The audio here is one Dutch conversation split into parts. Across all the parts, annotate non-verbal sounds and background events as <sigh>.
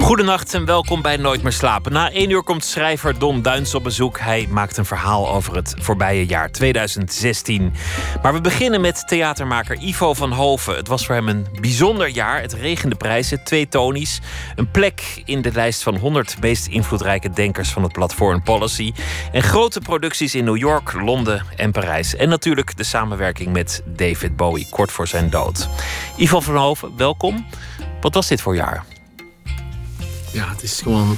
Goedenacht en welkom bij Nooit meer slapen. Na één uur komt schrijver Don Duins op bezoek. Hij maakt een verhaal over het voorbije jaar 2016. Maar we beginnen met theatermaker Ivo van Hoven. Het was voor hem een bijzonder jaar. Het regende prijzen, twee Tonys, een plek in de lijst van 100 meest invloedrijke denkers van het platform Policy. En grote producties in New York, Londen en Parijs. En natuurlijk de samenwerking met David Bowie kort voor zijn dood. Ivo van Hoven, welkom. Wat was dit voor jaar? Ja, het is gewoon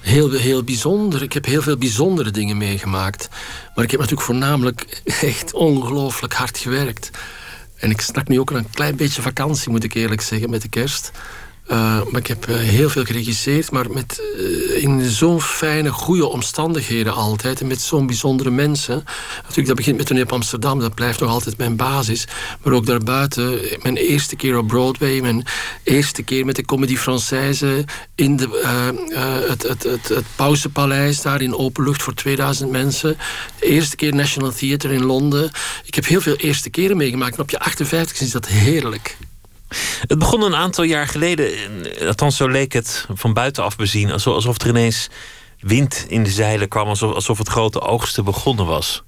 heel, heel bijzonder. Ik heb heel veel bijzondere dingen meegemaakt. Maar ik heb natuurlijk voornamelijk <laughs> echt ongelooflijk hard gewerkt. En ik snak nu ook een klein beetje vakantie, moet ik eerlijk zeggen, met de kerst. Uh, maar ik heb uh, heel veel geregisseerd, maar met, uh, in zo'n fijne, goede omstandigheden altijd. En met zo'n bijzondere mensen. Natuurlijk, dat begint met Toneel op Amsterdam, dat blijft nog altijd mijn basis. Maar ook daarbuiten, mijn eerste keer op Broadway, mijn eerste keer met de Comédie Française in de, het, het, het, het Pausepaleis, daar in open lucht voor 2000 mensen. De eerste keer National Theatre in Londen. Ik heb heel veel eerste keren meegemaakt. En op je 58 is dat heerlijk. Het begon een aantal jaar geleden, althans zo leek het van buitenaf bezien, alsof er ineens wind in de zeilen kwam, alsof, het grote oogsten begonnen was.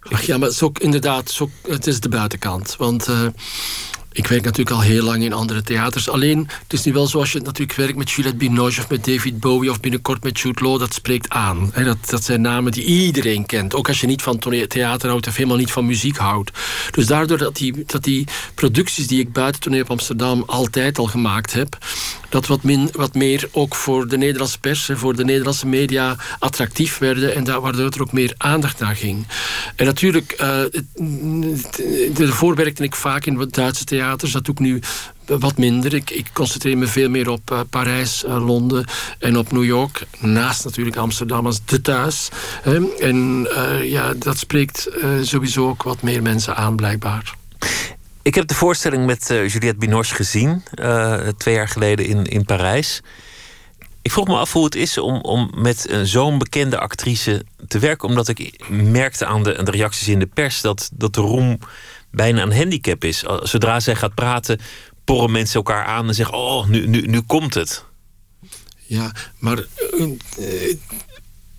Ach ja, maar zo, inderdaad, zo, het is de buitenkant. Want uh, ik werk natuurlijk al heel lang in andere theaters. Alleen, het is nu wel zoals je natuurlijk werkt met Juliette Binoche of met David Bowie of binnenkort met Jude Law. Dat spreekt aan. dat, dat zijn namen die iedereen kent. Ook als je niet van theater houdt of helemaal niet van muziek houdt. Dus daardoor dat die, dat die producties die ik buiten toneel op Amsterdam altijd al gemaakt heb, dat wat, wat meer ook voor de Nederlandse pers en voor de Nederlandse media attractief werden. En daar, waardoor er ook meer aandacht naar ging. En natuurlijk, uh, daarvoor werkte ik vaak in Duitse theater theaters. Dat doe ik nu wat minder. Ik, ik concentreer me veel meer op uh, Parijs, uh, Londen en op New York. Naast natuurlijk Amsterdam als de thuis. En ja, dat spreekt sowieso ook wat meer mensen aan, blijkbaar. Ik heb de voorstelling met Juliette Binoche gezien, twee jaar geleden in, in Parijs. Ik vroeg me af hoe het is om, om met zo'n bekende actrice te werken. Omdat ik merkte aan de, de reacties in de pers dat, dat de roem bijna een handicap is. Zodra zij gaat praten, porren mensen elkaar aan en zeggen: Oh, nu, nu, nu komt het. Ja, maar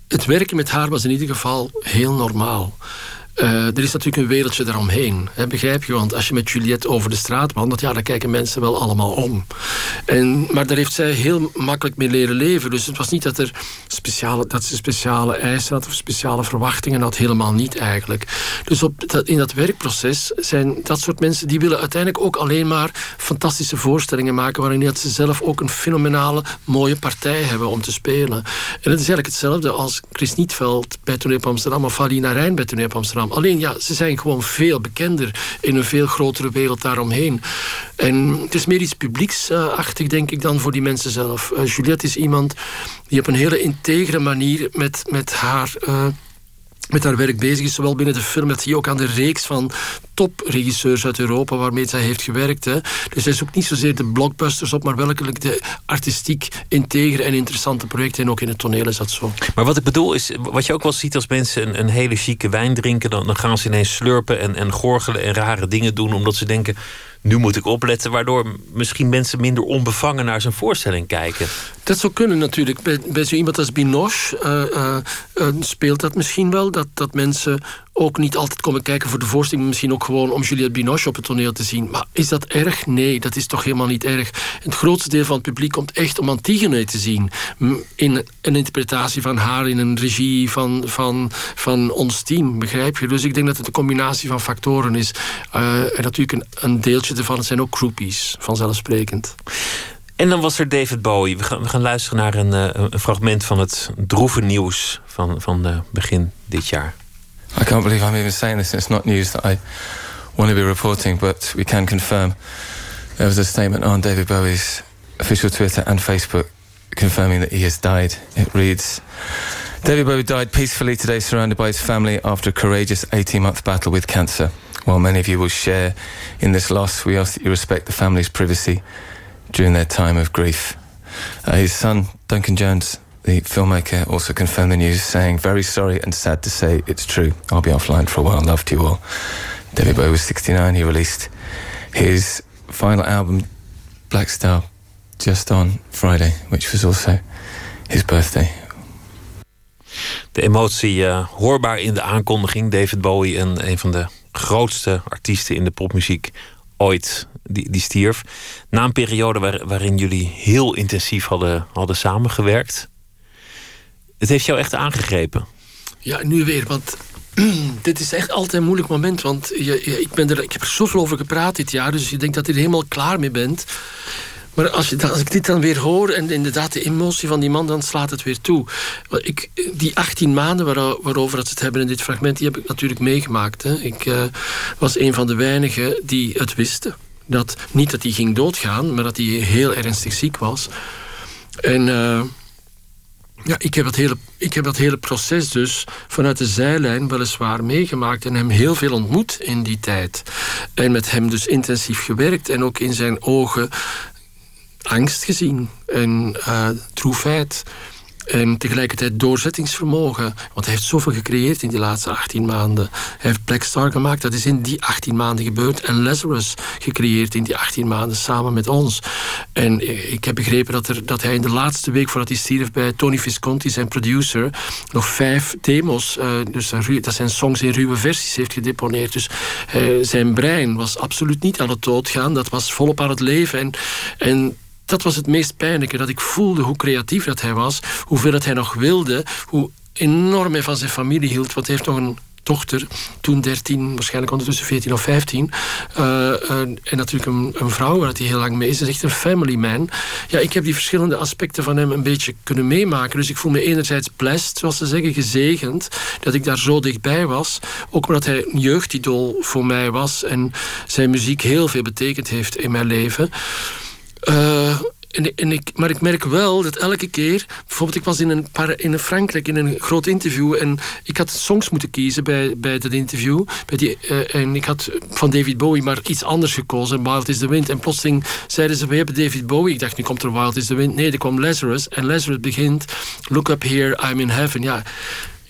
het werken met haar was in ieder geval heel normaal. Uh, er is natuurlijk een wereldje daaromheen. Hè, begrijp je? Want als je met Juliette over de straat wandelt, ja, dan kijken mensen wel allemaal om. En, maar daar heeft zij heel makkelijk mee leren leven. Dus het was niet dat, er speciale, dat ze speciale eisen had of speciale verwachtingen had. Helemaal niet eigenlijk. Dus op in dat werkproces zijn dat soort mensen die willen uiteindelijk ook alleen maar fantastische voorstellingen maken. waarin ze zelf ook een fenomenale, mooie partij hebben om te spelen. En het is eigenlijk hetzelfde als Chris Nietveld bij Toneel Amsterdam of Valina Rijn bij Toneel op Alleen ja, ze zijn gewoon veel bekender in een veel grotere wereld daaromheen. En het is meer iets publieksachtig, denk ik, dan voor die mensen zelf. Uh, Juliette is iemand die op een hele integere manier met, met haar. Uh, met haar werk bezig is, zowel binnen de film, dat je ook aan de reeks van topregisseurs uit Europa waarmee zij heeft gewerkt. Hè. Dus zij zoekt niet zozeer de blockbusters op, maar welke de artistiek integere en interessante projecten. En ook in het toneel is dat zo. Maar wat ik bedoel is, wat je ook wel ziet als mensen een, een hele chique wijn drinken, dan, dan gaan ze ineens slurpen en, en gorgelen en rare dingen doen, omdat ze denken nu moet ik opletten, waardoor misschien mensen minder onbevangen naar zijn voorstelling kijken. Dat zou kunnen natuurlijk. Bij, bij zo iemand als Binoche uh, uh, speelt dat misschien wel. Dat, dat mensen ook niet altijd komen kijken voor de voorstelling. Misschien ook gewoon om Juliette Binoche op het toneel te zien. Maar is dat erg? Nee, dat is toch helemaal niet erg. Het grootste deel van het publiek komt echt om Antigone te zien. In een interpretatie van haar, in een regie van, van, van ons team. Begrijp je? Dus ik denk dat het een combinatie van factoren is. Uh, en natuurlijk een, een deeltje ervan zijn ook groupies, vanzelfsprekend. En dan was er David Bowie. We gaan, luisteren naar een, uh, een fragment van het droeve nieuws van, van uh, begin dit jaar. I can't believe I'm even saying this. It's not news that I want to be reporting, but we can confirm there was a statement on David Bowie's official Twitter and Facebook confirming that he has died. It reads David Bowie died peacefully today, surrounded by his family after a courageous 18 month battle with cancer. While many of you will share in this loss, we ask that you respect the family's privacy during their time of grief. Uh, his son, Duncan Jones, the filmmaker, also confirmed the news, saying, Very sorry and sad to say it's true. I'll be offline for a while. Love to you all. David Bowie was 69. He released his final album, Black Star, just on Friday, which was also his birthday. De emotie uh, hoorbaar in de aankondiging. David Bowie, een, een van de grootste artiesten in de popmuziek die, die stierf. Na een periode waar, waarin jullie heel intensief hadden, hadden samengewerkt. Het heeft jou echt aangegrepen. Ja, nu weer, want <clears throat> dit is echt altijd een moeilijk moment. Want je, ik, ben er, ik heb er zoveel over gepraat dit jaar, dus je denkt dat je er helemaal klaar mee bent. Maar als, je, als ik dit dan weer hoor en inderdaad de emotie van die man, dan slaat het weer toe. Ik, die 18 maanden waar, waarover we het hebben in dit fragment, die heb ik natuurlijk meegemaakt. Hè. Ik uh, was een van de weinigen die het wisten. Dat, niet dat hij ging doodgaan, maar dat hij heel ernstig ziek was. En uh, ja, ik heb, hele, ik heb dat hele proces dus vanuit de zijlijn weliswaar meegemaakt en hem heel veel ontmoet in die tijd. En met hem dus intensief gewerkt en ook in zijn ogen angst gezien en uh, droefheid. En tegelijkertijd doorzettingsvermogen. Want hij heeft zoveel gecreëerd in die laatste 18 maanden. Hij heeft Black Star gemaakt, dat is in die 18 maanden gebeurd. En Lazarus gecreëerd in die 18 maanden samen met ons. En ik heb begrepen dat, er, dat hij in de laatste week voordat hij stierf bij Tony Visconti, zijn producer, nog vijf demos, uh, dus dat zijn songs in ruwe versies, heeft gedeponeerd. Dus zijn brein was absoluut niet aan het doodgaan. Dat was volop aan het leven. En, en dat was het meest pijnlijke. Dat ik voelde hoe creatief dat hij was. Hoeveel dat hij nog wilde. Hoe enorm hij van zijn familie hield. Want hij heeft nog een dochter, toen 13, waarschijnlijk ondertussen 14 of 15. Uh, uh, en natuurlijk een, een, vrouw waar hij heel lang mee is. Hij is echt een family man. Ja, ik heb die verschillende aspecten van hem een beetje kunnen meemaken. Dus ik voel me enerzijds blessed, zoals ze zeggen, gezegend. Dat ik daar zo dichtbij was. Ook omdat hij een jeugdidool voor mij was. En zijn muziek heel veel betekend heeft in mijn leven. Uh, en, en, ik, maar ik merk wel dat elke keer... Bijvoorbeeld, ik was in, een, in Frankrijk in een groot interview... en ik had songs moeten kiezen bij, bij dat interview. Bij die, uh, en ik had van David Bowie maar iets anders gekozen. Wild is the Wind. En plotseling zeiden ze, we hebben David Bowie. Ik dacht, nu komt er Wild is the Wind. Nee, er kwam Lazarus. En Lazarus begint... Look up here, I'm in heaven. Ja,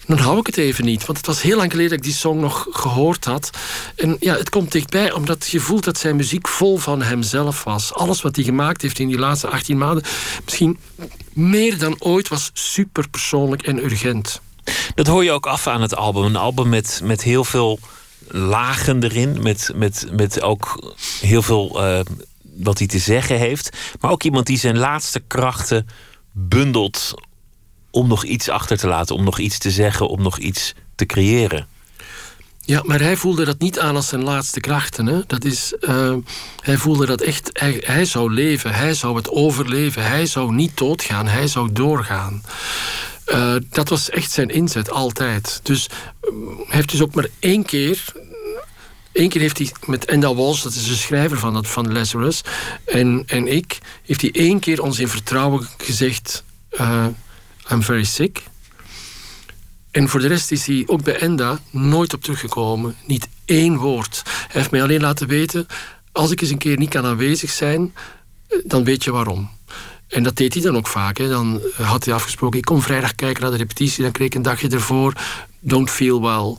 dan hou ik het even niet. Want het was heel lang geleden dat ik die song nog gehoord had. En ja, het komt dichtbij, omdat je voelt dat zijn muziek vol van hemzelf was. Alles wat hij gemaakt heeft in die laatste 18 maanden, misschien meer dan ooit, was super persoonlijk en urgent. Dat hoor je ook af aan het album. Een album met, met heel veel lagen erin. Met, met, met ook heel veel uh, wat hij te zeggen heeft. Maar ook iemand die zijn laatste krachten bundelt om nog iets achter te laten, om nog iets te zeggen, om nog iets te creëren. Ja, maar hij voelde dat niet aan als zijn laatste krachten. Hè? Dat is, uh, hij voelde dat echt, hij, zou leven, hij zou het overleven, hij zou niet doodgaan, hij zou doorgaan. Uh, dat was echt zijn inzet, altijd. Dus hij heeft dus ook maar één keer Eén keer heeft hij met Enda Walsh, dat is de schrijver van, dat, van Lazarus, en, en ik, heeft hij één keer ons in vertrouwen gezegd: I'm very sick. En voor de rest is hij ook bij Enda nooit op teruggekomen. Niet één woord. Hij heeft mij alleen laten weten... als ik eens een keer niet kan aanwezig zijn... Eh, dan weet je waarom. En dat deed hij dan ook vaak. Hè. Dan had hij afgesproken... ik kom vrijdag kijken naar de repetitie... dan kreeg ik een dagje ervoor... don't feel well.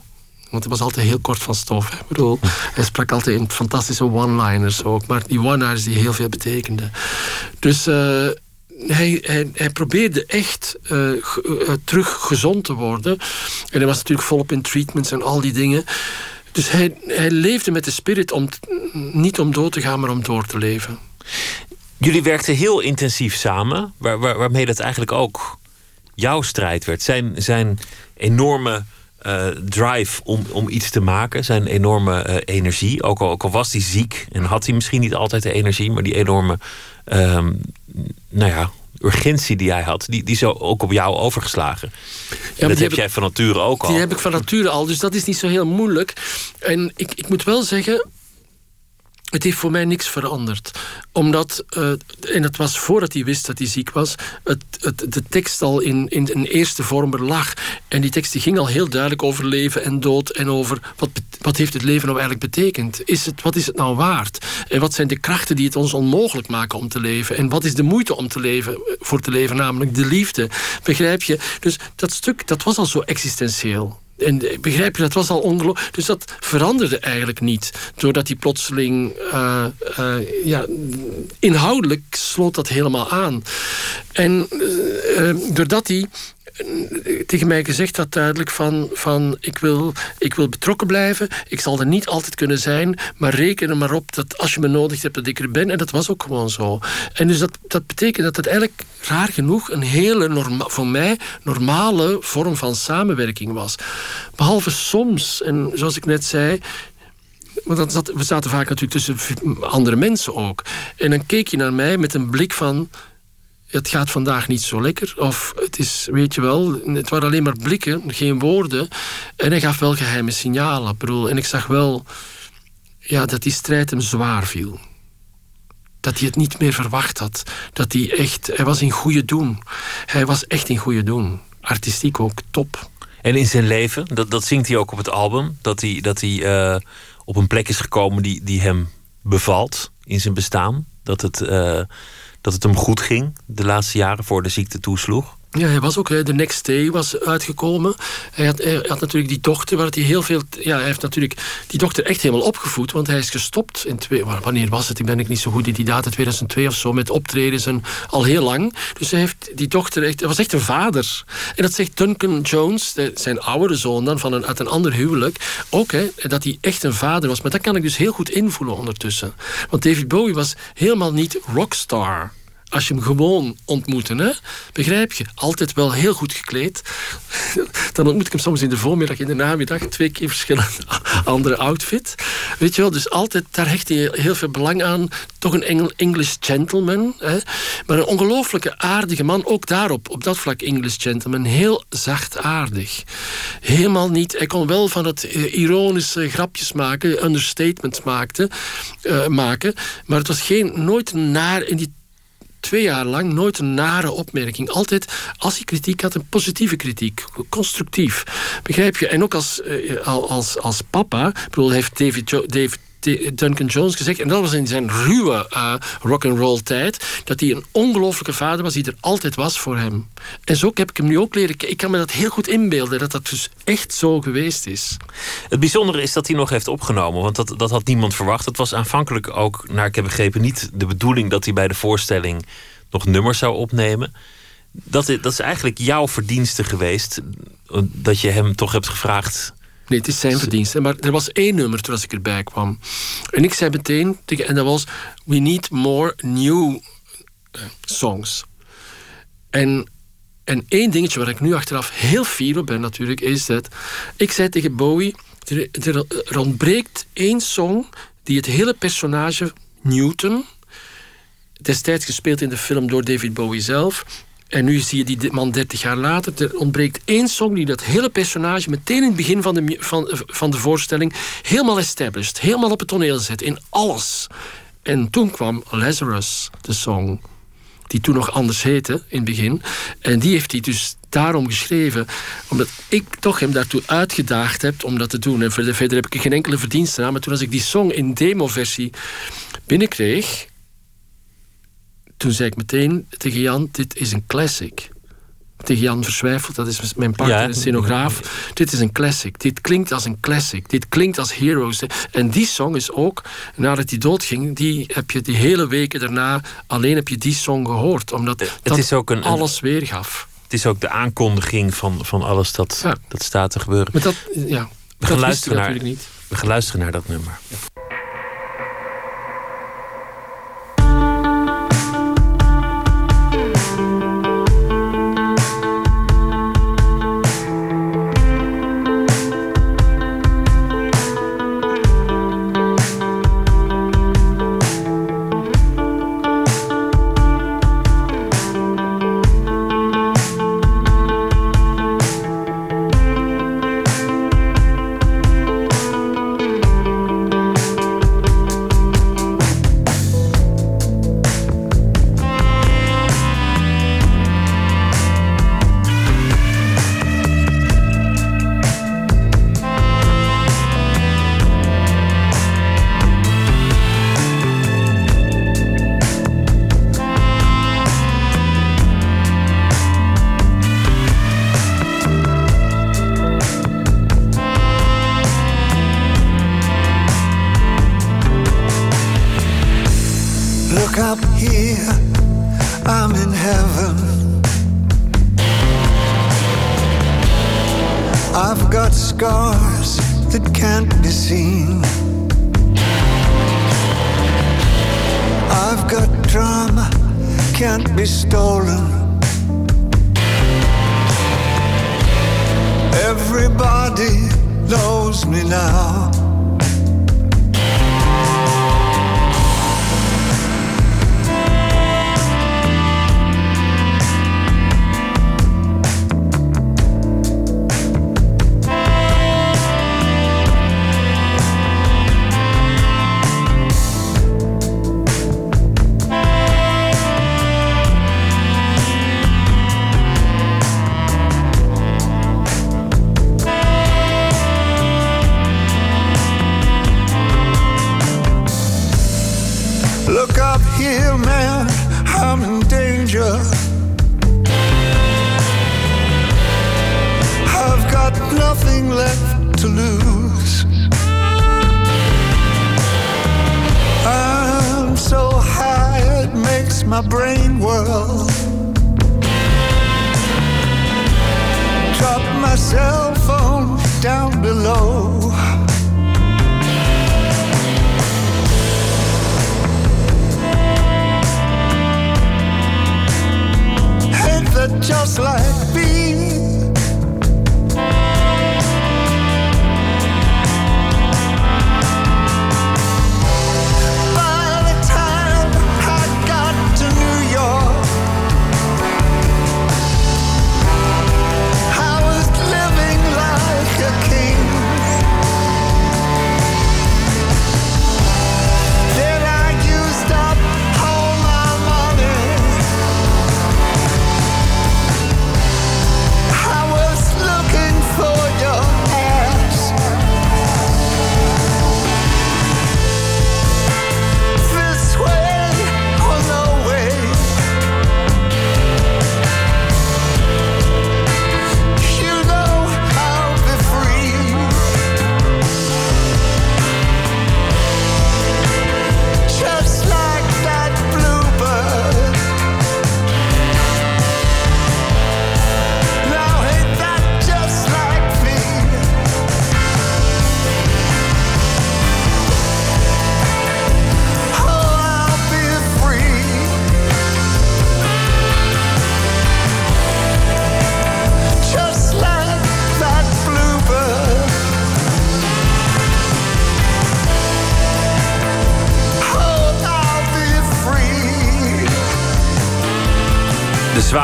Want hij was altijd heel kort van stof. Ik bedoel, hij sprak altijd in fantastische one-liners ook. Maar die one-liners die heel veel betekenden. Dus... Uh, hij, hij, probeerde echt uh, terug gezond te worden. En hij was natuurlijk volop in treatments en al die dingen. Dus hij, hij leefde met de spirit om niet om dood te gaan, maar om door te leven. Jullie werkten heel intensief samen, waar, waar, waarmee dat eigenlijk ook jouw strijd werd. Zijn, zijn enorme uh, drive om, om iets te maken, zijn enorme energie. Ook al, ook al was hij ziek en had hij misschien niet altijd de energie, maar die enorme um, nou ja, urgentie die hij had, die, die is ook op jou overgeslagen. Ja, dat heb jij van nature ook al. Die heb ik van nature al, dus dat is niet zo heel moeilijk. En ik, ik moet wel zeggen, het heeft voor mij niks veranderd. Omdat, uh, en het was voordat hij wist dat hij ziek was, het, het, de tekst al in, in een eerste vorm er lag. En die tekst die ging al heel duidelijk over leven en dood en over wat, wat heeft het leven nou eigenlijk betekend? Is het, wat is het nou waard? En wat zijn de krachten die het ons onmogelijk maken om te leven? En wat is de moeite om te leven, voor te leven, namelijk de liefde? Begrijp je? Dus dat stuk dat was al zo existentieel. En begrijp je, dat was al ongelooflijk. Dus dat veranderde eigenlijk niet. Doordat hij plotseling. Uh, uh, ja, inhoudelijk sloot dat helemaal aan. En uh, doordat hij tegen mij gezegd had duidelijk van, van ik, wil, ik wil betrokken blijven. Ik zal er niet altijd kunnen zijn, maar reken er maar op dat als je me nodig hebt dat ik er ben. En dat was ook gewoon zo. En dus dat, dat betekent dat het eigenlijk raar genoeg een hele norma voor mij normale vorm van samenwerking was. Behalve soms, en zoals ik net zei, want we zaten vaak natuurlijk tussen andere mensen ook. En dan keek je naar mij met een blik van het gaat vandaag niet zo lekker. Of het is, weet je wel, het waren alleen maar blikken, geen woorden. En hij gaf wel geheime signalen. En ik zag wel ja, dat die strijd hem zwaar viel. Dat hij het niet meer verwacht had. Dat hij echt, hij was in goede doen. Hij was echt in goede doen. Artistiek ook top. En in zijn leven, dat, dat zingt hij ook op het album, dat hij, dat hij uh, op een plek is gekomen die, die hem bevalt in zijn bestaan. Dat het. Uh, dat het hem goed ging de laatste jaren voor de ziekte toesloeg? Ja, hij was ook, de Next Day was uitgekomen. Hij had, had natuurlijk die dochter, waar hij heel veel. Ja, hij heeft natuurlijk die dochter echt helemaal opgevoed, want hij is gestopt in twee. Wanneer was het? Ik ben ik niet zo goed in die data, 2002 of zo, met optredens en al heel lang. Dus hij heeft die dochter echt. Hij was echt een vader. En dat zegt Duncan Jones, zijn oudere zoon dan, van een, uit een ander huwelijk, ook, hè, dat hij echt een vader was. Maar dat kan ik dus heel goed invoelen ondertussen. Want David Bowie was helemaal niet rockstar als je hem gewoon ontmoette, hè, begrijp je, altijd wel heel goed gekleed. <laughs> Dan ontmoet ik hem soms in de voormiddag, in de namiddag, twee keer verschillende <laughs> andere outfit. Weet je wel, dus altijd, daar hecht hij heel veel belang aan. Toch een English gentleman, hè, maar een ongelooflijke aardige man. Ook daarop, op dat vlak English gentleman, heel zachtaardig. Helemaal niet, hij kon wel van het eh, ironische grapjes maken, understatements maakte, uh, maken, maar het was geen, nooit naar in die twee jaar lang nooit een nare opmerking. Altijd, als hij kritiek had, een positieve kritiek. Constructief. Begrijp je? En ook als, uh, als, als papa. Ik bedoel, heeft David Duncan Jones gezegd, en dat was in zijn ruwe uh, rock and roll tijd, dat hij een ongelofelijke vader was die er altijd was voor hem. En zo heb ik hem nu ook leren. Ik kan me dat heel goed inbeelden, dat dat dus echt zo geweest is. Het bijzondere is dat hij nog heeft opgenomen, want dat, dat had niemand verwacht. Het was aanvankelijk ook, naar ik heb begrepen, niet de bedoeling dat hij bij de voorstelling nog nummers zou opnemen. Dat is, dat is eigenlijk jouw verdienste geweest, dat je hem toch hebt gevraagd Nee, het is zijn verdienste. Maar er was één nummer toen ik erbij kwam. En ik zei meteen, en dat was... We need more new eh, songs. En, en één dingetje waar ik nu achteraf heel fier op ben natuurlijk... is dat ik zei tegen Bowie... Er, er ontbreekt één song die het hele personage Newton... destijds gespeeld in de film door David Bowie zelf en nu zie je die man 30 jaar later. Er ontbreekt één song die dat hele personage meteen in het begin van de, van, van de voorstelling helemaal established, helemaal op het toneel zet, in alles. En toen kwam Lazarus, de song, die toen nog anders heette in het begin. En die heeft hij dus daarom geschreven, omdat ik toch hem daartoe uitgedaagd heb om dat te doen. En verder heb ik geen enkele verdienste aan. Maar toen als ik die song in demo-versie binnenkreeg toen zei ik meteen tegen Jan, dit is een classic. Tegen Jan Verswijfeld, dat is mijn partner, ja. scenograaf. Dit is een classic. Dit klinkt als een classic. Dit klinkt als Heroes. En die song is ook, nadat hij doodging, die heb je die hele weken daarna, alleen heb je die song gehoord. Omdat het dat is ook een, alles weergaf. Het is ook de aankondiging van, van alles dat, dat staat te gebeuren. Maar dat, ja, we gaan luisteren naar, niet. We gaan luisteren naar dat nummer. Ja.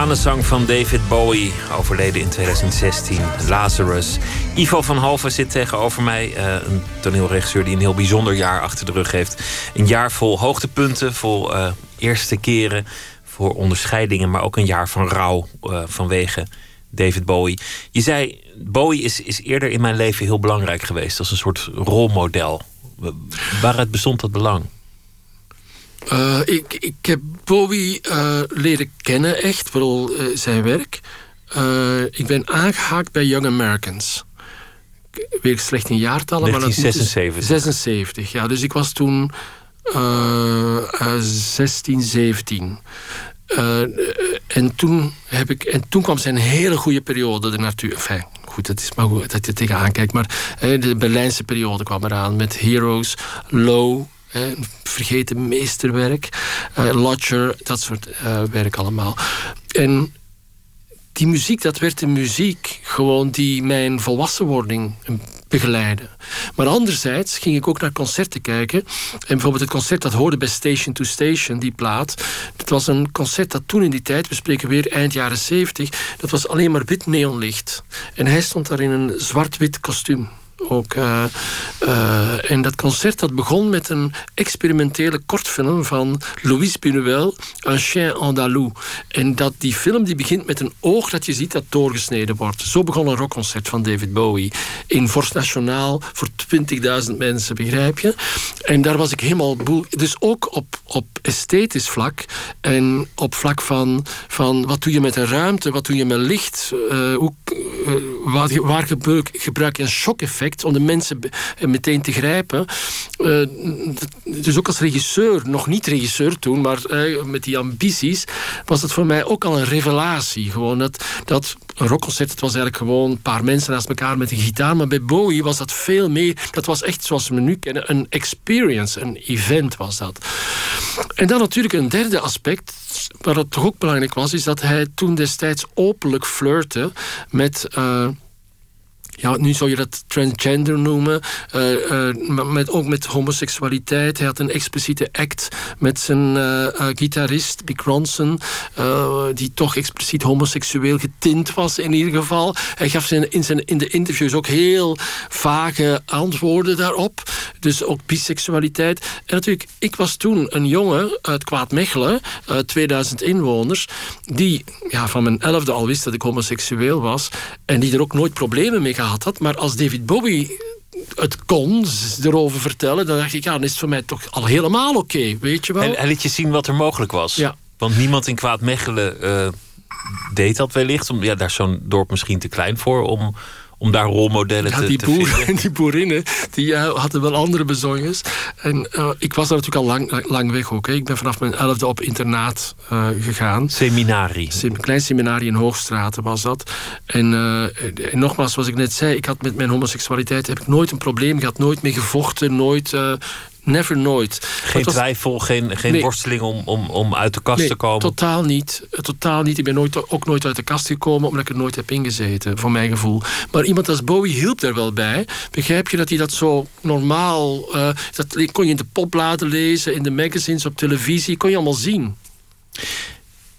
De zwanenzang van David Bowie, overleden in 2016. Lazarus. Ivo van Halven zit tegenover mij. eh, een toneelregisseur die een heel bijzonder jaar achter de rug heeft. Een jaar vol hoogtepunten, vol eh, eerste keren, voor onderscheidingen, maar ook een jaar van rouw eh, vanwege David Bowie. Je zei, Bowie is, is eerder in mijn leven heel belangrijk geweest als een soort rolmodel. Waaruit bestond dat belang? Ik, ik heb Bowie eh, leren kennen, echt, vooral eh, zijn werk. Eh, ik ben aangehaakt bij Young Americans. Ik weet slecht in jaartallen, maar dat moet dus- 1976. 76, ja. Dus ik was toen eh, eh, 16, 17. Eh, en, toen heb ik, en toen kwam zijn hele goede periode er naartoe. Enfin, goed, het is maar goed dat je tegenaan kijkt. Maar de Berlijnse periode kwam eraan met Heroes, Low, vergeten meesterwerk, eh, Lodger, dat soort eh, werk allemaal. En die muziek, dat werd de muziek gewoon die mijn volwassenwording begeleidde. Maar anderzijds ging ik ook naar concerten kijken. En bijvoorbeeld het concert dat hoorde bij Station to Station, die plaat. Dat was een concert dat toen in die tijd, we spreken weer eind jaren 70, dat was alleen maar wit neonlicht. En hij stond daar in een zwart-wit kostuum. Ook, eh, en dat concert dat begon met een experimentele kortfilm van Louis Buñuel, Un chien andalou. En dat, die film die begint met een oog dat je ziet dat doorgesneden wordt. Zo begon een rockconcert van David Bowie. In Vorst Nationaal voor 20.000 mensen, begrijp je? En daar was ik helemaal boel. Dus ook op, op esthetisch vlak en op vlak van, van wat doe je met een ruimte, wat doe je met licht, eh, hoe, waar, waar gebruik, gebruik je een shock-effect om de mensen meteen te grijpen. dus ook als regisseur, nog niet regisseur toen, maar met die ambities, was het voor mij ook al een revelatie. Gewoon dat, dat een rockconcert, het was eigenlijk gewoon een paar mensen naast elkaar met een gitaar. Maar bij Bowie was dat veel meer. Dat was echt zoals we nu kennen, een experience, een event was dat. En dan natuurlijk een derde aspect, waar het toch ook belangrijk was, is dat hij toen destijds openlijk flirte met. Ja, nu zou je dat transgender noemen, uh, uh, met, ook met homoseksualiteit. Hij had een expliciete act met zijn uh, gitarist, Big Ronson, die toch expliciet homoseksueel getint was in ieder geval. Hij gaf zijn, in, zijn, in de interviews ook heel vage antwoorden daarop. Dus ook biseksualiteit. En natuurlijk, ik was toen een jongen uit Kwaadmechelen, 2000 inwoners, die ja, van mijn elfde al wist dat ik homoseksueel was en die er ook nooit problemen mee gehad had. Maar als David Bowie het kon erover vertellen, dan dacht ik, ja, dan is het voor mij toch al helemaal oké, weet je wel. En hij liet je zien wat er mogelijk was. Ja. Want niemand in Kwaadmechelen uh, deed dat wellicht. Om, ja, daar is zo'n dorp misschien te klein voor om om daar rolmodellen te, die te boer, vinden. En <laughs> die boerinnen, die uh, hadden wel andere bezonjes. En uh, ik was daar natuurlijk al lang, lang weg ook. Hè. Ik ben vanaf mijn elfde op internaat uh, gegaan. Seminarie. Een klein seminarie in Hoogstraten was dat. En, en, nogmaals, zoals ik net zei, ik had met mijn homoseksualiteit heb ik nooit een probleem gehad. Nooit mee gevochten, nooit Never nooit. Geen twijfel, geen, geen worsteling om, om, om uit de kast nee, te komen? totaal niet. Totaal niet. Ik ben nooit, ook nooit uit de kast gekomen... omdat ik er nooit heb ingezeten, voor mijn gevoel. Maar iemand als Bowie hielp daar wel bij. Begrijp je dat hij dat zo normaal... Uh, dat kon je in de popbladen lezen, in de magazines, op televisie. Kon je allemaal zien.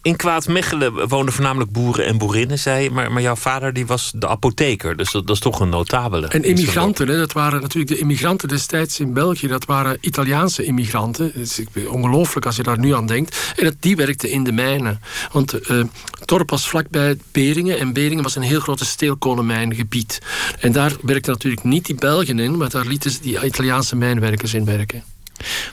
In Kwaadmechelen woonden voornamelijk boeren en boerinnen, zei je. Maar, maar jouw vader die was de apotheker, dus dat, dat is toch een notabele. En immigranten, hè, dat waren natuurlijk de immigranten destijds in België. Dat waren Italiaanse immigranten. Het is ongelooflijk als je daar nu aan denkt. En dat, die werkten in de mijnen. Want uh, het dorp was vlakbij Beringen. En Beringen was een heel grote steelkolenmijngebied. En daar werkten natuurlijk niet die Belgen in, maar daar lieten ze die Italiaanse mijnwerkers in werken.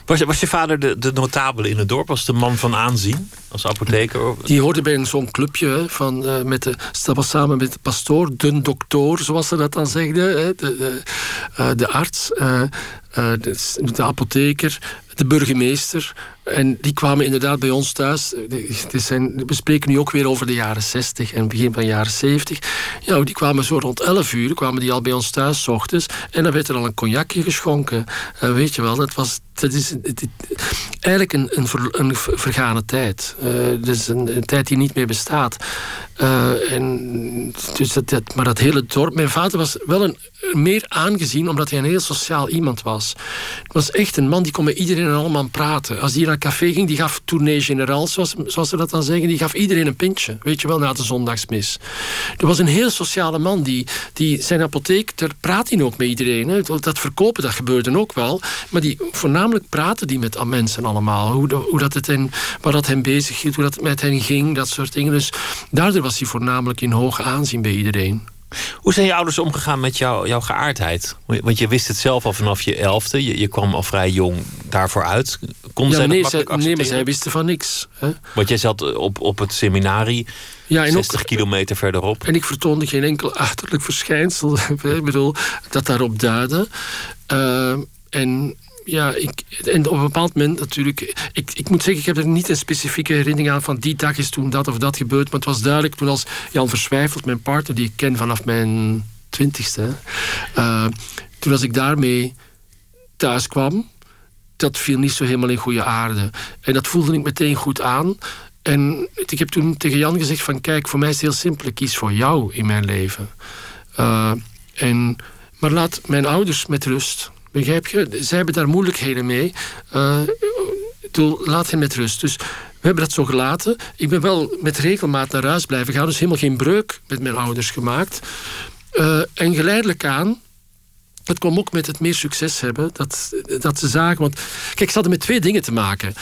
Was, je vader de, de notabele in het dorp? Was de man van aanzien als apotheker? Die hoorde bij zo'n clubje van, uh, met de, was samen met de pastoor, de dokter, zoals ze dat dan zegden, hè, de, de, de arts, de, de apotheker, de burgemeester. En die kwamen inderdaad bij ons thuis. Het zijn, we spreken nu ook weer over de jaren 60 en begin van de jaren 70. Ja, die kwamen zo rond 11 uur, kwamen die al bij ons thuis, s ochtends. En dan werd er al een cognacje geschonken. Uh, weet je wel, dat was dat is het, eigenlijk een, een, een, vergane tijd. Uh, dus een, een, tijd die niet meer bestaat. En dus dat, dat, maar dat hele dorp... Mijn vader was wel een, meer aangezien omdat hij een heel sociaal iemand was. Het was echt een man die kon met iedereen en allemaal praten. Als die naar een café ging, die gaf tournee generaal, zoals, zoals ze dat dan zeggen. Die gaf iedereen een pintje, weet je wel, na de zondagsmis. Er was een heel sociale man. Die, die zijn apotheek, daar praat hij ook met iedereen. Dat verkopen, dat gebeurde ook wel. Maar die voornamelijk praten die met mensen allemaal. Hoe, hoe dat het hen, waar dat hem bezig hield, hoe dat met hen ging, dat soort dingen. Dus daardoor was hij voornamelijk in hoog aanzien bij iedereen. Hoe zijn je ouders omgegaan met jou, jouw geaardheid? Want je wist het zelf al vanaf je elfde. Je, je kwam al vrij jong daarvoor uit. Konden ja, zij nee, dat nee, maar zij wisten van niks. Hè? Want jij zat op, op het seminarie, Ja, en 60 ook, kilometer verderop. En ik vertoonde geen enkel achterlijk verschijnsel <laughs> ik bedoel, dat daarop duidde. Uh, en ja, ik, en op een bepaald moment natuurlijk... Ik, ik moet zeggen, ik heb er niet een specifieke herinnering aan... van die dag is toen dat of dat gebeurd. Maar het was duidelijk toen als Jan Verswijfeld, mijn partner... die ik ken vanaf mijn twintigste... Uh, toen als ik daarmee thuis kwam... dat viel niet zo helemaal in goede aarde. En dat voelde ik meteen goed aan... En ik heb toen tegen Jan gezegd van... kijk, voor mij is het heel simpel. Ik kies voor jou in mijn leven. Uh, en, maar laat mijn ouders met rust. Begrijp je? Zij hebben daar moeilijkheden mee. Uh, laat hen met rust. Dus we hebben dat zo gelaten. Ik ben wel met regelmaat naar huis blijven gaan. Dus helemaal geen breuk met mijn ouders gemaakt. Uh, en geleidelijk aan... Dat kwam ook met het meer succes hebben. Dat, dat ze zagen... Want kijk, ze hadden met twee dingen te maken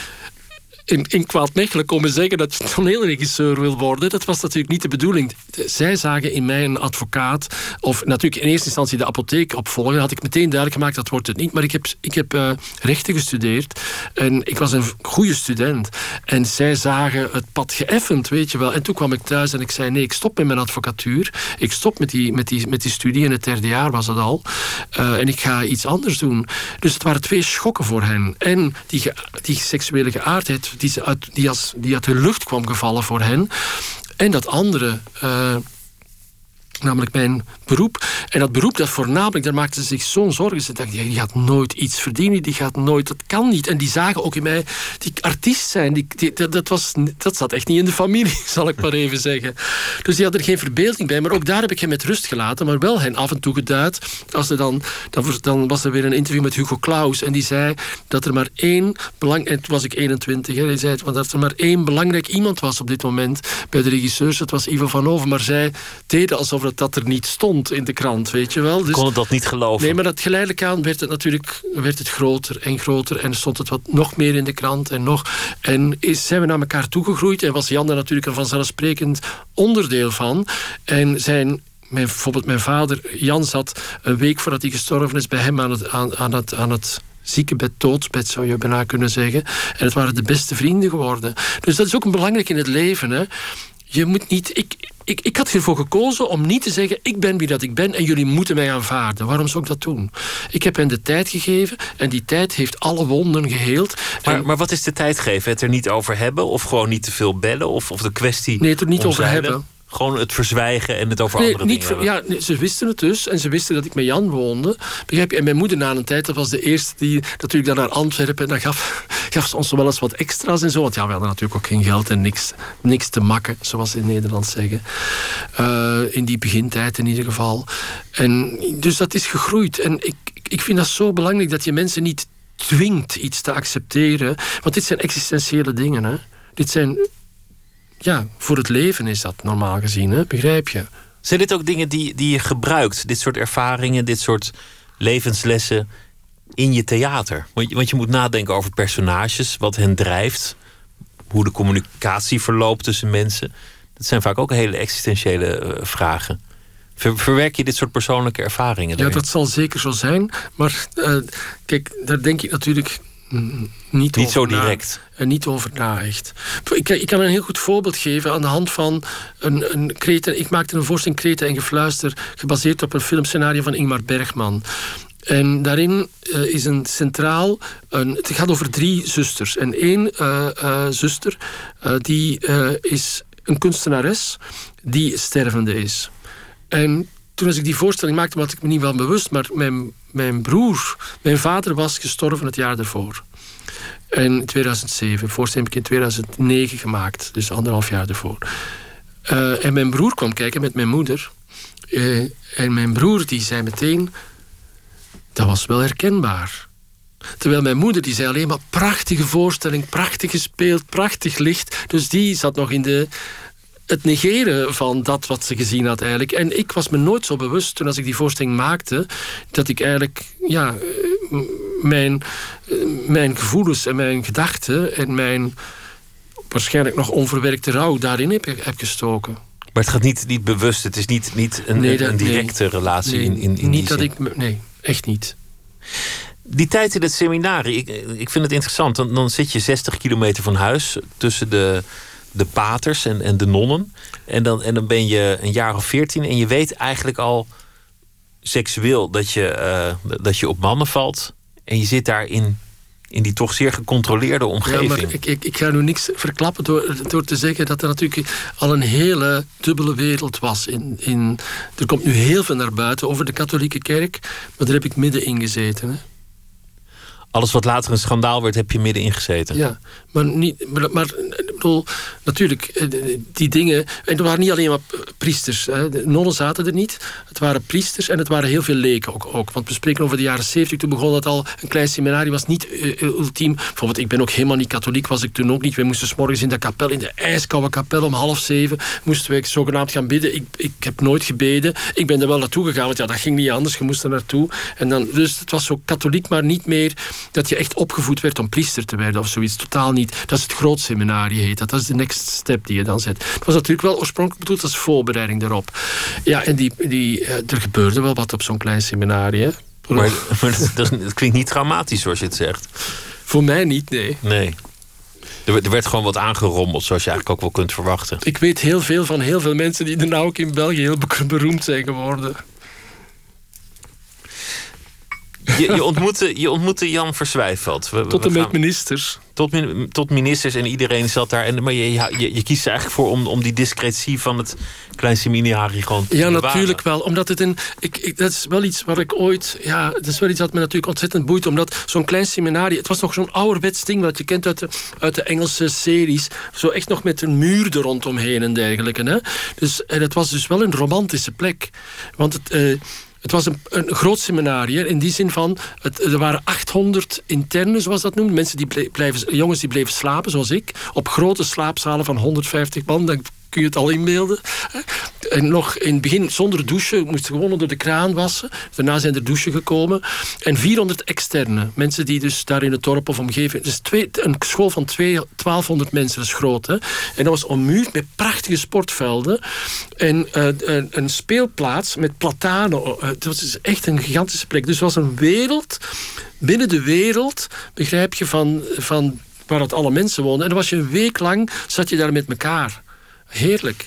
in, in kwaad mechelen komen zeggen dat je toneelregisseur wil worden. Dat was natuurlijk niet de bedoeling. Zij zagen in mij een advocaat, of natuurlijk in eerste instantie de apotheek opvolgen. Had ik meteen duidelijk gemaakt dat wordt het niet. Maar ik heb, ik heb uh, rechten gestudeerd en ik was een goede student. En zij zagen het pad geëffend, weet je wel. En toen kwam ik thuis en ik zei: nee, ik stop met mijn advocatuur. Ik stop met die, met die, met die studie. In het derde jaar was het al. Uh, en ik ga iets anders doen. Dus het waren twee schokken voor hen. En die, die seksuele geaardheid die, uit, die, als, die uit de lucht kwam gevallen voor hen. En dat andere. Uh, namelijk mijn beroep. En dat beroep, dat voornamelijk, daar maakten ze zich zo'n zorgen. Ze dachten, die gaat nooit iets verdienen, die gaat nooit, dat kan niet. En die zagen ook in mij, die artiest zijn, die, dat, was, dat zat echt niet in de familie, <laughs> zal ik maar even zeggen. Dus die hadden er geen verbeelding bij, maar ook daar heb ik hem met rust gelaten, maar wel hen af en toe geduid. Als er dan, dan, dan was er weer een interview met Hugo Claus en die zei dat er maar één, belang, en toen was ik 21, hè, hij zei dat er maar één belangrijk iemand was op dit moment bij de regisseurs, dat was Ivo van Over, maar zij deden alsof dat, dat er niet stond in de krant, weet je wel. Dus, kon het dat niet geloven? Nee, maar dat geleidelijk aan werd het natuurlijk werd het groter en groter. En stond het wat nog meer in de krant en nog. En is, zijn we naar elkaar toegegroeid. En was Jan er natuurlijk een vanzelfsprekend onderdeel van. En zijn mijn, bijvoorbeeld mijn vader, Jan, zat een week voordat hij gestorven is bij hem aan het, aan, aan het, aan het ziekenbed, doodsbed zou je bijna kunnen zeggen. En het waren de beste vrienden geworden. Dus dat is ook belangrijk in het leven. Hè. Je moet niet. Ik, ik, ik had ervoor gekozen om niet te zeggen: ik ben wie dat ik ben en jullie moeten mij aanvaarden. Waarom zou ik dat doen? Ik heb hen de tijd gegeven en die tijd heeft alle wonden geheeld. Maar, maar wat is de tijd geven? Het er niet over hebben of gewoon niet te veel bellen of, of de kwestie. Nee, het er niet over hebben. Gewoon het verzwijgen en het over andere niet dingen Ja, nee, ze wisten het dus. En ze wisten dat ik met Jan woonde. Begrijp je? En mijn moeder na een tijd, dat was de eerste die natuurlijk dan naar Antwerpen... en dan gaf, gaf ze ons wel eens wat extra's en zo. Want ja, we hadden natuurlijk ook geen geld en niks, niks te makken, zoals ze in Nederland zeggen. Uh, in die begintijd in ieder geval. En dus dat is gegroeid. En ik, ik vind dat zo belangrijk dat je mensen niet dwingt iets te accepteren. Want dit zijn existentiële dingen, hè. Dit zijn ja, voor het leven is dat normaal gezien, hè? begrijp je? Zijn dit ook dingen die, die je gebruikt? Dit soort ervaringen, dit soort levenslessen in je theater? Want je, want je moet nadenken over personages, wat hen drijft, hoe de communicatie verloopt tussen mensen. Dat zijn vaak ook hele existentiële eh, vragen. verwerk je dit soort persoonlijke ervaringen? Ja, dat zal zeker zo zijn. Maar uh, kijk, daar denk ik natuurlijk niet, niet zo direct. En niet over na, echt. Ik, ik, kan een heel goed voorbeeld geven aan de hand van een, een kreten. Ik maakte een voorstelling Kreten en Gefluister, gebaseerd op een filmscenario van Ingmar Bergman. En daarin uh, is een centraal. Een, het gaat over drie zusters. En één uh, uh, zuster die is een kunstenares die stervende is. En toen als ik die voorstelling maakte, was ik me niet wel bewust, maar mijn, mijn broer, mijn vader was gestorven het jaar ervoor. In 2007. Voorstelling heb ik in 2009 gemaakt, dus anderhalf jaar ervoor. Uh, en mijn broer kwam kijken met mijn moeder. Uh, en mijn broer die zei meteen, dat was wel herkenbaar. Terwijl mijn moeder die zei alleen maar prachtige voorstelling, prachtig gespeeld, prachtig licht. Dus die zat nog in de het negeren van dat wat ze gezien had eigenlijk. En ik was me nooit zo bewust toen als ik die voorstelling maakte... dat ik eigenlijk ja, eh, mijn, eh, mijn gevoelens en mijn gedachten... en mijn waarschijnlijk nog onverwerkte rouw daarin heb, heb gestoken. Maar het gaat niet, niet bewust, het is niet, niet een, nee, een directe relatie nee, in, in, in Niet dat ik... Nee, echt niet. Die tijd in het seminarie, ik, ik vind het interessant. Dan, dan zit je 60 kilometer van huis tussen de de paters en, en de nonnen. En dan, en dan ben je een jaar of veertien en je weet eigenlijk al seksueel dat je, uh, dat je op mannen valt. En je zit daar in, in die toch zeer gecontroleerde omgeving. Ja, maar ik, ik, ik ga nu niks verklappen door, door te zeggen dat er natuurlijk al een hele dubbele wereld was. In, in, er komt nu heel veel naar buiten over de katholieke kerk, maar daar heb ik middenin gezeten. Hè alles wat later een schandaal werd, heb je middenin gezeten. Ja, maar, niet, maar, maar bedoel, natuurlijk, eh, die dingen... En er waren niet alleen maar priesters. Hè. De nonnen zaten er niet. Het waren priesters en het waren heel veel leken ook. ook. Want we spreken over de jaren 70. Toen begon dat al een klein seminarie. was niet uh, ultiem. Bijvoorbeeld, ik ben ook helemaal niet katholiek. Was ik toen ook niet. We moesten s morgens in de kapel, in de ijskoude kapel om half zeven... moesten we zogenaamd gaan bidden. Ik, ik heb nooit gebeden. Ik ben er wel naartoe gegaan, want ja, dat ging niet anders. Je moest er naartoe. En dan, dus het was zo katholiek, maar niet meer dat je echt opgevoed werd om priester te worden of zoiets. Totaal niet. Dat is het grootseminarie heet dat. Dat is de next step die je dan zet. Het was natuurlijk wel oorspronkelijk bedoeld als voorbereiding daarop. Ja, en die, die, eh, er gebeurde wel wat op zo'n klein seminarie. Maar, maar <laughs> dat, dat, klinkt niet traumatisch zoals je het zegt. Voor mij niet, nee. Nee. Er, werd gewoon wat aangerommeld, zoals je eigenlijk ook wel kunt verwachten. Ik weet heel veel van heel veel mensen die er nou ook in België heel beroemd zijn geworden. Je, je, ontmoette, je ontmoette Jan Verswijveld. We, tot en met ministers. Tot, tot, ministers en iedereen zat daar. En, maar je, je, je kiest er eigenlijk voor om, om die discretie van het klein seminarie gewoon te Ja, natuurlijk wel. Omdat het een. Ik, ik, dat is wel iets waar ik ooit. Ja, dat is wel iets wat me natuurlijk ontzettend boeit. Omdat zo'n klein seminarie. Het was nog zo'n ouderwets ding wat je kent uit de, uit de Engelse series. Zo echt nog met een muur er rondomheen en dergelijke. Hè? Dus en het was dus wel een romantische plek. Want het. Uh, het was een, een groot seminarie. In die zin van, het, er waren 800 internen, zoals dat noemt. Mensen die blijven, jongens die bleven slapen, zoals ik. Op grote slaapzalen van 150 man kun je het al inbeelden. En nog in het begin zonder douchen, moesten gewoon onder de kraan wassen. Daarna zijn er douchen gekomen. En 400 externe, mensen die dus daar in het dorp of omgeving... Dus twee, een school van 1200 mensen, dat is groot. Hè? En dat was ommuurd met prachtige sportvelden. En uh, een, speelplaats met platanen. Uh, het was dus echt een gigantische plek. Dus het was een wereld, binnen de wereld, begrijp je, van... van waar het alle mensen woonden. En dan was je een week lang, zat je daar met elkaar. Heerlijk.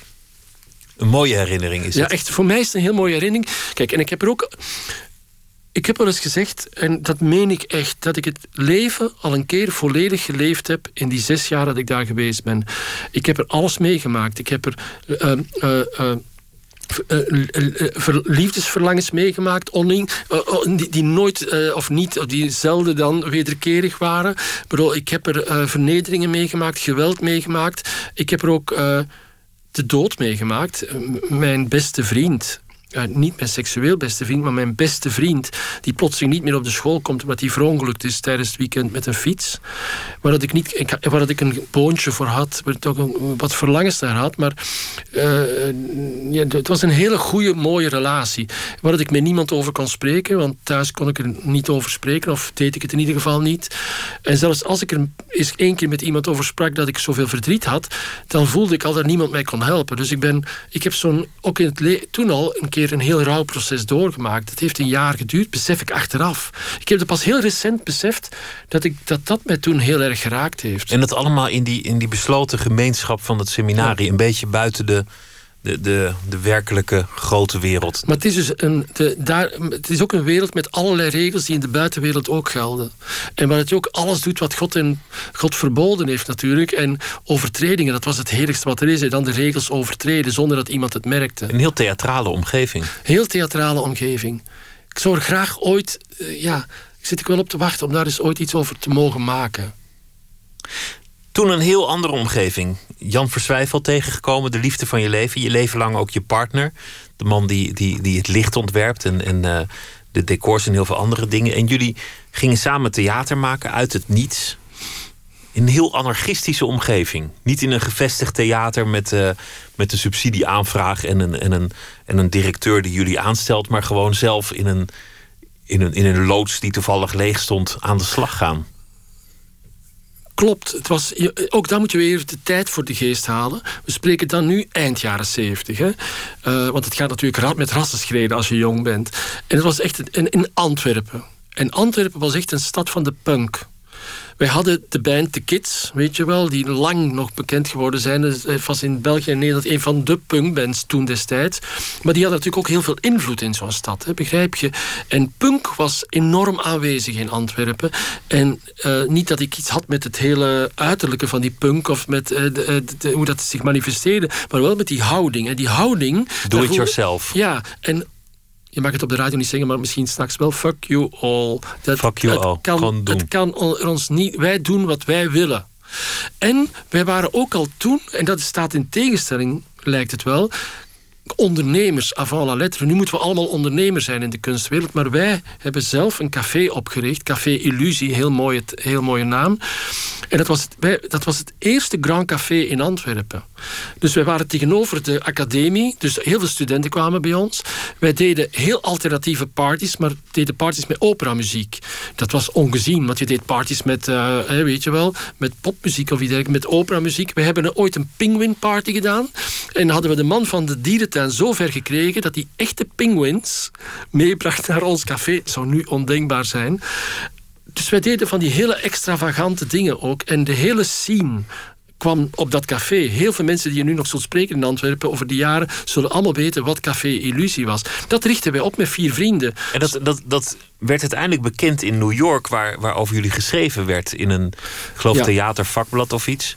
Een mooie herinnering is het. Ja, echt. Voor mij is het een heel mooie herinnering. Kijk, en ik heb er ook... Ik heb wel eens gezegd, en dat meen ik echt, dat ik het leven al een keer volledig geleefd heb in die zes jaar dat ik daar geweest ben. Ik heb er alles meegemaakt. Ik heb er uh, uh, uh, liefdesverlangens meegemaakt, onning, die, die, nooit of niet, die zelden dan wederkerig waren. Ik, ik heb er vernederingen meegemaakt, geweld meegemaakt. Ik heb er ook de dood meegemaakt. Mijn beste vriend, niet mijn seksueel beste vriend, maar mijn beste vriend, die plotseling niet meer op de school komt omdat hij verongelukt is tijdens het weekend met een fiets. Waar dat ik, niet, ik, dat ik een boontje voor had, waar ik een, wat verlangens naar had. Maar uh, ja, het was een hele goede, mooie relatie. Waar dat ik met niemand over kon spreken, want thuis kon ik er niet over spreken, of deed ik het in ieder geval niet. En zelfs als ik er eens één keer met iemand over sprak dat ik zoveel verdriet had, dan voelde ik al dat niemand mij kon helpen. Dus ik ben, ik heb zo'n, ook in het toen al een keer een heel rouwproces doorgemaakt. Het heeft een jaar geduurd, besef ik achteraf. Ik heb het pas heel recent beseft dat ik, dat, dat mij toen heel erg geraakt heeft. En dat allemaal in die, in die besloten gemeenschap van het seminarie. Een beetje buiten de, de, de, de werkelijke grote wereld. Maar het is, dus een, de, daar, het is ook een wereld met allerlei regels die in de buitenwereld ook gelden. En waar het ook alles doet wat God, en, God verboden heeft natuurlijk. En overtredingen, dat was het heerlijkste wat er is. En dan de regels overtreden zonder dat iemand het merkte. Een heel theatrale omgeving. Heel theatrale omgeving. Ik zou er graag ooit, uh, ja, zit ik wel op te wachten om daar eens ooit iets over te mogen maken. Toen een heel andere omgeving. Jan Verswijvel tegengekomen, de liefde van je leven. Je leven lang ook je partner. De man die, die, die het licht ontwerpt en, en uh, de decors en heel veel andere dingen. En jullie gingen samen theater maken uit het niets. In een heel anarchistische omgeving. Niet in een gevestigd theater met, uh, met een subsidieaanvraag en een, en, een, en een directeur die jullie aanstelt. Maar gewoon zelf in een, in, een, in een loods die toevallig leeg stond aan de slag gaan. Klopt. Het was, ook daar moet je weer de tijd voor de geest halen. We spreken dan nu eind jaren zeventig. Uh, want het gaat natuurlijk met rassenschreden als je jong bent. En het was echt in, in Antwerpen. En Antwerpen was echt een stad van de punk. Wij hadden de band The Kids, weet je wel, die lang nog bekend geworden zijn. Het dus, eh, was in België en Nederland een van de punkbands toen destijds. Maar die hadden natuurlijk ook heel veel invloed in zo'n stad, hè, begrijp je? En punk was enorm aanwezig in Antwerpen. En uh, niet dat ik iets had met het hele uiterlijke van die punk of met uh, de, de, hoe dat zich manifesteerde, maar wel met die houding. En die houding. Do it yourself. Ja, en je mag het op de radio niet zeggen, maar misschien straks wel. Fuck you all. Dat, Fuck you all. Kan, het kan ons niet. Wij doen wat wij willen. En wij waren ook al toen, en dat staat in tegenstelling, lijkt het wel, ondernemers avant la lettre. Nu moeten we allemaal ondernemers zijn in de kunstwereld, maar wij hebben zelf een café opgericht, Café Illusie, heel, mooi, heel mooie naam. En dat was, het, wij, dat was het eerste Grand Café in Antwerpen. Dus wij waren tegenover de academie, dus heel veel studenten kwamen bij ons. Wij deden heel alternatieve parties, maar deden parties met operamuziek. Dat was ongezien, want je deed parties met, uh, weet je wel, met popmuziek of iets met operamuziek. We hebben ooit een penguin party gedaan en hadden we de man van de dierentuin zo ver gekregen dat hij echte penguins meebracht naar ons café. Het zou nu ondenkbaar zijn. Dus wij deden van die hele extravagante dingen ook. En de hele scene kwam op dat café. Heel veel mensen die je nu nog zult spreken in Antwerpen over die jaren... zullen allemaal weten wat Café Illusie was. Dat richten wij op met vier vrienden. En dat, dat, dat werd uiteindelijk bekend in New York... Waar, waar over jullie geschreven werd in een, geloof ja. theatervakblad of iets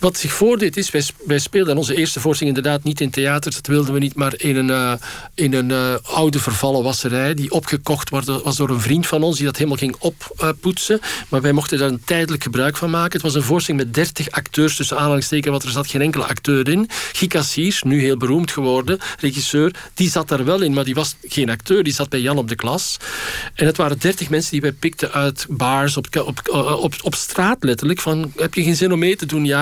wat zich voordeed is, wij, wij speelden onze eerste voorstelling inderdaad niet in theaters, dat wilden we niet, maar in een, uh, in een uh, oude vervallen wasserij die opgekocht was door een vriend van ons die dat helemaal ging oppoetsen. Maar wij mochten daar een tijdelijk gebruik van maken. Het was een voorstelling met 30 acteurs tussen aanhalingstekens, want er zat geen enkele acteur in. Guy Siers, nu heel beroemd geworden, regisseur, die zat daar wel in, maar die was geen acteur, die zat bij Jan op de klas. En het waren 30 mensen die wij pikten uit bars op, op, op, op straat letterlijk, van heb je geen zin om mee te doen? Ja,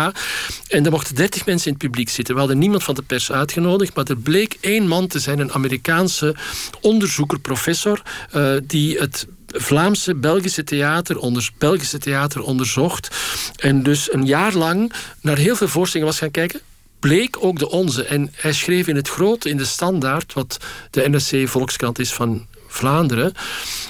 en er mochten 30 mensen in het publiek zitten. We hadden niemand van de pers uitgenodigd, maar er bleek één man te zijn, een Amerikaanse onderzoeker, professor, uh, die het Vlaamse Belgische theater, onder, Belgische theater onderzocht. En dus een jaar lang naar heel veel voorstellingen was gaan kijken bleek ook de onze. En hij schreef in het grote, in de standaard, wat de NSC Volkskrant is van Vlaanderen,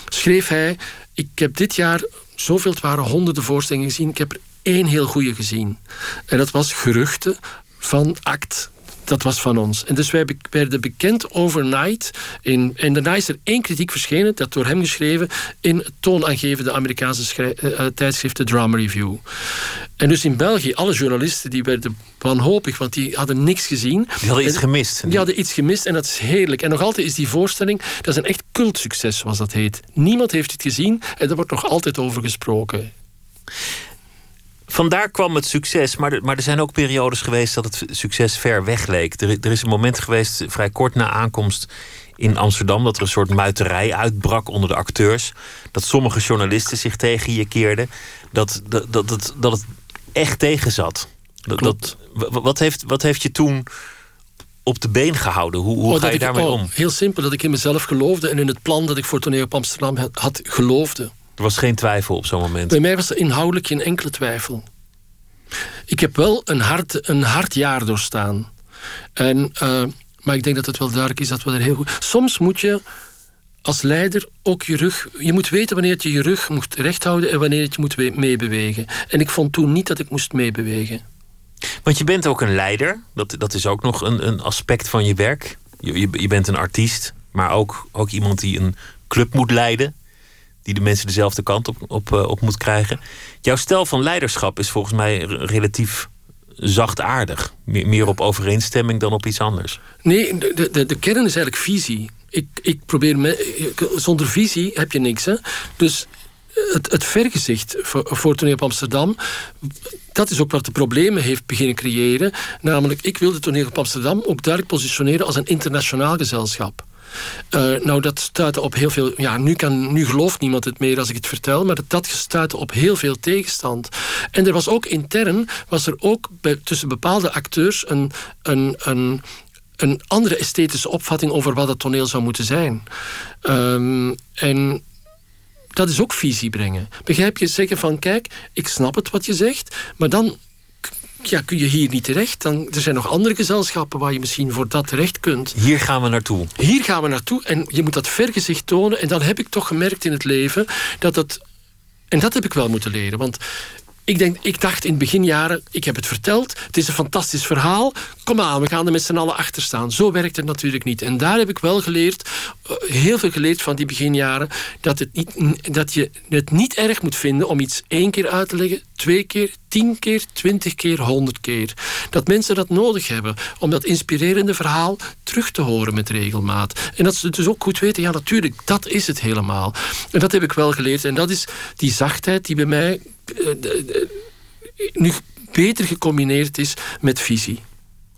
schreef hij: Ik heb dit jaar zoveel, het waren honderden voorstellingen gezien. Ik heb er één heel goede gezien. En dat was Geruchten van Act. Dat was van ons. En dus wij werden bekend overnight. In, en daarna is er één kritiek verschenen, dat door hem geschreven, in het toonaangevende Amerikaanse uh, tijdschrift The Drama Review. En dus in België, alle journalisten die werden wanhopig, want die hadden niks gezien. Die hadden iets gemist. Die hadden iets gemist en dat is heerlijk. En nog altijd is die voorstelling, dat is een echt cultsucces, zoals dat heet. Niemand heeft het gezien en er wordt nog altijd over gesproken. Vandaar kwam het succes, maar er, maar er zijn ook periodes geweest dat het succes ver weg leek. Er, er is een moment geweest, vrij kort na aankomst in Amsterdam, dat er een soort muiterij uitbrak onder de acteurs. Dat sommige journalisten zich tegen je keerden. Dat, dat, dat, dat, dat het echt tegen zat. Dat, dat, wat, heeft, wat heeft je toen op de been gehouden? Hoe, hoe oh, ga je daarmee oh, om? Heel simpel, dat ik in mezelf geloofde en in het plan dat ik voor Toneel op Amsterdam had, had geloofde. Er was geen twijfel op zo'n moment? Bij mij was er inhoudelijk geen enkele twijfel. Ik heb wel een hard, een hard jaar doorstaan. En, uh, maar ik denk dat het wel duidelijk is dat we er heel goed... Soms moet je als leider ook je rug... Je moet weten wanneer je je rug moet recht houden... en wanneer je moet meebewegen. En ik vond toen niet dat ik moest meebewegen. Want je bent ook een leider. Dat, dat is ook nog een, een aspect van je werk. Je, je, je bent een artiest, maar ook, ook iemand die een club moet leiden die de mensen dezelfde kant op, op, eh, op moet krijgen. Jouw stijl van leiderschap is volgens mij relatief zachtaardig. Meer, meer op overeenstemming dan op iets anders. Nee, de, de, de kern is eigenlijk visie. Ik, ik probeer me, zonder visie heb je niks. Hè? Dus het, het vergezicht voor, voor Toneel op Amsterdam, dat is ook wat de problemen heeft beginnen creëren. Namelijk, ik wilde Toneel op Amsterdam ook duidelijk positioneren als een internationaal gezelschap. Uh, nou, dat stuitte op heel veel. Ja, nu, kan, nu gelooft niemand het meer als ik het vertel, maar dat, dat stuitte op heel veel tegenstand. En er was ook intern, was er ook bij, tussen bepaalde acteurs een, een, een, een andere esthetische opvatting over wat het toneel zou moeten zijn. Um, en dat is ook visie brengen. Begrijp je? Zeggen van, kijk, ik snap het wat je zegt, maar dan ja, kun je hier niet terecht. Dan, er zijn nog andere gezelschappen waar je misschien voor dat terecht kunt. Hier gaan we naartoe. Hier gaan we naartoe en je moet dat vergezicht tonen. En dan heb ik toch gemerkt in het leven dat dat... En dat heb ik wel moeten leren. Want ik, denk, ik dacht in beginjaren, ik heb het verteld, het is een fantastisch verhaal. Kom aan, we gaan er met z'n allen achter staan. Zo werkt het natuurlijk niet. En daar heb ik wel geleerd, eh, heel veel geleerd van die beginjaren, dat, het niet, dat je het niet erg moet vinden om iets één keer uit te leggen, twee keer, tien keer, twintig keer, honderd keer. Dat mensen dat nodig hebben om dat inspirerende verhaal terug te horen met regelmaat. En dat ze dus ook goed weten, ja natuurlijk, dat is het helemaal. En dat heb ik wel geleerd. En dat is die zachtheid die bij mij nu beter gecombineerd is met visie.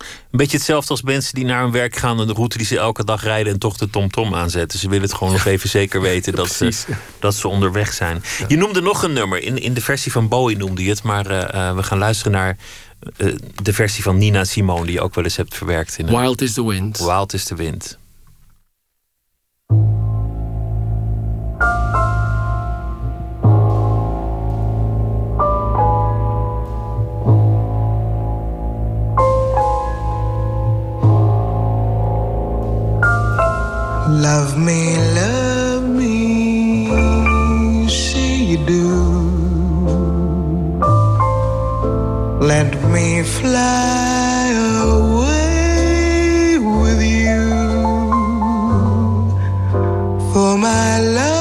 Een beetje hetzelfde als mensen die naar hun werk gaan en de route die ze elke dag rijden en toch de TomTom aanzetten. Ze willen het gewoon nog even zeker weten <laughs> dat, ze, dat ze onderweg zijn. Je noemde nog een nummer. In, in de versie van Bowie noemde je het, maar eh, eh, we gaan luisteren naar uh, de versie van Nina Simone, die je ook wel eens hebt verwerkt. In Wild is the Wind. Wild is the Wind. Love me, love me, you do. Let me fly away with you. For my love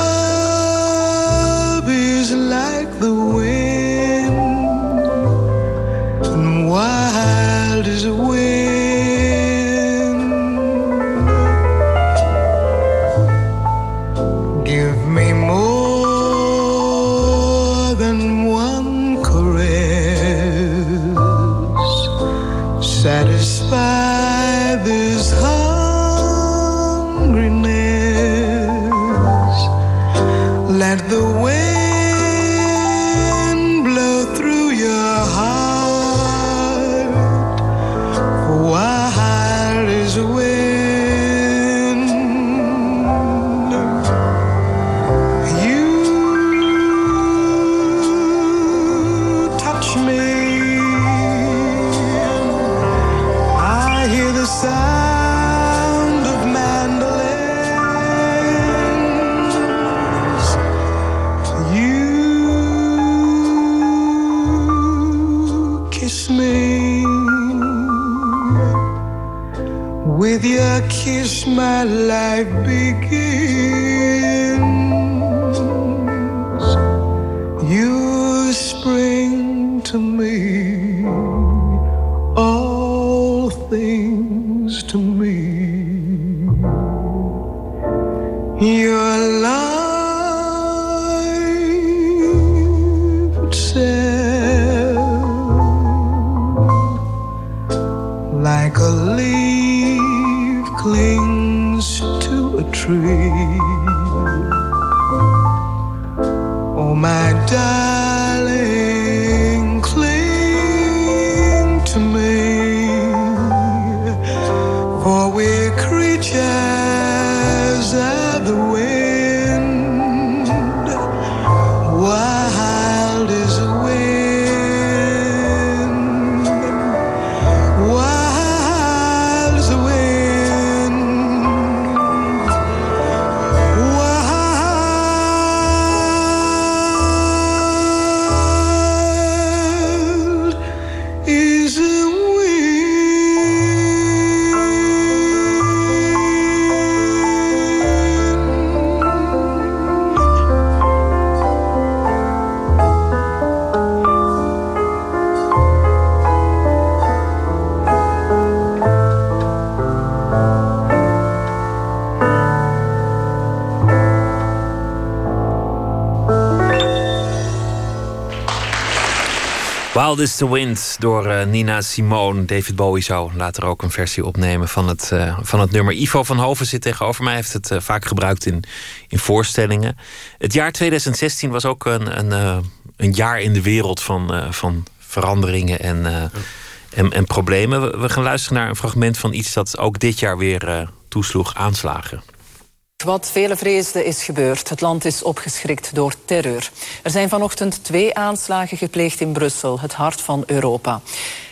Wild is the Wind door eh, Nina Simone. David Bowie zou later ook een versie opnemen van het, eh, van het nummer. Ivo van Hoven zit tegenover mij. heeft het eh, vaak gebruikt in, in voorstellingen. Het jaar 2016 was ook een, een, een jaar in de wereld van, van veranderingen en, en, en problemen. We, gaan luisteren naar een fragment van iets dat ook dit jaar weer toesloeg aanslagen. Wat velen vreesden is gebeurd. Het land is opgeschrikt door terreur. Er zijn vanochtend twee aanslagen gepleegd in Brussel, het hart van Europa.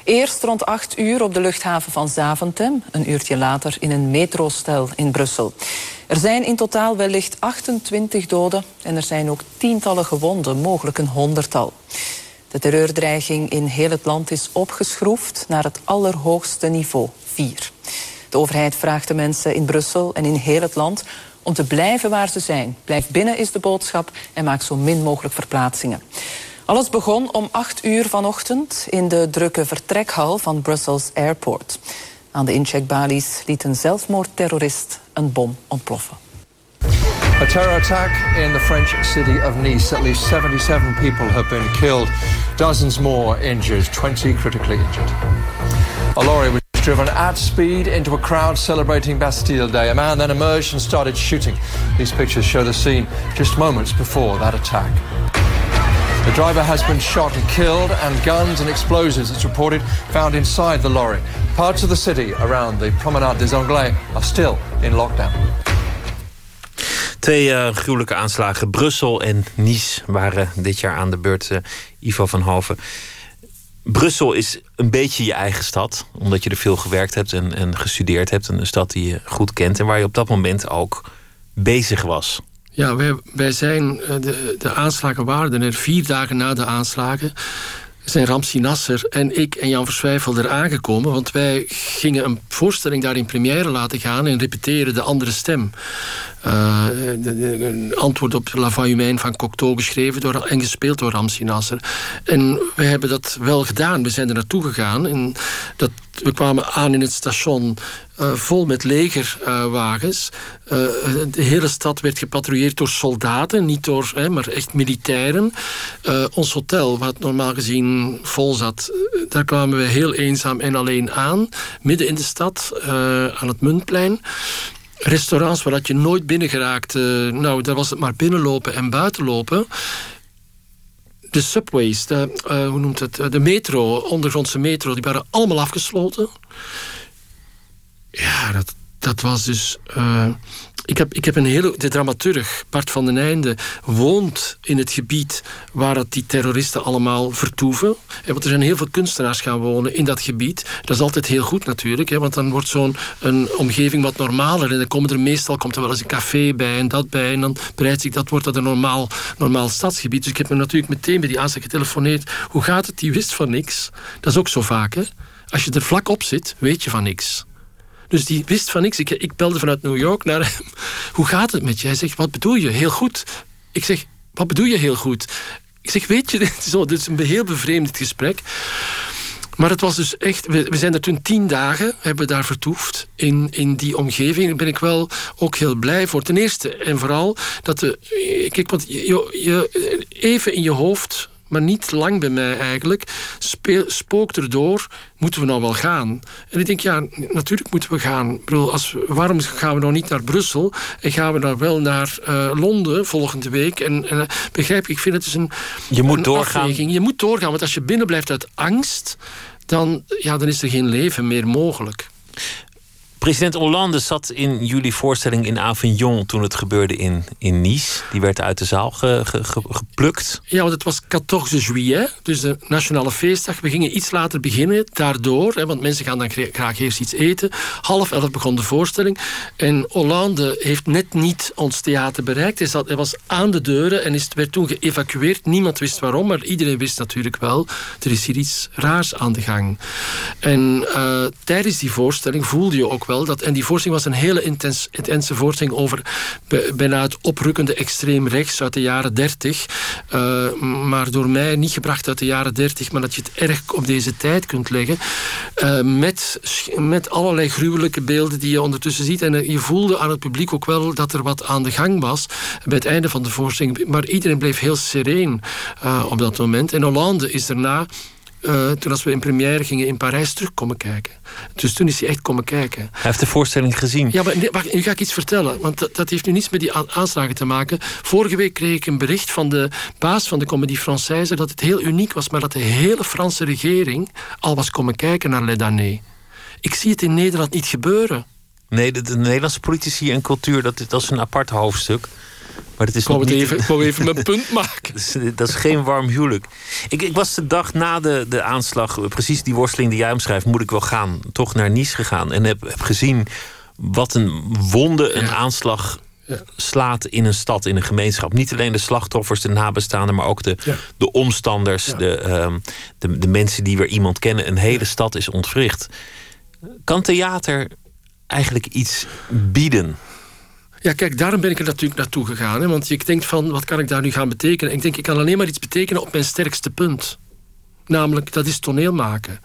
Eerst rond 8 uur op de luchthaven van Zaventem, een uurtje later in een metrostel in Brussel. Er zijn in totaal wellicht 28 doden en er zijn ook tientallen gewonden, mogelijk een honderdtal. De terreurdreiging in heel het land is opgeschroefd naar het allerhoogste niveau, 4. De overheid vraagt de mensen in Brussel en in heel het land om te blijven waar ze zijn. Blijf binnen is de boodschap en maak zo min mogelijk verplaatsingen. Alles begon om 8 uur vanochtend in de drukke vertrekhal van Brussels Airport. Aan de incheckbalies liet een zelfmoordterrorist een bom ontploffen. A terror attack in the French city of Nice. At least 77 people have been killed, dozens more injured, 20 critically injured. Driven at speed into a crowd celebrating Bastille Day. A man then emerged and started shooting. These pictures show the scene just moments before that attack. The driver has been shot and killed, and guns and explosives, it's reported, found inside the lorry. Parts of the city around the Promenade des Anglais are still in lockdown. Twee uh, gruwelijke aanslagen. Brussel en Nice waren dit jaar aan de beurt. Uh, Ivo van Hoven. Brussel is een beetje je eigen stad. Omdat je er veel gewerkt hebt en, en gestudeerd hebt. Een stad die je goed kent. En waar je op dat moment ook bezig was. Ja, wij, wij zijn, eh, de, de aanslagen waren er vier dagen na de aanslagen zijn Ramsi Nasser en ik en Jan Verswijfel er aangekomen. Want wij gingen een voorstelling daar in première laten gaan en repeteren de andere stem. Uh, een antwoord op La Humaine van Cocteau geschreven door, en gespeeld door Ramsi Nasser. En we hebben dat wel gedaan. We zijn er naartoe gegaan. En dat, we kwamen aan in het station uh, vol met legerwagens. Uh, de hele stad werd gepatrouilleerd door soldaten, niet door, hè, maar echt militairen. Ons hotel, wat normaal gezien vol zat, daar kwamen we heel eenzaam en alleen aan. Midden in de stad, aan het Muntplein restaurants waar dat je nooit binnen geraakt. Uh, nou, daar was het maar binnenlopen en buitenlopen. De subways, de, uh, hoe noemt het? De metro, ondergrondse metro, die waren allemaal afgesloten. Ja, dat, dat was dus. Uh, ik heb, ik heb een hele. De dramaturg, Bart van den Einde, woont in het gebied waar dat die terroristen allemaal vertoeven. En want er zijn heel veel kunstenaars gaan wonen in dat gebied. Dat is altijd heel goed natuurlijk, hè, want dan wordt zo'n omgeving wat normaler. En dan komen er meestal komt er wel eens een café bij en dat bij. En dan breidt zich dat, wordt dat een normaal, normaal stadsgebied. Dus ik heb me natuurlijk meteen bij die aanslag getelefoneerd. Hoe gaat het? Die wist van niks. Dat is ook zo vaak, hè? Als je er vlak op zit, weet je van niks. Dus die wist van niks. Ik, ik belde vanuit New York naar hem. <laughs> Hoe gaat het met je? Hij zegt, wat bedoel je? Heel goed. Ik zeg, wat bedoel je heel goed? Ik zeg, weet je, <laughs> zo, dit is een heel bevreemd gesprek. Maar het was dus echt, we, zijn er toen tien dagen, hebben daar vertoefd in, in die omgeving. Daar ben ik wel ook heel blij voor. Ten eerste en vooral dat de, kijk, want je, je, even in je hoofd maar niet lang bij mij eigenlijk, speel, spookt erdoor, moeten we nou wel gaan? En ik denk, ja, natuurlijk moeten we gaan. Ik bedoel, als, waarom gaan we nou niet naar Brussel en gaan we dan wel naar uh, Londen volgende week? En, en uh, begrijp ik, ik vind het dus een Je moet een doorgaan. Afweging. Je moet doorgaan, want als je binnen blijft uit angst, dan, ja, dan is er geen leven meer mogelijk. President Hollande zat in jullie voorstelling in Avignon toen het gebeurde in, in Nice. Die werd uit de zaal ge, ge, ge, geplukt. Ja, want het was 14 juillet, dus de nationale feestdag. We gingen iets later beginnen, daardoor. Hè, want mensen gaan dan graag eerst iets eten. Half elf begon de voorstelling. En Hollande heeft net niet ons theater bereikt. Hij, was aan de deuren en is, werd toen geëvacueerd. Niemand wist waarom, maar iedereen wist natuurlijk wel... er is hier iets raars aan de gang. En uh, tijdens die voorstelling voelde je ook wel dat, en die voorstelling was een hele intens, intense voorstelling over bijna het oprukkende extreem rechts uit de jaren 30. Uh, maar door mij niet gebracht uit de jaren 30, maar dat je het erg op deze tijd kunt leggen. Uh, met, met allerlei gruwelijke beelden die je ondertussen ziet. En uh, je voelde aan het publiek ook wel dat er wat aan de gang was bij het einde van de voorstelling. Maar iedereen bleef heel sereen op dat moment. En Hollande is daarna uh, toen als we in première gingen in Parijs terug komen kijken. Dus toen is hij echt komen kijken. Hij heeft de voorstelling gezien. Ja, maar wacht, nu ga ik iets vertellen. Want dat, dat heeft nu niets met die aanslagen te maken. Vorige week kreeg ik een bericht van de baas van de Comédie Française... dat het heel uniek was, maar dat de hele Franse regering... al was komen kijken naar Les Damnés. Ik zie het in Nederland niet gebeuren. Nee, de, de Nederlandse politici en cultuur, dat, dat is een apart hoofdstuk. Maar het is ik niet... even, ik wou even mijn <laughs> punt maken. Dat is, dat is geen warm huwelijk. Ik, ik, was de dag na de, de aanslag, precies die worsteling die jij omschrijft, moet ik wel gaan. Toch naar Nice gegaan. En heb, heb gezien wat een wonde een ja. aanslag ja. slaat in een stad, in een gemeenschap. Niet alleen de slachtoffers, de nabestaanden, maar ook de, ja. de omstanders, de, um, de, de, mensen die weer iemand kennen. Een hele stad is ontwricht. Kan theater eigenlijk iets bieden? Ja, kijk, daarom ben ik er natuurlijk naartoe gegaan. Hè? Want je denkt van, wat kan ik daar nu gaan betekenen? En ik denk, ik kan alleen maar iets betekenen op mijn sterkste punt. Namelijk, dat is toneel maken.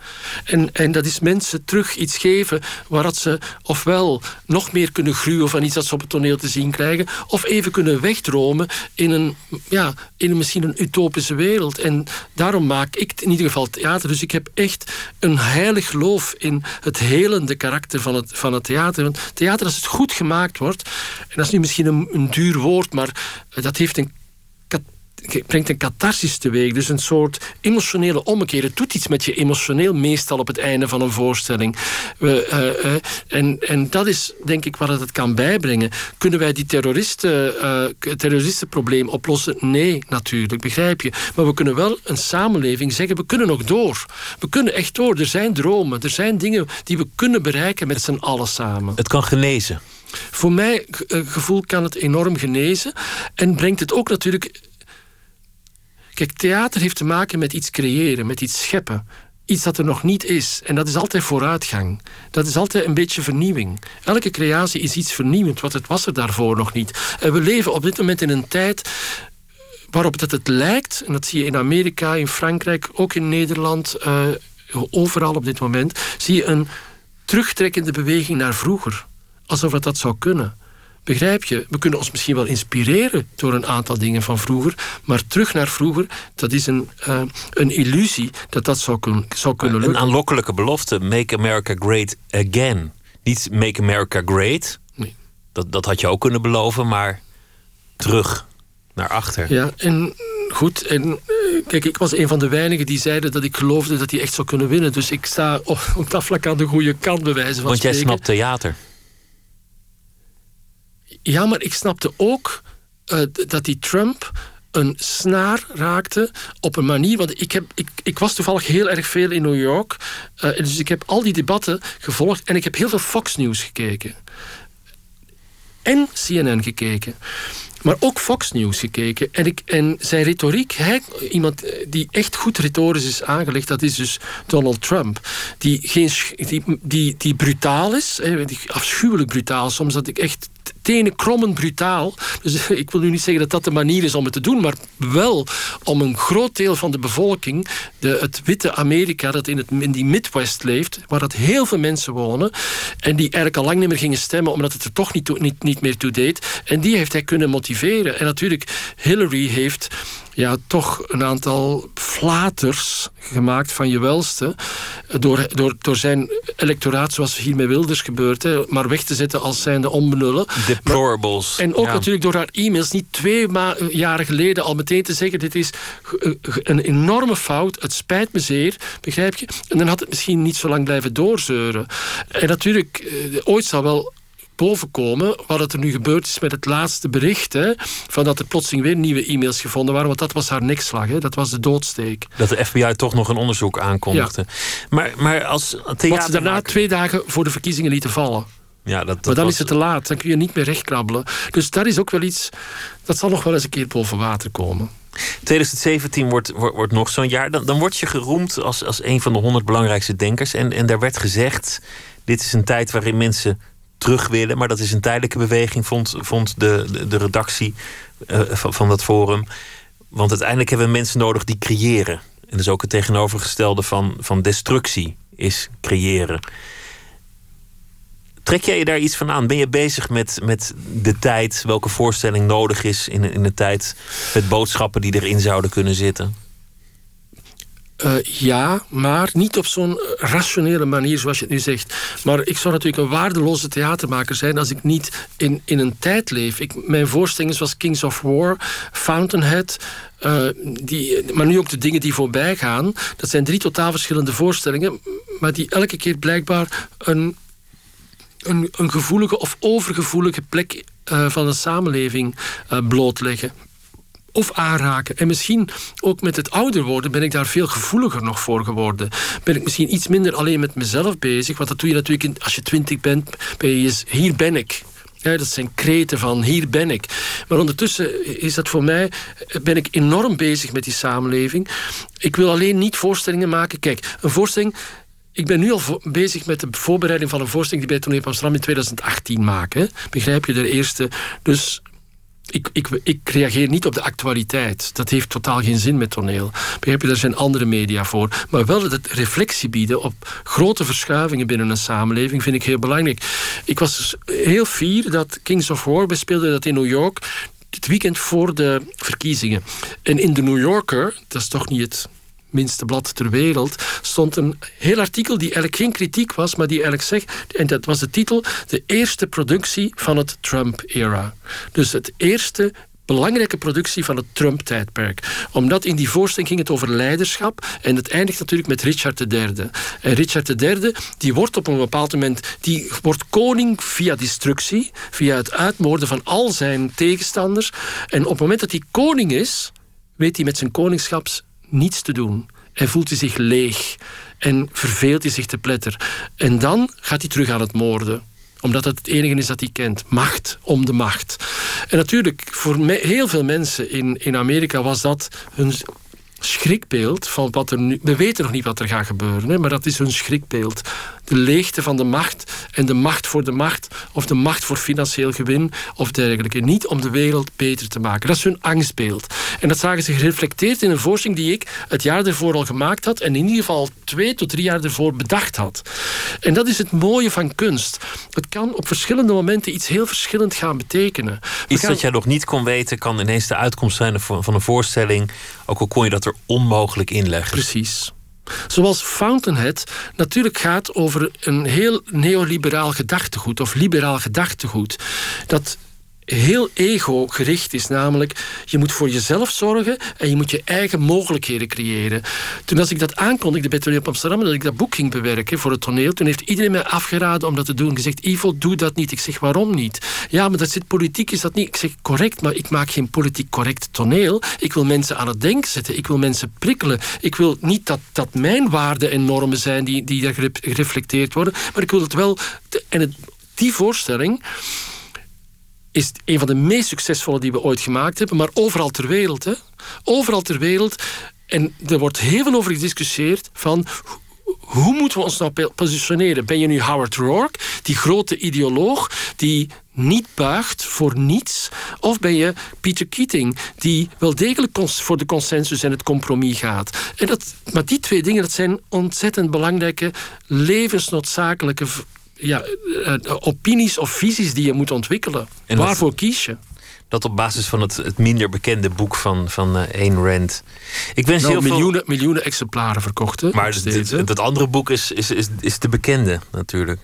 En, en dat is mensen terug iets geven waar dat ze ofwel nog meer kunnen gruwen van iets dat ze op het toneel te zien krijgen, of even kunnen wegdromen in een, ja, in een, misschien een utopische wereld. En daarom maak ik in ieder geval theater. Dus ik heb echt een heilig geloof in het helende karakter van het, van het theater. Want theater, als het goed gemaakt wordt, en dat is nu misschien een, een duur woord, maar dat heeft een brengt een catharsis teweeg. Dus een soort emotionele ommekeer. Het doet iets met je emotioneel, meestal op het einde van een voorstelling. We, uh, uh, en, en dat is denk ik wat het kan bijbrengen. Kunnen wij die terroristen, uh, terroristenprobleem oplossen? Nee, natuurlijk, begrijp je. Maar we kunnen wel een samenleving zeggen, we kunnen nog door. We kunnen echt door. Er zijn dromen, er zijn dingen die we kunnen bereiken met z'n allen samen. Het kan genezen. Voor mij gevoel kan het enorm genezen. En brengt het ook natuurlijk Kijk, theater heeft te maken met iets creëren, met iets scheppen. Iets dat er nog niet is. En dat is altijd vooruitgang. Dat is altijd een beetje vernieuwing. Elke creatie is iets vernieuwend, want het was er daarvoor nog niet. En we leven op dit moment in een tijd waarop dat het lijkt, en dat zie je in Amerika, in Frankrijk, ook in Nederland, uh, overal op dit moment, zie je een terugtrekkende beweging naar vroeger. Alsof het dat zou kunnen. Begrijp je? We kunnen ons misschien wel inspireren door een aantal dingen van vroeger, maar terug naar vroeger, dat is een, uh, een illusie dat dat zou, kun, zou kunnen lukken. Een aanlokkelijke belofte: Make America Great Again. Niet Make America Great. Nee. Dat, dat had je ook kunnen beloven, maar terug naar achter. Ja, en goed. En uh, kijk, ik was een van de weinigen die zeiden dat ik geloofde dat hij echt zou kunnen winnen. Dus ik sta op, op dat vlak aan de goede kant, bewijzen van Want spreken. jij snapt theater. Ja, maar ik snapte ook uh, dat die Trump een snaar raakte op een manier. Want ik, heb, ik, ik was toevallig heel erg veel in New York. Uh, dus ik heb al die debatten gevolgd en ik heb heel veel Fox News gekeken. En CNN gekeken. Maar ook Fox News gekeken. En, ik, en zijn retoriek, iemand die echt goed retorisch is aangelegd, dat is dus Donald Trump. Die, geen, die, die, die brutaal is, afschuwelijk brutaal. Soms dat ik echt tenen krommend brutaal. Dus <laughs> ik wil nu niet zeggen dat dat de manier is om het te doen, maar wel om een groot deel van de bevolking, de, het witte Amerika dat in, het, in die Midwest leeft, waar dat heel veel mensen wonen, en die eigenlijk al lang niet meer gingen stemmen omdat het er toch niet, niet, niet meer toe deed. En die heeft hij kunnen motiveren. En natuurlijk, Hillary heeft ja, toch een aantal flaters gemaakt van je welste. Door, door, door zijn electoraat, zoals hier met Wilders gebeurt, hè, maar weg te zetten als zijnde onbenullen. Deplorables. Maar, en ook ja. natuurlijk door haar e-mails niet twee jaren geleden al meteen te zeggen: dit is een enorme fout, het spijt me zeer, begrijp je? En dan had het misschien niet zo lang blijven doorzeuren. En natuurlijk, ooit zal wel bovenkomen wat er nu gebeurd is met het laatste bericht. Hè, van dat er plotseling weer nieuwe e-mails gevonden waren. Want dat was haar nekslag. Hè, dat was de doodsteek. Dat de FBI toch nog een onderzoek aankondigde. Ja. Maar, maar als. Wat ze daarna twee dagen voor de verkiezingen lieten vallen. Ja, dat, dat maar dan was... is het te laat. Dan kun je niet meer rechtkrabbelen. Dus dat is ook wel iets... Dat zal nog wel eens een keer boven water komen. 2017 wordt, wordt, wordt nog zo'n jaar. Dan, dan word je geroemd als, als een van de honderd belangrijkste denkers. En, en daar werd gezegd... Dit is een tijd waarin mensen terug willen. Maar dat is een tijdelijke beweging, vond, vond de, de, redactie uh, van, van dat forum. Want uiteindelijk hebben we mensen nodig die creëren. En dus ook het tegenovergestelde van, van destructie is creëren. Trek jij je daar iets van aan? Ben je bezig met, met de tijd, welke voorstelling nodig is in, in de tijd, met boodschappen die erin zouden kunnen zitten? Uh, ja, maar niet op zo'n rationele manier zoals je het nu zegt. Maar ik zou natuurlijk een waardeloze theatermaker zijn als ik niet in, in een tijd leef. Ik, mijn voorstellingen zoals Kings of War, Fountainhead, uh, die, maar nu ook de dingen die voorbij gaan. Dat zijn drie totaal verschillende voorstellingen, maar die elke keer blijkbaar een, een, een gevoelige of overgevoelige plek uh, van de samenleving blootleggen of aanraken. En misschien ook met het ouder worden ben ik daar veel gevoeliger nog voor geworden. Ben ik misschien iets minder alleen met mezelf bezig. Want dat doe je natuurlijk als je twintig bent. Ben je hier ben ik. Ja, dat zijn kreten van hier ben ik. Maar ondertussen is dat voor mij, ben ik enorm bezig met die samenleving. Ik wil alleen niet voorstellingen maken. Kijk, een voorstelling. Ik ben nu al bezig met de voorbereiding van een voorstelling die bij Toneel Amsterdam in 2018 maken. Begrijp je de eerste? Dus ik, ik, ik reageer niet op de actualiteit. Dat heeft totaal geen zin met toneel. Begrijp je, daar zijn andere media voor. Maar wel het reflectie bieden op grote verschuivingen binnen een samenleving vind ik heel belangrijk. Ik was dus heel fier dat Kings of War, we speelden dat in New York het weekend voor de verkiezingen. En in de New Yorker, dat is toch niet het minste blad ter wereld, stond een heel artikel die eigenlijk geen kritiek was, maar die eigenlijk zegt, en dat was de titel, de eerste productie van het Trump-era. Dus het eerste belangrijke productie van het Trump-tijdperk. Omdat in die voorstelling ging het over leiderschap en het eindigt natuurlijk met Richard III. En Richard III die wordt op een bepaald moment die wordt koning via destructie, via het uitmoorden van al zijn tegenstanders. En op het moment dat hij koning is, weet hij met zijn koningschaps niets te doen. En voelt hij zich leeg en verveelt hij zich te pletter. En dan gaat hij terug aan het moorden omdat het het enige is dat hij kent. Macht om de macht. En natuurlijk, voor heel veel mensen in, in Amerika was dat hun schrikbeeld van wat er nu. We weten nog niet wat er gaat gebeuren, hè, maar dat is hun schrikbeeld de leegte van de macht en de macht voor de macht of de macht voor financieel gewin of dergelijke. Niet om de wereld beter te maken. Dat is hun angstbeeld. En dat zagen ze gereflecteerd in een voorstelling die ik het jaar ervoor al gemaakt had en in ieder geval twee tot drie jaar ervoor bedacht had. En dat is het mooie van kunst. Het kan op verschillende momenten iets heel verschillend gaan betekenen. iets dat jij nog niet kon weten kan ineens de uitkomst zijn van een voorstelling, ook al kon je dat er onmogelijk inleggen. Precies. Zoals Fountainhead natuurlijk gaat over een heel neoliberaal gedachtegoed of liberaal gedachtegoed. Dat heel ego-gericht is. Namelijk, je moet voor jezelf zorgen en je moet je eigen mogelijkheden creëren. Toen als ik dat aankondigde bij Toneel op Amsterdam, dat ik dat boek ging bewerken voor het toneel, toen heeft iedereen mij afgeraden om dat te doen. Gezegd, Ivo, doe dat niet. Ik zeg, waarom niet? Ja, maar dat zit politiek, is dat niet? Ik zeg, correct, maar ik maak geen politiek correct toneel. Ik wil mensen aan het denken zetten. Ik wil mensen prikkelen. Ik wil niet dat, dat mijn waarden en normen zijn die, die daar gereflecteerd worden, maar ik wil het wel... En het, die voorstelling is een van de meest succesvolle die we ooit gemaakt hebben, maar overal ter wereld. Hè? Overal ter wereld. En er wordt heel veel over gediscussieerd van hoe moeten we ons nou positioneren? Ben je nu Howard Rourke, die grote ideoloog die niet buigt voor niets? Of ben je Peter Keating, die wel degelijk voor de consensus en het compromis gaat? En dat, maar die twee dingen dat zijn ontzettend belangrijke, levensnoodzakelijke ja, eh, eh, opinies of visies die je moet ontwikkelen. Waarvoor kies je? Dat op basis van het, het minder bekende boek van, van uh, Ayn Rand. Ik wens nou, heel miljoenen, veel... miljoenen exemplaren verkocht. Hè, maar het, dat andere boek is, is, is, is de bekende natuurlijk.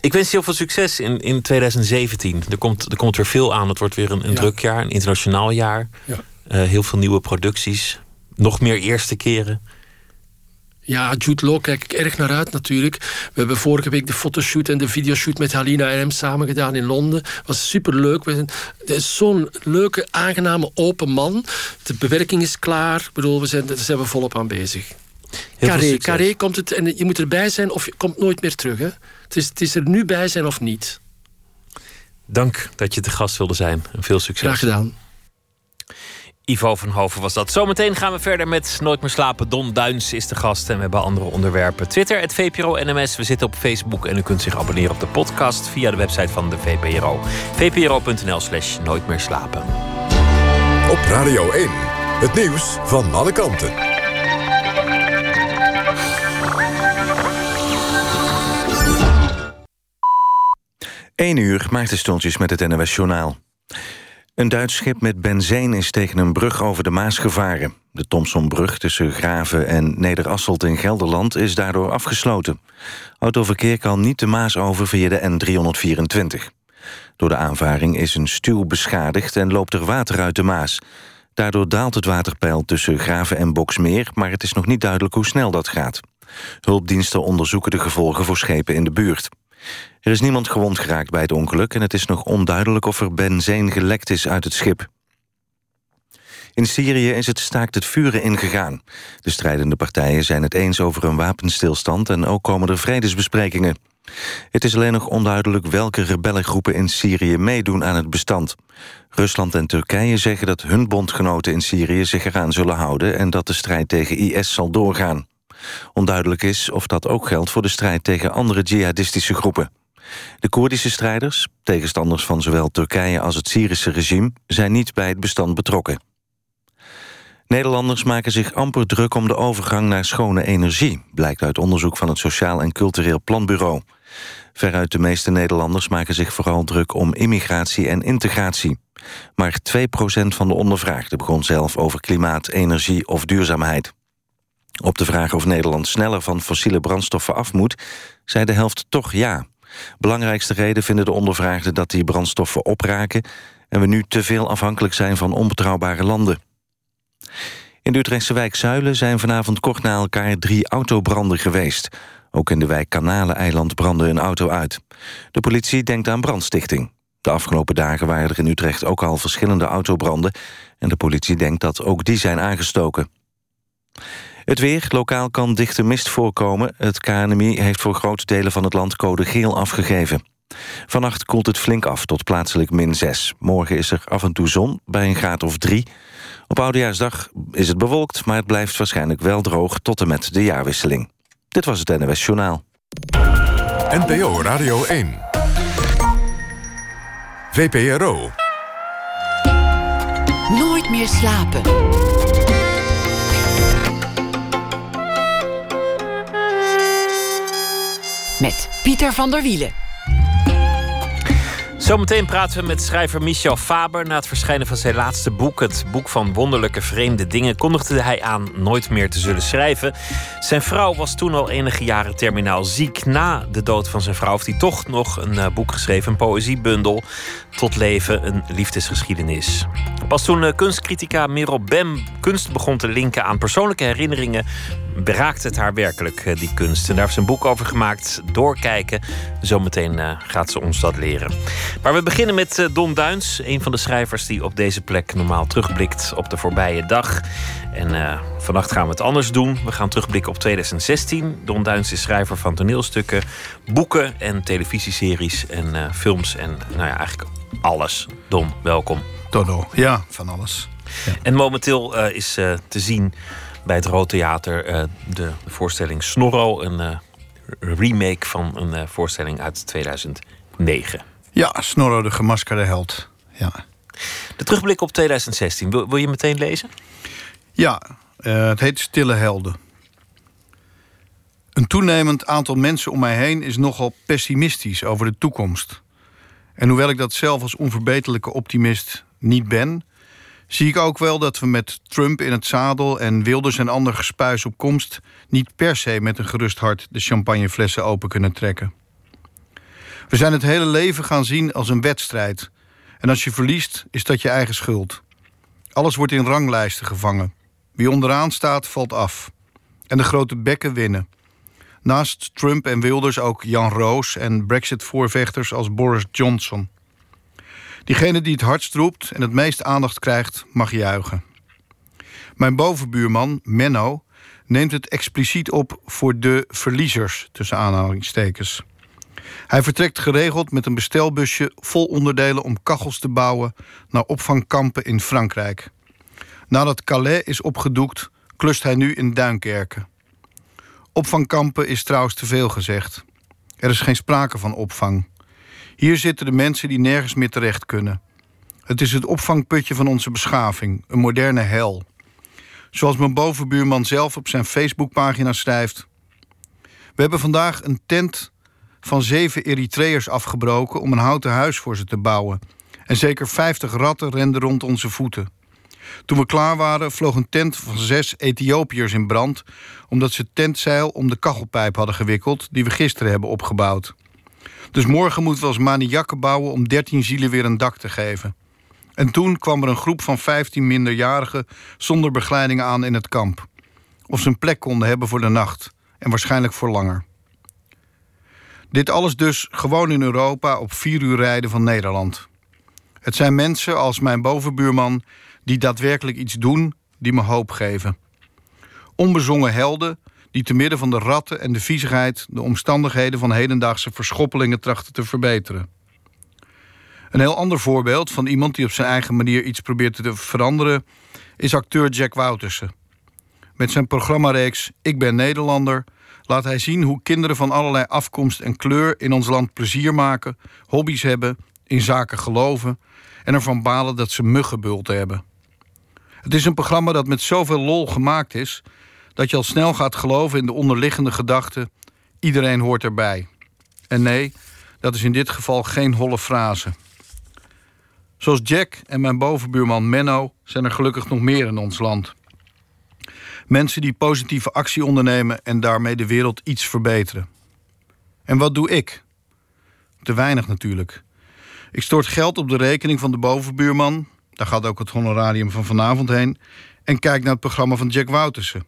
Ik wens je heel veel succes in, in 2017. Er komt, er komt weer veel aan. Het wordt weer een, een druk jaar, een internationaal jaar. Ja. heel veel nieuwe producties. Nog meer eerste keren. Ja, Jude Law kijk ik erg naar uit natuurlijk. We hebben vorige week de fotoshoot en de videoshoot met Halina en hem samen gedaan in Londen. was superleuk. Het is zo'n leuke, aangename, open man. De bewerking is klaar. Ik bedoel, we zijn, daar zijn we volop aan bezig. Carré, Carré komt het en je moet erbij zijn of je komt nooit meer terug. Hè? Het, is, het is er nu bij zijn of niet. Dank dat je te gast wilde zijn. En veel succes. Graag gedaan. Ivo van Hoven was dat. Zometeen gaan we verder met Nooit meer slapen. Don Duins is de gast en we hebben andere onderwerpen. Twitter, het VPRO NMS. We zitten op Facebook en u kunt zich abonneren op de podcast via de website van de VPRO. vpro.nl slash Nooit meer slapen. Op Radio 1, het nieuws van alle kanten. 1 uur maakt de stondjes met het NOS Journaal. Een Duits schip met benzine is tegen een brug over de Maas gevaren. De Thomsonbrug tussen Graven en Nederasselt in Gelderland is daardoor afgesloten. Autoverkeer kan niet de Maas over via de N324. Door de aanvaring is een stuw beschadigd en loopt er water uit de Maas. Daardoor daalt het waterpeil tussen Graven en Boksmeer... maar het is nog niet duidelijk hoe snel dat gaat. Hulpdiensten onderzoeken de gevolgen voor schepen in de buurt. Er is niemand gewond geraakt bij het ongeluk... en het is nog onduidelijk of er benzine gelekt is uit het schip. In Syrië is het staakt het vuren ingegaan. De strijdende partijen zijn het eens over een wapenstilstand... en ook komen er vredesbesprekingen. Het is alleen nog onduidelijk welke rebellengroepen in Syrië meedoen aan het bestand. Rusland en Turkije zeggen dat hun bondgenoten in Syrië zich eraan zullen houden... en dat de strijd tegen IS zal doorgaan. Onduidelijk is of dat ook geldt voor de strijd tegen andere jihadistische groepen. De Koerdische strijders, tegenstanders van zowel Turkije als het Syrische regime... zijn niet bij het bestand betrokken. Nederlanders maken zich amper druk om de overgang naar schone energie... blijkt uit onderzoek van het Sociaal en Cultureel Planbureau. Veruit de meeste Nederlanders maken zich vooral druk om immigratie en integratie. Maar 2% van de ondervraagden begon zelf over klimaat, energie of duurzaamheid. Op de vraag of Nederland sneller van fossiele brandstoffen af moet... zei de helft toch ja. Belangrijkste reden vinden de ondervraagden dat die brandstoffen opraken... en we nu te veel afhankelijk zijn van onbetrouwbare landen. In de Utrechtse wijk Zuilen zijn vanavond kort na elkaar drie autobranden geweest. Ook in de wijk Kanaleneiland brandde een auto uit. De politie denkt aan brandstichting. De afgelopen dagen waren er in Utrecht ook al verschillende autobranden... en de politie denkt dat ook die zijn aangestoken. Het weer, lokaal kan dichte mist voorkomen. Het KNMI heeft voor grote delen van het land code geel afgegeven. Vannacht koelt het flink af tot plaatselijk min 6. Morgen is er af en toe zon, bij een graad of 3. Op Oudejaarsdag is het bewolkt, maar het blijft waarschijnlijk wel droog... tot en met de jaarwisseling. Dit was het NWS Journaal. NPO Radio 1. VPRO. Nooit meer slapen. Met Pieter van der Wielen. Zometeen praten we met schrijver Michel Faber. Na het verschijnen van zijn laatste boek, het boek van wonderlijke vreemde dingen, kondigde hij aan nooit meer te zullen schrijven. Zijn vrouw was toen al enige jaren terminaal ziek. Na de dood van zijn vrouw heeft hij toch nog een uh, boek geschreven, een poëziebundel. Tot leven, een liefdesgeschiedenis. Pas toen uh, kunstcritica Merel Bem kunst begon te linken aan persoonlijke herinneringen, beraakte het haar werkelijk, uh, die kunst. En daar heeft ze een boek over gemaakt, Doorkijken. Zometeen gaat ze ons dat leren. Maar we beginnen met uh, Don Duins, een van de schrijvers die op deze plek normaal terugblikt op de voorbije dag. En uh, vannacht gaan we het anders doen. We gaan terugblikken op 2016. Don Duins is schrijver van toneelstukken, boeken en televisieseries en uh, films en nou ja, eigenlijk alles. Don, welkom. Dodo, ja, van alles. Ja. En momenteel is te zien bij het Rood Theater de, de, voorstelling Snorro, een remake van een voorstelling uit 2009. Ja, Snorro de gemaskerde held. Ja. De terugblik op 2016, wil, wil je meteen lezen? Ja, uh, het heet Stille Helden. Een toenemend aantal mensen om mij heen is nogal pessimistisch over de toekomst. En hoewel ik dat zelf als onverbeterlijke optimist niet ben, zie ik ook wel dat we met Trump in het zadel en Wilders en ander gespuis op komst niet per se met een gerust hart de champagneflessen open kunnen trekken. We zijn het hele leven gaan zien als een wedstrijd. En als je verliest, is dat je eigen schuld. Alles wordt in ranglijsten gevangen. Wie onderaan staat, valt af. En de grote bekken winnen. Naast Trump en Wilders ook Jan Roos en Brexit-voorvechters als Boris Johnson. Diegene die het hardst roept en het meest aandacht krijgt, mag juichen. Mijn bovenbuurman, Menno, neemt het expliciet op voor de verliezers, tussen aanhalingstekens. Hij vertrekt geregeld met een bestelbusje vol onderdelen om kachels te bouwen naar opvangkampen in Frankrijk. Nadat Calais is opgedoekt, klust hij nu in Duinkerken. Opvangkampen is trouwens te veel gezegd. Er is geen sprake van opvang. Hier zitten de mensen die nergens meer terecht kunnen. Het is het opvangputje van onze beschaving, een moderne hel. Zoals mijn bovenbuurman zelf op zijn Facebookpagina schrijft. We hebben vandaag een tent van zeven Eritreërs afgebroken om een houten huis voor ze te bouwen. En zeker vijftig ratten renden rond onze voeten. Toen we klaar waren, vloog een tent van zes Ethiopiërs in brand, omdat ze tentzeil om de kachelpijp hadden gewikkeld die we gisteren hebben opgebouwd. Dus morgen moeten we als maniakken bouwen om dertien zielen weer een dak te geven. En toen kwam er een groep van vijftien minderjarigen zonder begeleiding aan in het kamp. Of ze een plek konden hebben voor de nacht, en waarschijnlijk voor langer. Dit alles dus gewoon in Europa op vier uur rijden van Nederland. Het zijn mensen als mijn bovenbuurman die daadwerkelijk iets doen die me hoop geven. Onbezongen helden die te midden van de ratten en de viezigheid de omstandigheden van hedendaagse verschoppelingen trachten te verbeteren. Een heel ander voorbeeld van iemand die op zijn eigen manier iets probeert te veranderen is acteur Jack Woutersen. Met zijn programmareeks Ik ben Nederlander laat hij zien hoe kinderen van allerlei afkomst en kleur in ons land plezier maken, hobby's hebben, in zaken geloven en ervan balen dat ze muggenbulten hebben. Het is een programma dat met zoveel lol gemaakt is dat je al snel gaat geloven in de onderliggende gedachte: iedereen hoort erbij. En nee, dat is in dit geval geen holle frase. Zoals Jack en mijn bovenbuurman Menno zijn er gelukkig nog meer in ons land. Mensen die positieve actie ondernemen en daarmee de wereld iets verbeteren. En wat doe ik? Te weinig natuurlijk. Ik stort geld op de rekening van de bovenbuurman, daar gaat ook het honorarium van vanavond heen, en kijk naar het programma van Jack Woutersen.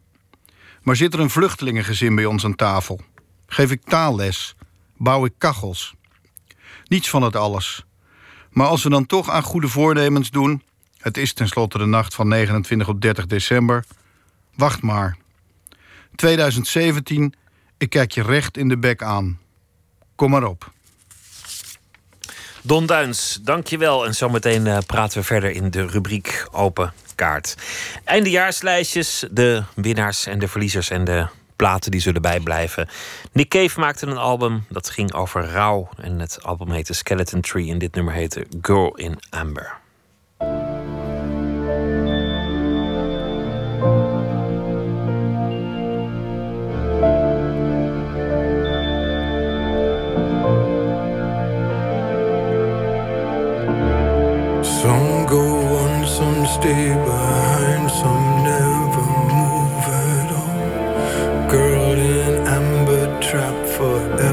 Maar zit er een vluchtelingengezin bij ons aan tafel? Geef ik taalles? Bouw ik kachels? Niets van het alles. Maar als we dan toch aan goede voornemens doen, het is tenslotte de nacht van 29 op 30 december, wacht maar. 2017, ik kijk je recht in de bek aan. Kom maar op. Don Duins, dankjewel. En zometeen uh, praten we verder in de rubriek Open Kaart. Eindejaarslijstjes, de winnaars en de verliezers en de platen die zullen bijblijven. Nick Cave maakte een album dat ging over rouw. En het album heette Skeleton Tree en dit nummer heette Girl in Amber.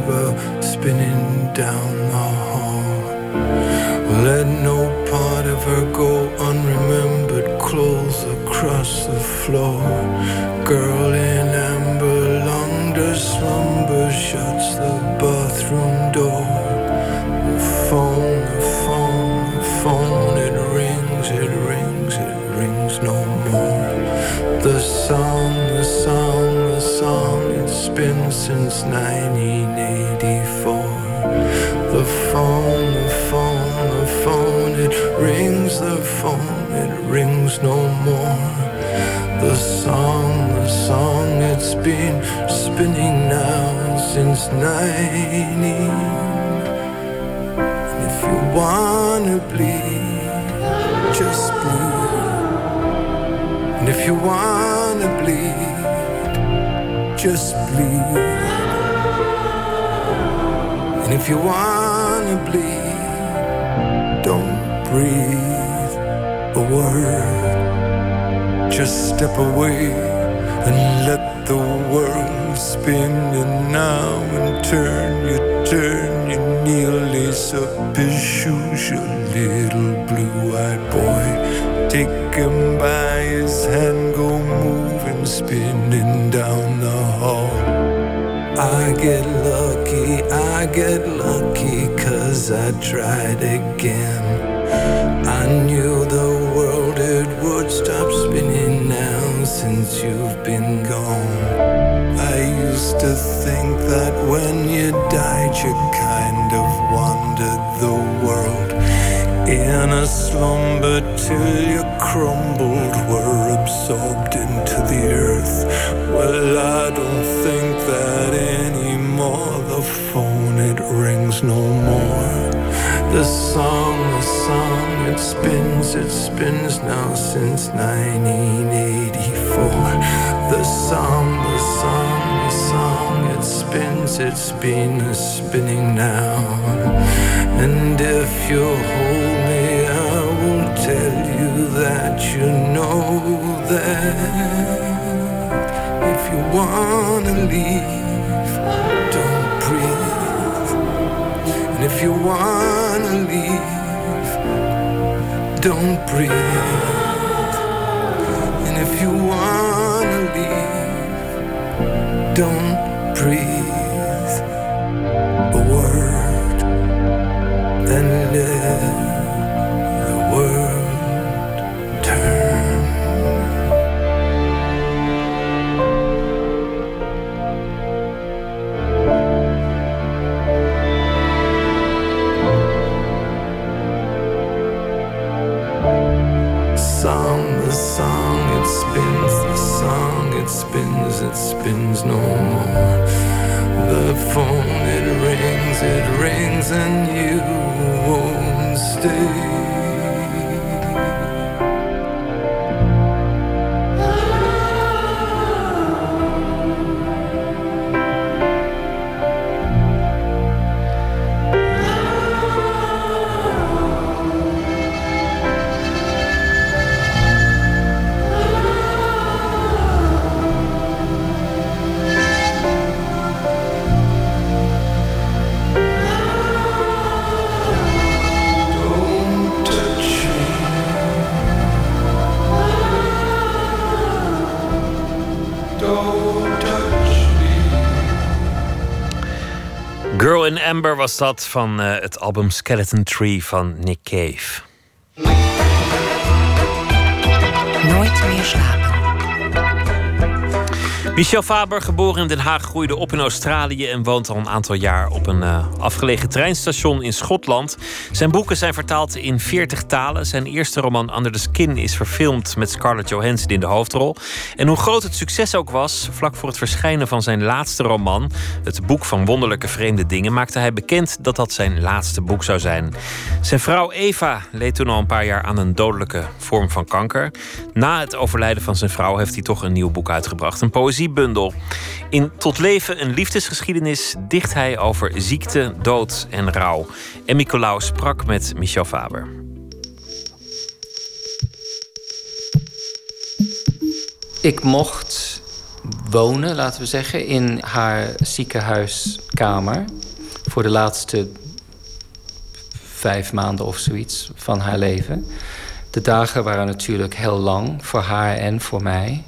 Forever spinning down the hall. Let no part of her go unremembered, clothes across the floor. Girl in amber, long the slumber shuts the bathroom door. The phone, the phone, the phone, it rings, it rings, it rings no more. The song, the song, the song, it's been since 1984. Since 90. And if you wanna bleed, just bleed. And if you wanna bleed, just bleed. And if you wanna bleed, don't breathe a word. Just step away and let the world spinning now and turn, you turn, you lace up shoes, your little blue-eyed boy. Take him by his hand, go moving, spinning down the hall. I get lucky, I get lucky, cause I tried again. I knew the world it would stop spinning since you've been gone. I used to think that when you died, you kind of wandered the world in a slumber till you crumbled, were absorbed into the earth. Well, I don't think that anymore. The phone, it rings no more. The song, the song, it spins, it spins now since 1984. The song, the song, the song, it spins, it's been spinning now. And if you hold me, I will tell you that you know that. If you wanna leave, don't breathe. And if you wanna leave, don't breathe. If you wanna leave, don't breathe was dat van uh, het album Skeleton Tree van Nick Cave. Nooit meer slapen. Michel Faber, geboren in Den Haag, groeide op in Australië en woont al een aantal jaar op een uh, afgelegen treinstation in Schotland. Zijn boeken zijn vertaald in 40 talen. Zijn eerste roman Under the Skin is verfilmd met Scarlett Johansson in de hoofdrol. En hoe groot het succes ook was, vlak voor het verschijnen van zijn laatste roman, het boek van wonderlijke vreemde dingen, maakte hij bekend dat dat zijn laatste boek zou zijn. Zijn vrouw Eva leed toen al een paar jaar aan een dodelijke vorm van kanker. Na het overlijden van zijn vrouw heeft hij toch een nieuw boek uitgebracht, een poëzie poëziebundel. In Tot leven een liefdesgeschiedenis dicht hij over ziekte, dood en rouw. En Nicolaou sprak met Michel Faber. Ik mocht wonen, laten we zeggen, in haar ziekenhuiskamer voor de laatste vijf maanden of zoiets van haar leven. De dagen waren natuurlijk heel lang voor haar en voor mij.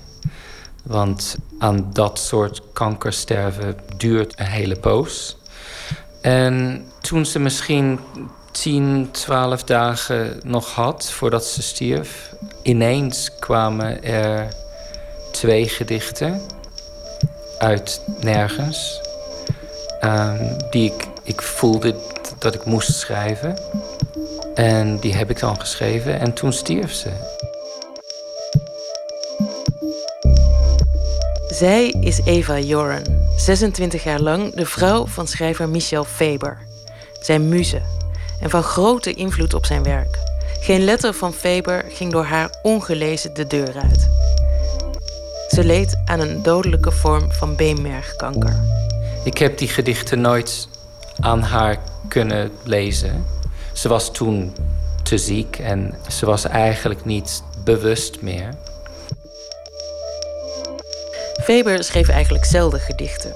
Want aan dat soort kankersterven duurt een hele poos. En toen ze misschien 10, 12 dagen nog had voordat ze stierf, ineens kwamen er twee gedichten uit nergens. Um, die ik, ik voelde dat ik moest schrijven. En die heb ik dan geschreven en toen stierf ze. Zij is Eva Joran, 26 jaar lang de vrouw van schrijver Michel Faber. Zijn muze en van grote invloed op zijn werk. Geen letter van Faber ging door haar ongelezen de deur uit. Ze leed aan een dodelijke vorm van beenmergkanker. Ik heb die gedichten nooit aan haar kunnen lezen. Ze was toen te ziek en ze was eigenlijk niet bewust meer. Weber schreef eigenlijk zelden gedichten.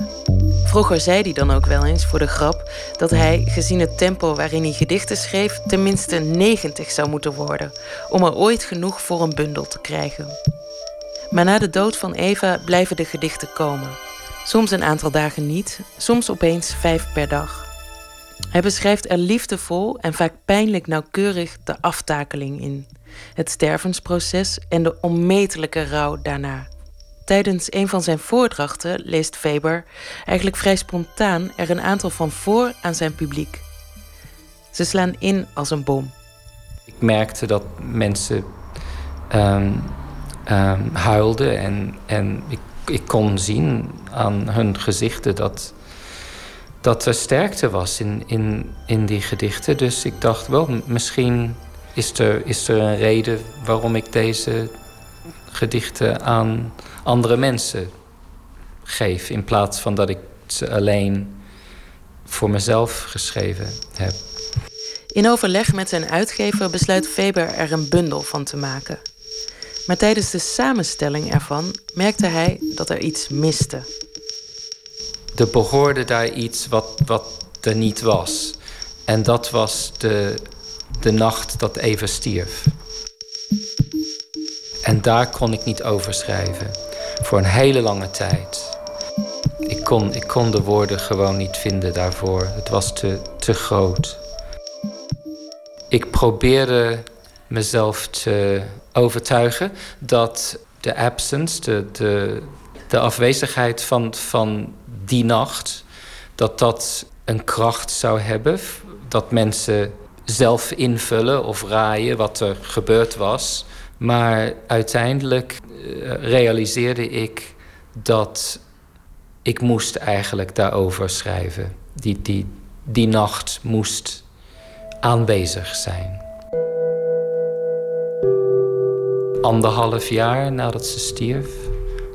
Vroeger zei hij dan ook wel eens voor de grap dat hij, gezien het tempo waarin hij gedichten schreef, tenminste 90 zou moeten worden om er ooit genoeg voor een bundel te krijgen. Maar na de dood van Eva blijven de gedichten komen. Soms een aantal dagen niet, soms opeens vijf per dag. Hij beschrijft er liefdevol en vaak pijnlijk nauwkeurig de aftakeling in, het stervensproces en de onmetelijke rouw daarna. Tijdens een van zijn voordrachten leest Weber eigenlijk vrij spontaan er een aantal van voor aan zijn publiek. Ze slaan in als een bom. Ik merkte dat mensen um, huilden en, en ik, ik kon zien aan hun gezichten dat, dat er sterkte was in, in, in die gedichten. Dus ik dacht wel, misschien is er, is er een reden waarom ik deze gedichten aan andere mensen geef. In plaats van dat ik ze alleen voor mezelf geschreven heb. In overleg met zijn uitgever besluit Weber er een bundel van te maken. Maar tijdens de samenstelling ervan merkte hij dat er iets miste. Er behoorde daar iets wat, wat er niet was. En dat was de, de nacht dat Eva stierf. En daar kon ik niet over schrijven. Voor een hele lange tijd. Ik kon, ik kon de woorden gewoon niet vinden daarvoor. Het was te, te groot. Ik probeerde mezelf te overtuigen dat de absence, de, de, de afwezigheid van, van die nacht, dat dat een kracht zou hebben. Dat mensen zelf invullen of raaien wat er gebeurd was. Maar uiteindelijk eh, realiseerde ik dat ik moest eigenlijk daarover schrijven. Die, die, die nacht moest aanwezig zijn. Anderhalf jaar nadat ze stierf,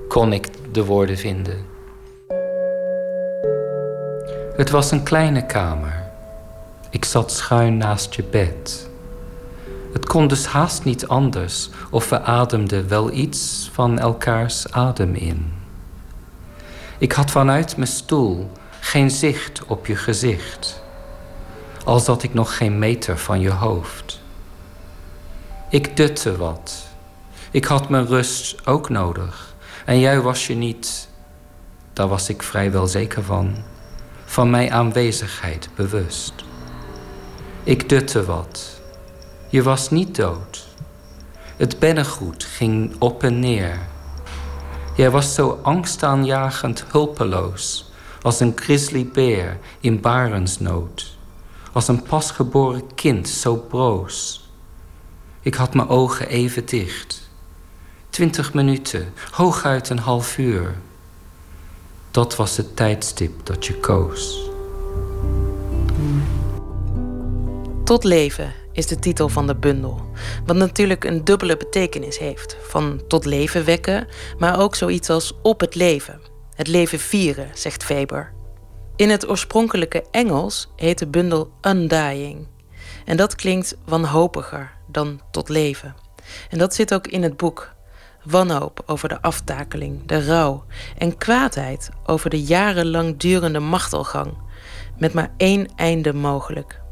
kon ik de woorden vinden. Het was een kleine kamer. Ik zat schuin naast je bed. Het kon dus haast niet anders of we ademden wel iets van elkaars adem in. Ik had vanuit mijn stoel geen zicht op je gezicht, al zat ik nog geen meter van je hoofd. Ik dutte wat. Ik had mijn rust ook nodig. En jij was je niet, daar was ik vrijwel zeker van, van mijn aanwezigheid bewust. Ik dutte wat. Je was niet dood. Het bennengoed ging op en neer. Jij was zo angstaanjagend hulpeloos als een grizzlybeer in barensnood. Als een pasgeboren kind zo broos. Ik had mijn ogen even dicht. Twintig minuten, hooguit een half uur. Dat was het tijdstip dat je koos. Tot leven is de titel van de bundel. Wat natuurlijk een dubbele betekenis heeft. Van tot leven wekken, maar ook zoiets als op het leven. Het leven vieren, zegt Faber. In het oorspronkelijke Engels heet de bundel Undying. En dat klinkt wanhopiger dan tot leven. En dat zit ook in het boek. Wanhoop over de aftakeling, de rouw en kwaadheid over de jarenlang durende machtelgang, met maar één einde mogelijk.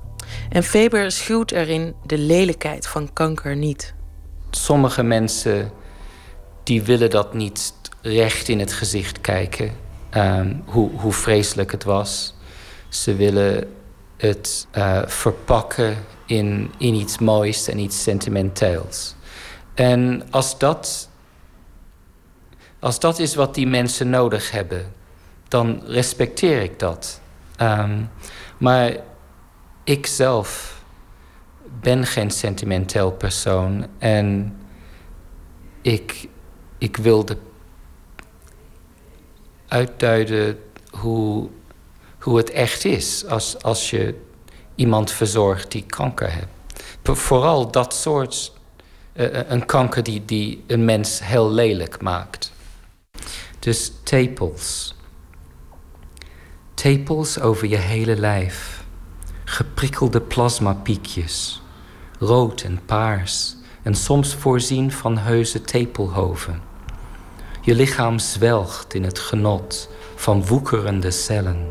En Faber schuwt erin de lelijkheid van kanker niet. Sommige mensen die willen dat niet recht in het gezicht kijken, ehm, hoe, hoe vreselijk het was. Ze willen het uh, verpakken in, in iets moois en iets sentimenteels. En als dat, als dat is wat die mensen nodig hebben, dan respecteer ik dat. Um, maar ik zelf ben geen sentimenteel persoon en ik, ik wilde uitduiden hoe, hoe het echt is als, als je iemand verzorgt die kanker heeft. Vooral dat soort, uh, een kanker die, die een mens heel lelijk maakt. Dus tepels. Tepels over je hele lijf geprikkelde plasmapiekjes, rood en paars en soms voorzien van heuse tepelhoven. Je lichaam zwelgt in het genot van woekerende cellen.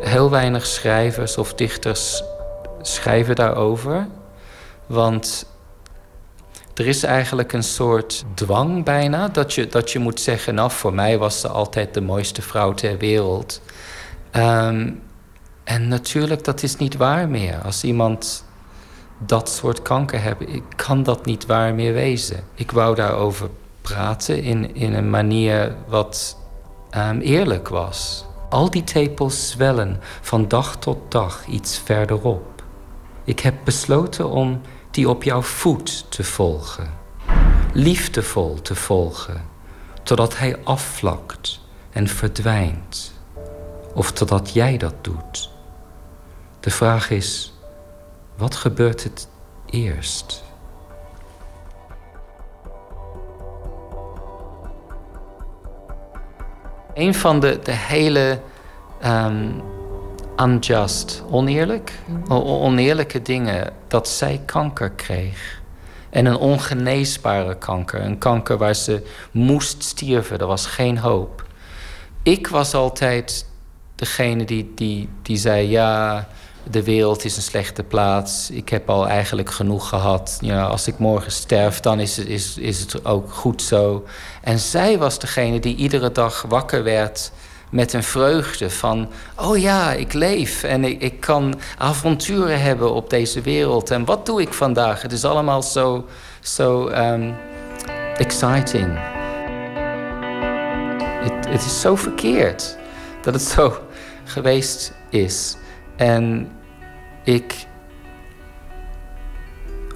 Heel weinig schrijvers of dichters schrijven daarover, want er is eigenlijk een soort dwang bijna dat je, dat je moet zeggen: Nou, voor mij was ze altijd de mooiste vrouw ter wereld. Um, en natuurlijk, dat is niet waar meer. Als iemand dat soort kanker heeft, kan dat niet waar meer wezen. Ik wou daarover praten in, in een manier wat um, eerlijk was. Al die tepels zwellen van dag tot dag iets verderop. Ik heb besloten om die op jouw voet te volgen. Liefdevol te volgen, totdat hij afvlakt en verdwijnt. Of totdat jij dat doet. De vraag is, wat gebeurt het eerst? Een van de, de hele um, unjust, oneerlijk, oneerlijke dingen dat zij kanker kreeg. En een ongeneesbare kanker. Een kanker waar ze moest stierven. Er was geen hoop. Ik was altijd degene die, die, die zei: Ja, de wereld is een slechte plaats. Ik heb al eigenlijk genoeg gehad. Ja, als ik morgen sterf, dan is het, is, is het ook goed zo. En zij was degene die iedere dag wakker werd met een vreugde van... oh ja, ik leef en ik, ik kan avonturen hebben op deze wereld. En wat doe ik vandaag? Het is allemaal zo, zo um, exciting. Het, het is zo verkeerd dat het zo geweest is. En ik,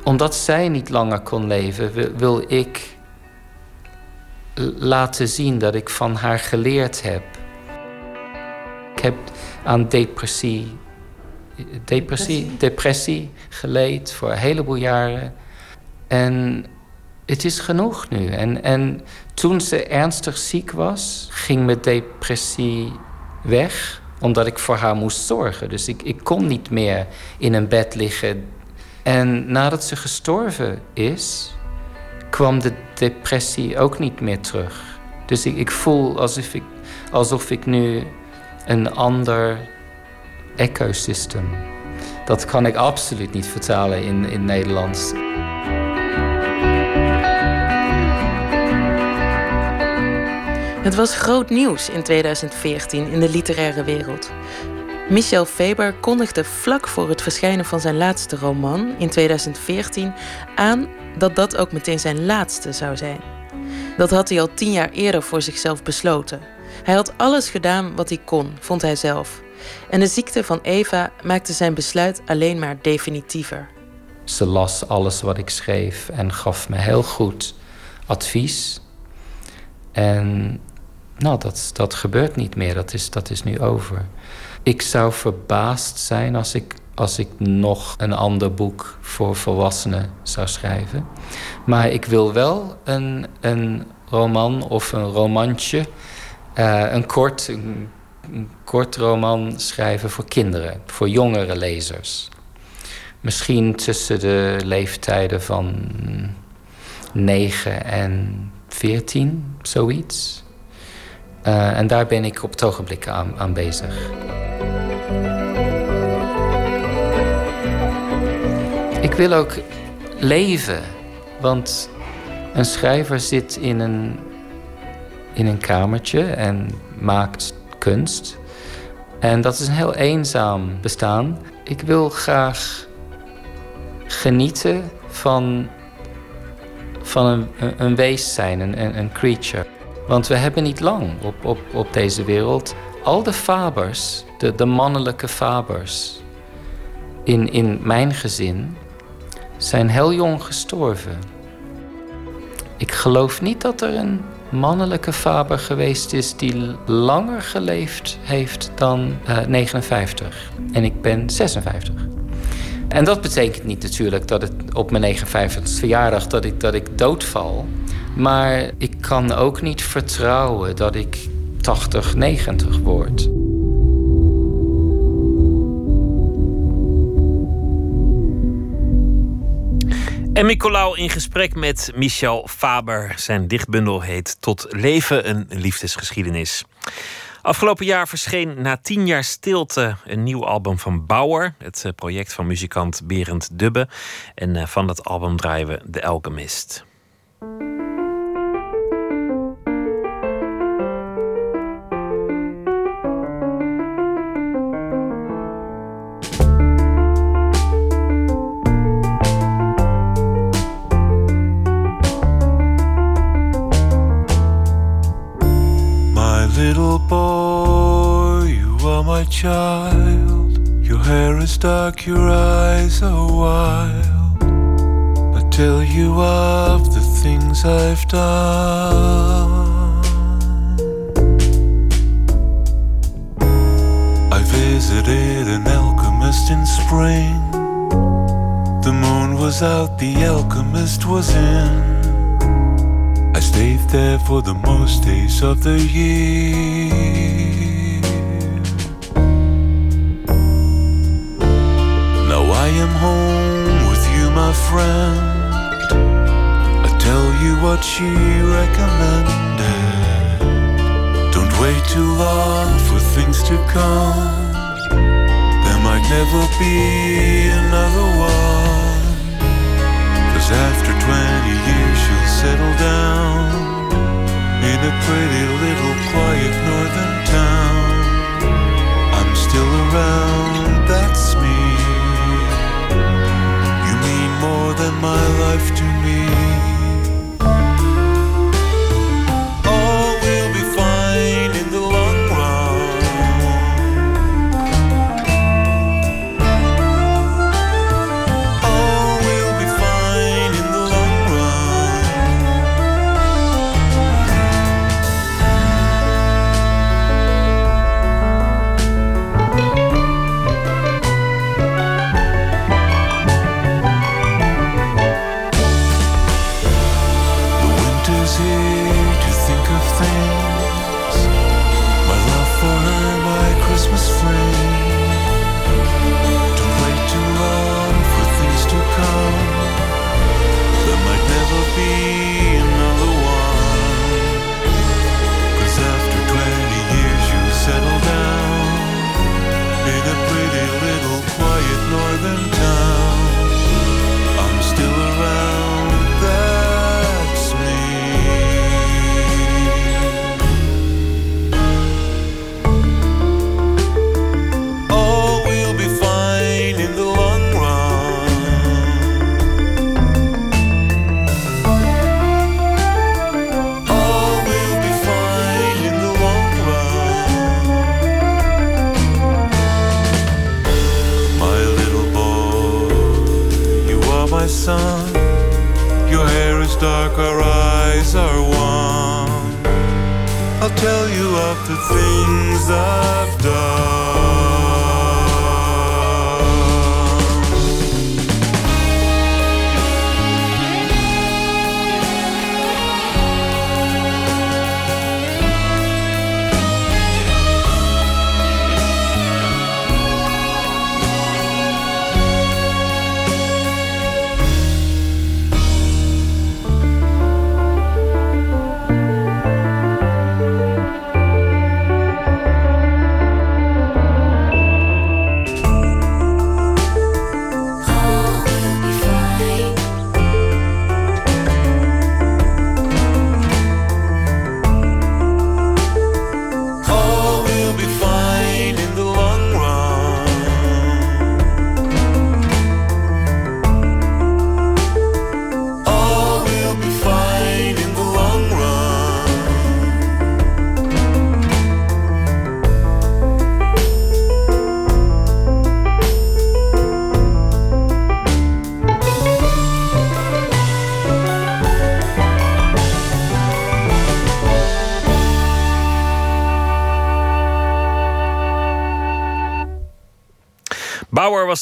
omdat zij niet langer kon leven, wil ik laten zien dat ik van haar geleerd heb. Ik heb aan depressie, depressie, depressie geleed voor een heleboel jaren. En het is genoeg nu. En, en toen ze ernstig ziek was, ging mijn depressie weg omdat ik voor haar moest zorgen. Dus ik, ik kon niet meer in een bed liggen. En nadat ze gestorven is, kwam de depressie ook niet meer terug. Dus ik, ik voel alsof ik, alsof ik nu een ander ecosysteem. Dat kan ik absoluut niet vertalen in, in Nederlands. Het was groot nieuws in 2014 in de literaire wereld. Michel Faber kondigde vlak voor het verschijnen van zijn laatste roman in 2014 aan dat dat ook meteen zijn laatste zou zijn. Dat had hij al tien jaar eerder voor zichzelf besloten. Hij had alles gedaan wat hij kon, vond hij zelf. En de ziekte van Eva maakte zijn besluit alleen maar definitiever. Ze las alles wat ik schreef en gaf me heel goed advies. En nou, dat, dat gebeurt niet meer. Dat is, dat is nu over. Ik zou verbaasd zijn als ik, als ik nog een ander boek voor volwassenen zou schrijven. Maar ik wil wel een, een roman of een romantje, uh, een, kort, een, een kort roman schrijven voor kinderen, voor jongere lezers. Misschien tussen de leeftijden van 9 en 14, zoiets. Uh, en daar ben ik op het ogenblik aan, aan bezig. Ik wil ook leven, want een schrijver zit in een, in een kamertje en maakt kunst. En dat is een heel eenzaam bestaan. Ik wil graag genieten van, van een, een wees zijn, een, een creature. Want we hebben niet lang op, op, op deze wereld. Al de fabers, de, de mannelijke fabers in, in mijn gezin, zijn heel jong gestorven. Ik geloof niet dat er een mannelijke faber geweest is die langer geleefd heeft dan uh, eh, 59. En ik ben 56. En dat betekent niet natuurlijk dat het op mijn 59 verjaardag dat ik, dat ik doodval. Maar ik kan ook niet vertrouwen dat ik 80, 90 word. En Nicolaou in gesprek met Michel Faber. Zijn dichtbundel heet Tot leven een liefdesgeschiedenis. Afgelopen jaar verscheen na tien jaar stilte een nieuw album van Bauer. Het eh, project van muzikant Berend Dubbe. En eh, van dat album draaien we The Alchemist. Little boy, you are my child. Your hair is dark, your eyes are wild. I tell you of the things I've done. I visited an alchemist in spring. The moon was out, the alchemist was in. I stayed there for the most days of the year. Now I am home with you, my friend. I tell you what she recommended. Don't wait too long for things to come. There might never be another one. Cause after 20 years, she'll settle down in a pretty little quiet northern town. I'm still around, that's me. You mean more than my life to me.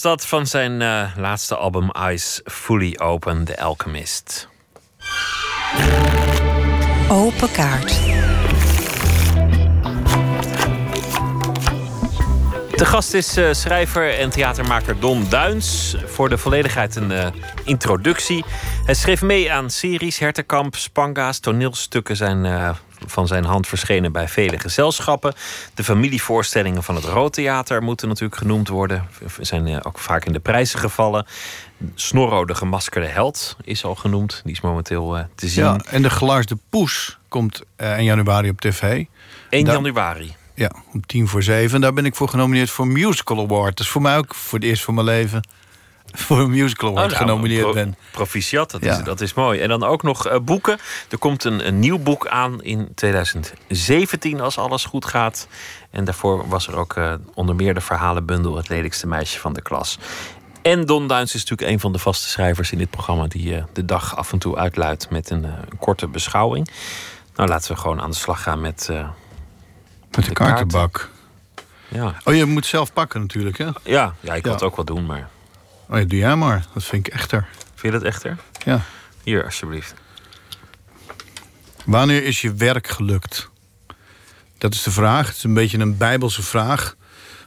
Was dat van zijn eh, laatste album Eyes Fully Open, The Alchemist. Open kaart. De gast is eh, schrijver en theatermaker Don Duins. Voor de volledigheid een eh, introductie. Hij schreef mee aan series, Hertenkamp, Spanga's. Toneelstukken zijn van zijn hand verschenen bij vele gezelschappen. De familievoorstellingen van het Roodtheater moeten natuurlijk genoemd worden. Zijn eh, ook vaak in de prijzen gevallen. Snorro, de gemaskerde held, is al genoemd. Die is momenteel eh, te zien. Ja, en de Gelaarsde Poes komt eh, in januari op tv. 1 Daar- januari. Ja, om tien voor zeven. Daar ben ik voor genomineerd voor Musical Award. Dat is voor mij ook voor het eerst van mijn leven... voor een Musical Award Oh, nou, genomineerd pro- ben. Proficiat, dat, Ja. is, dat is mooi. En dan ook nog eh, boeken. Er komt een, een nieuw boek aan in 2017 als alles goed gaat. En daarvoor was er ook eh, onder meer de verhalenbundel... Het lelijkste meisje van de klas. En Don Duins is natuurlijk een van de vaste schrijvers in dit programma... die eh, de dag af en toe uitluidt met een, eh, een korte beschouwing. Nou, laten we gewoon aan de slag gaan met... eh, Met de kaartenbak. Ja. Oh, je moet zelf pakken natuurlijk, hè? Ja, ja, ik wil Ja. het ook wel doen, maar... Oh ja, doe jij maar. Dat vind ik echter. Vind je dat echter? Ja. Hier, alsjeblieft. Wanneer is je werk gelukt? Dat is de vraag. Het is een beetje een bijbelse vraag.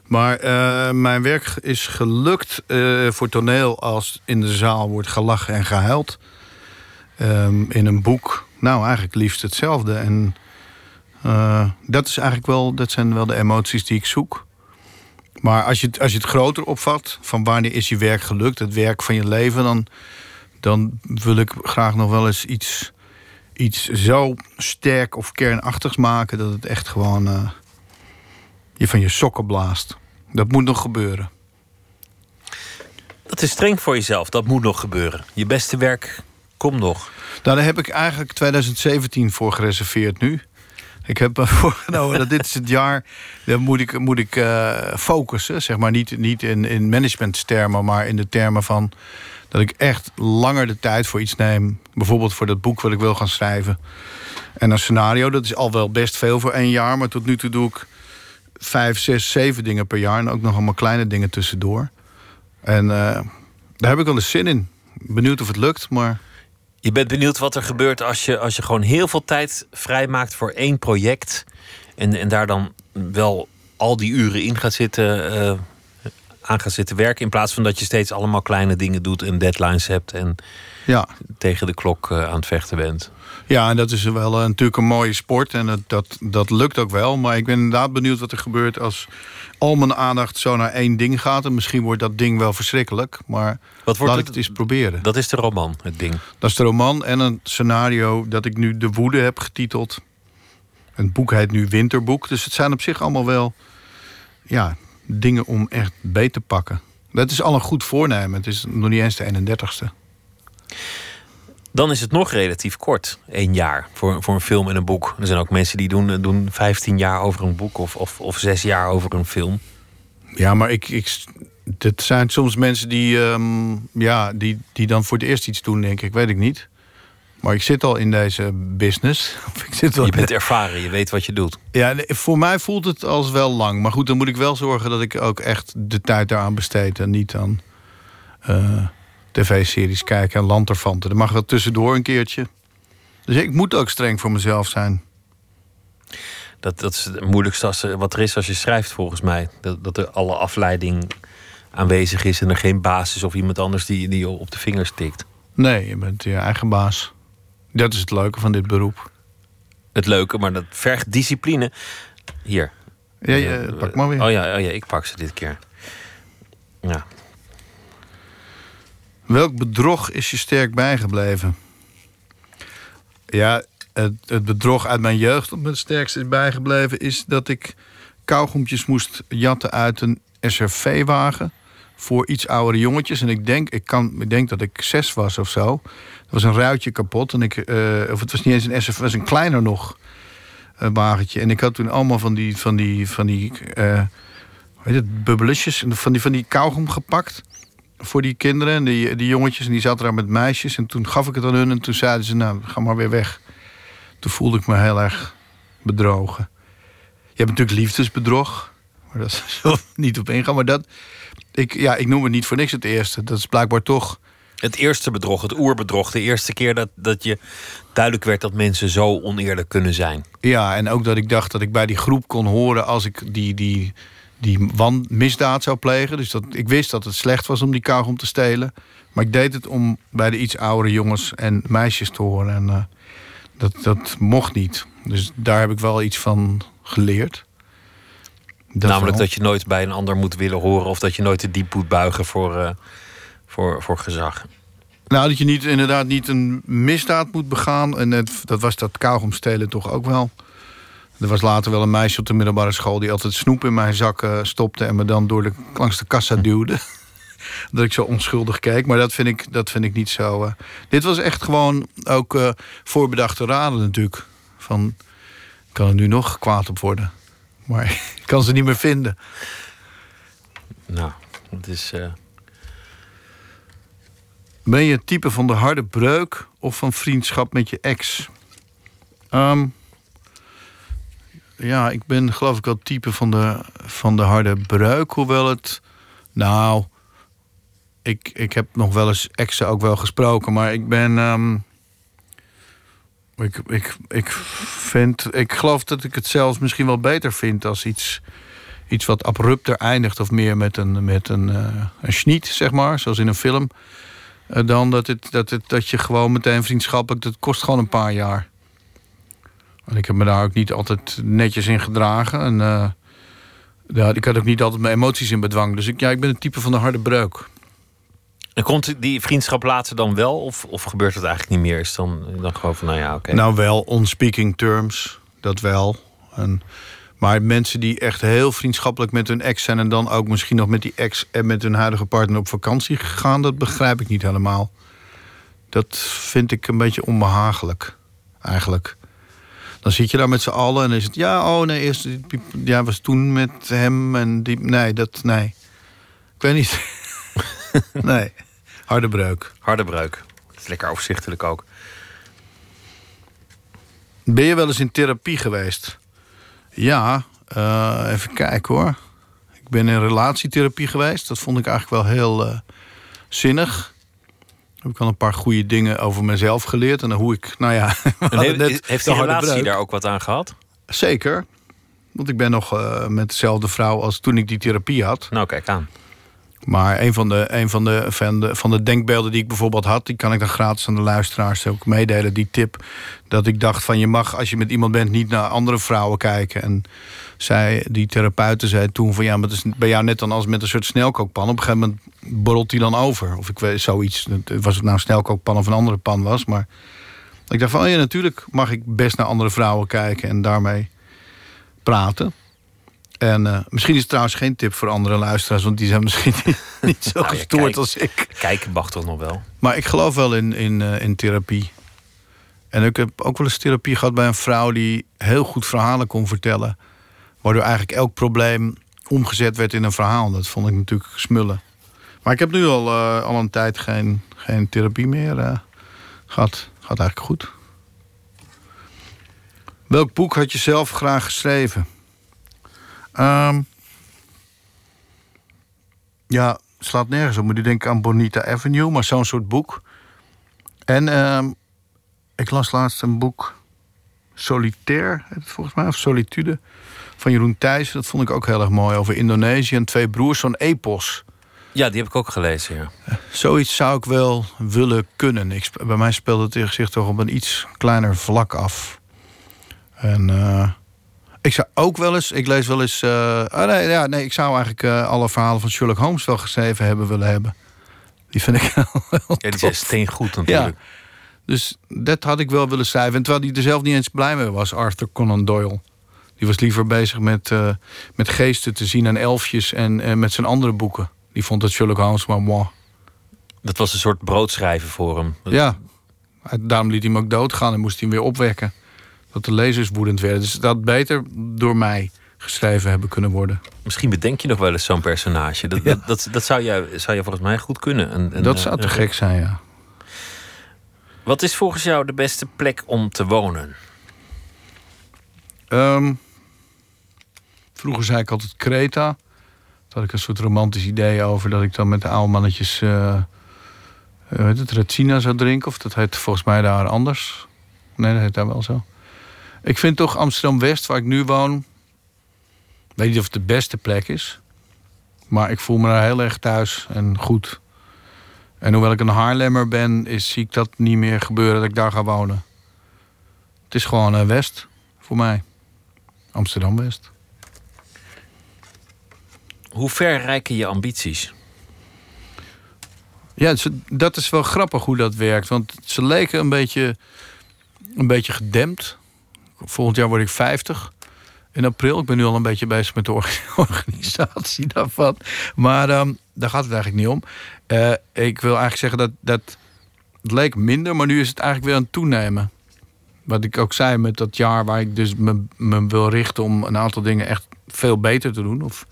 Maar eh, mijn werk is gelukt eh, voor toneel als in de zaal wordt gelachen en gehuild. Ehm, in een boek, nou eigenlijk liefst hetzelfde. En eh, dat, is eigenlijk wel, dat zijn wel de emoties die ik zoek. Maar als je, het, als je het groter opvat, van wanneer is je werk gelukt, het werk van je leven, dan, dan wil ik graag nog wel eens iets, iets zo sterk of kernachtigs maken dat het echt gewoon eh, je van je sokken blaast. Dat moet nog gebeuren. Dat is streng voor jezelf. Dat moet nog gebeuren. Je beste werk komt nog. Nou, daar heb ik eigenlijk 2017 voor gereserveerd nu. Ik heb me <laughs> voorgenomen dat dit is het jaar. Dan moet ik, moet ik eh, focussen. Zeg maar niet, niet in, in managementstermen, maar in de termen van dat ik echt langer de tijd voor iets neem. Bijvoorbeeld voor dat boek wat ik wil gaan schrijven. En een scenario, dat is al wel best veel voor één jaar. Maar tot nu toe doe ik vijf, zes, zeven dingen per jaar. En ook nog allemaal kleine dingen tussendoor. En eh, daar heb ik wel eens zin in. Benieuwd of het lukt, maar... Je bent benieuwd wat er gebeurt als je, als je gewoon heel veel tijd vrijmaakt voor één project. En, en daar dan wel al die uren in gaat zitten. eh, aan gaat zitten werken. In plaats van dat je steeds allemaal kleine dingen doet en deadlines hebt en Ja. tegen de klok eh, aan het vechten bent. Ja, en dat is wel eh, natuurlijk een mooie sport. En dat, dat, dat lukt ook wel. Maar ik ben inderdaad benieuwd wat er gebeurt als al mijn aandacht zo naar één ding gaat. En misschien wordt dat ding wel verschrikkelijk. Maar Wat wordt laat het? ik het eens proberen. Dat is de roman, het ding. Dat is de roman en een scenario dat ik nu De Woede heb getiteld. Het boek heet nu Winterboek. Dus het zijn op zich allemaal wel ja, dingen om echt beet te pakken. Dat is al een goed voornemen. Het is nog niet eens de 31ste. Dan is het nog relatief kort, één jaar, voor, voor een film en een boek. Er zijn ook mensen die doen, doen 15 jaar over een boek of, of, of zes jaar over een film. Ja, maar ik, ik, dat zijn soms mensen die, ehm, ja, die, die dan voor het eerst iets doen, denk ik. Weet ik niet. Maar ik zit al in deze business. <laughs> Ik zit al Je bent ervaren, je weet wat je doet. Ja, voor mij voelt het als wel lang. Maar goed, dan moet ik wel zorgen dat ik ook echt de tijd daaraan besteed. En niet aan eh, tv-series kijken en lanterfanten. Er mag wel tussendoor een keertje. Dus ik moet ook streng voor mezelf zijn. Dat, dat is het moeilijkste als wat er is als je schrijft, volgens mij. Dat, dat er alle afleiding aanwezig is en er geen baas is of iemand anders die, die je op de vingers tikt. Nee, je bent je eigen baas. Dat is het leuke van dit beroep. Het leuke, maar dat vergt discipline. Hier. Ja, ja, pak maar weer. Oh ja, oh ja, ik pak ze dit keer. Ja. Welk bedrog is je sterk bijgebleven? Ja, het, het bedrog uit mijn jeugd dat me het sterkst is bijgebleven... is dat ik kauwgompjes moest jatten uit een SRV-wagen... voor iets oudere jongetjes. En ik denk, ik, kan, ik denk dat ik zes was of zo. Er was een ruitje kapot. En ik, eh, of het was niet eens een SRV, het was een kleiner nog eh, wagentje. En ik had toen allemaal van die... Van die, van die eh, hoe heet het, bubbelusjes, van die, van die kauwgom gepakt voor die kinderen en die, die jongetjes. En die zaten daar met meisjes. En toen gaf ik het aan hun en toen zeiden ze, nou, ga maar weer weg. Toen voelde ik me heel erg bedrogen. Je hebt natuurlijk liefdesbedrog. Maar dat <laughs> we niet op ingaan. Maar dat, ik, ja, ik noem het niet voor niks het eerste. Dat is blijkbaar toch... Het eerste bedrog, het oerbedrog. De eerste keer dat, dat je duidelijk werd dat mensen zo oneerlijk kunnen zijn. Ja, en ook dat ik dacht dat ik bij die groep kon horen... als ik die, die, die wan misdaad zou plegen. Dus dat, ik wist dat het slecht was om die kauwgom te stelen. Maar ik deed het om bij de iets oudere jongens en meisjes te horen. En eh, dat, dat mocht niet. Dus daar heb ik wel iets van geleerd. Dat Namelijk wel. dat je nooit bij een ander moet willen horen... of dat je nooit te diep moet buigen voor, eh, voor, voor gezag. Nou, dat je niet, inderdaad niet een misdaad moet begaan. En het, dat was dat kauwgom stelen toch ook wel. Er was later wel een meisje op de middelbare school... die altijd snoep in mijn zak eh, stopte... en me dan door de, langs de kassa duwde. <laughs> dat ik zo onschuldig keek. Maar dat vind ik, dat vind ik niet zo... eh. Dit was echt gewoon ook eh, voorbedachte raden natuurlijk. Van, ik kan er nu nog kwaad op worden. Maar ik <laughs> kan ze niet meer vinden. Nou, het is... Ben je het type van de harde breuk of van vriendschap met je ex? Ehm, ja, ik ben geloof ik het type van de, van de harde breuk. Hoewel het. Nou, ik, ik heb nog wel eens exen ook wel gesproken, maar ik ben. ehm, ik, ik, ik vind. Ik geloof dat ik het zelfs misschien wel beter vind als iets. Iets wat abrupter eindigt, of meer met een, met een, eh een schniet, zeg maar, zoals in een film. Eh, dan dat, het, dat, het, dat je gewoon meteen vriendschappelijk... dat kost gewoon een paar jaar. En ik heb me daar ook niet altijd netjes in gedragen. En, eh, ja, ik had ook niet altijd mijn emoties in bedwang. Dus ik, ja, ik ben het type van de harde breuk. En komt die vriendschap later dan wel? Of, of gebeurt het eigenlijk niet meer? Is dan, dan gewoon van, nou ja, oké. Nou wel, on speaking terms, dat wel. En, maar mensen die echt heel vriendschappelijk met hun ex zijn... en dan ook misschien nog met die ex en met hun huidige partner op vakantie gegaan... dat begrijp ik niet helemaal. Dat vind ik een beetje onbehagelijk, eigenlijk. Dan zit je daar met z'n allen en dan is het... ja, oh nee, eerst, ja, was toen met hem en die... Nee, dat, nee. Ik weet niet. <laughs> nee, harde breuk. Harde breuk. Dat is lekker overzichtelijk ook. Ben je wel eens in therapie geweest? Ja, eh, even kijken hoor. Ik ben in relatietherapie geweest. Dat vond ik eigenlijk wel heel eh, zinnig. Heb ik al een paar goede dingen over mezelf geleerd. En hoe ik, nou ja... <laughs> heeft, net heeft de die relatie breuk. daar ook wat aan gehad? Zeker. Want ik ben nog eh, met dezelfde vrouw als toen ik die therapie had. Nou, kijk aan. Maar een van de, een van de, van de, van de denkbeelden die ik bijvoorbeeld had... die kan ik dan gratis aan de luisteraars ook meedelen, die tip. Dat ik dacht van je mag, als je met iemand bent... niet naar andere vrouwen kijken. En zij, die therapeuten zei toen van... ja, maar het is bij jou net dan als met een soort snelkookpan. Op een gegeven moment borrelt die dan over. Of ik weet zoiets. Was het nou een snelkookpan of een andere pan was. Maar ik dacht van, oh ja, natuurlijk mag ik best naar andere vrouwen kijken... en daarmee praten. En uh, misschien is het trouwens geen tip voor andere luisteraars... want die zijn misschien <laughs> niet, niet zo nou, gestoord kijk, als ik. Kijken mag toch nog wel? Maar ik geloof wel in, in, uh, in therapie. En ik heb ook wel eens therapie gehad bij een vrouw... die heel goed verhalen kon vertellen. Waardoor eigenlijk elk probleem omgezet werd in een verhaal. Dat vond ik natuurlijk smullen. Maar ik heb nu al, uh, al een tijd geen, geen therapie meer gehad. Gaat eigenlijk goed. Welk boek had je zelf graag geschreven? Um, ja, slaat nergens op. Moet je denken aan Bonita Avenue, maar zo'n soort boek. En um, ik las laatst een boek, Solitaire, volgens mij, of Solitude, van Jeroen Thijs. Dat vond ik ook heel erg mooi, over Indonesië en twee broers, zo'n epos. Ja, die heb ik ook gelezen, ja. Zoiets zou ik wel willen kunnen. Ik, bij mij speelt het zich toch op een iets kleiner vlak af. En... Uh, ik zou ook wel eens, ik lees wel eens. Uh, oh nee, ja, nee, ik zou eigenlijk uh, alle verhalen van Sherlock Holmes wel geschreven hebben willen hebben. Die vind ik <laughs> wel. Ja, die is steen goed natuurlijk. Ja. Dus dat had ik wel willen schrijven. En terwijl hij er zelf niet eens blij mee was, Arthur Conan Doyle. Die was liever bezig met, uh, met geesten te zien en elfjes en, met zijn andere boeken. Die vond het Sherlock Holmes maar moi. Dat was een soort broodschrijven voor hem. Ja, daarom liet hij hem ook doodgaan en moest hij hem weer opwekken dat de lezers woedend werden. Dus dat beter door mij geschreven hebben kunnen worden. Misschien bedenk je nog wel eens zo'n personage. Dat, dat, dat, zou, je, zou je volgens mij goed kunnen. En, dat zou te eh, gek zijn, ja. Wat is volgens jou de beste plek om te wonen? Ehm, vroeger zei ik altijd Kreta. Daar had ik een soort romantisch idee over... dat ik dan met de oude mannetjes... Uh, uh, het, Retsina zou drinken. Of dat heet volgens mij daar anders. Nee, dat heet daar wel zo. Ik vind toch Amsterdam-West, waar ik nu woon... weet niet of het de beste plek is. Maar ik voel me daar heel erg thuis en goed. En hoewel ik een Haarlemmer ben, is, zie ik dat niet meer gebeuren dat ik daar ga wonen. Het is gewoon uh, West voor mij. Amsterdam-West. Hoe ver reiken je ambities? Ja, dat is wel grappig hoe dat werkt. Want ze leken een beetje, een beetje gedempt volgend jaar word ik 50 in april. Ik ben nu al een beetje bezig met de <laughs> organisatie daarvan. Maar um, daar gaat het eigenlijk niet om. Uh, ik wil eigenlijk zeggen dat, dat het leek minder, maar nu is het eigenlijk weer aan het toenemen. Wat ik ook zei met dat jaar waar ik dus me, me wil richten om een aantal dingen echt veel beter te doen. Of,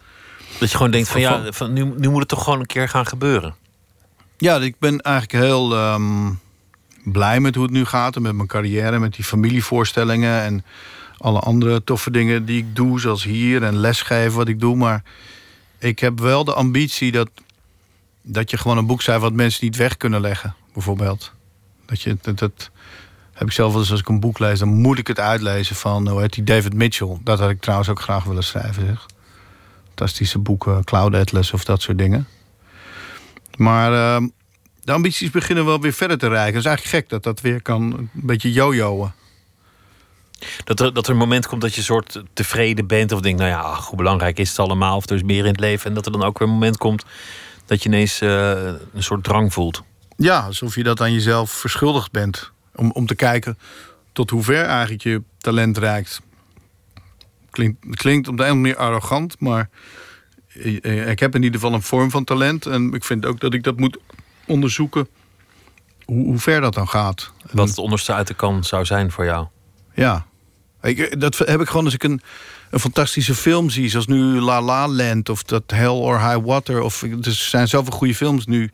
dat je gewoon denkt van ja, van, nu, nu moet het toch gewoon een keer gaan gebeuren. Ja, ik ben eigenlijk heel um, blij met hoe het nu gaat. En met mijn carrière, met die familievoorstellingen en alle andere toffe dingen die ik doe, zoals hier en lesgeven wat ik doe. Maar ik heb wel de ambitie dat, dat je gewoon een boek schrijft wat mensen niet weg kunnen leggen, bijvoorbeeld. Dat je dat, dat heb ik zelf wel eens als ik een boek lees, dan moet ik het uitlezen van hoe heet die David Mitchell. Dat had ik trouwens ook graag willen schrijven. Zeg. Fantastische boeken, Cloud Atlas of dat soort dingen. Maar uh, de ambities beginnen wel weer verder te reiken. Het is eigenlijk gek dat dat weer kan een beetje jojoen. Dat er, dat er een moment komt dat je soort tevreden bent of denkt, nou ja, ach, hoe belangrijk is het allemaal, of er is meer in het leven. En dat er dan ook weer een moment komt dat je ineens uh, een soort drang voelt. Ja, alsof je dat aan jezelf verschuldigd bent. Om, om te kijken tot hoe ver eigenlijk je talent reikt. Klinkt, klinkt op de een manier arrogant, maar ik heb in ieder geval een vorm van talent. En ik vind ook dat ik dat moet onderzoeken hoe, hoe ver dat dan gaat. Wat het onderste uit de kan zou zijn voor jou. Ja, ik, dat heb ik gewoon als ik een, een fantastische film zie, zoals nu La La Land of dat Hell or High Water. Of, er zijn zoveel goede films nu.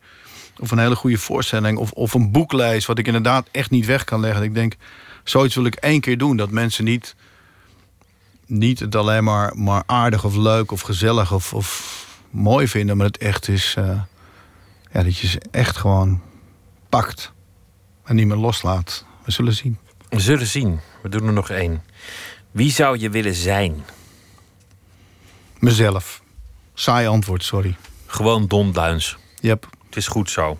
Of een hele goede voorstelling. Of, of een boek lees wat ik inderdaad echt niet weg kan leggen. Ik denk, zoiets wil ik één keer doen. Dat mensen niet, niet het alleen maar, maar aardig of leuk of gezellig of, of mooi vinden. Maar het echt is... Uh, ja, dat je ze echt gewoon pakt en niet meer loslaat. We zullen zien. We zullen zien. We doen er nog één. Wie zou je willen zijn? Mezelf. Saai antwoord, sorry. Gewoon Don Duins. Yep. Het is goed zo.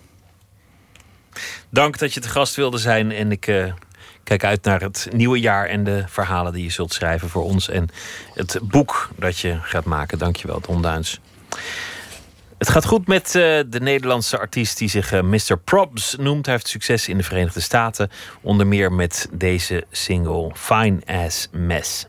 Dank dat je te gast wilde zijn. En ik uh, kijk uit naar het nieuwe jaar en de verhalen die je zult schrijven voor ons. En het boek dat je gaat maken. Dankjewel, Don Duins. Het gaat goed met uh, de Nederlandse artiest die zich uh, Mr. Probs noemt. Hij heeft succes in de Verenigde Staten. Onder meer met deze single Fine As Mess.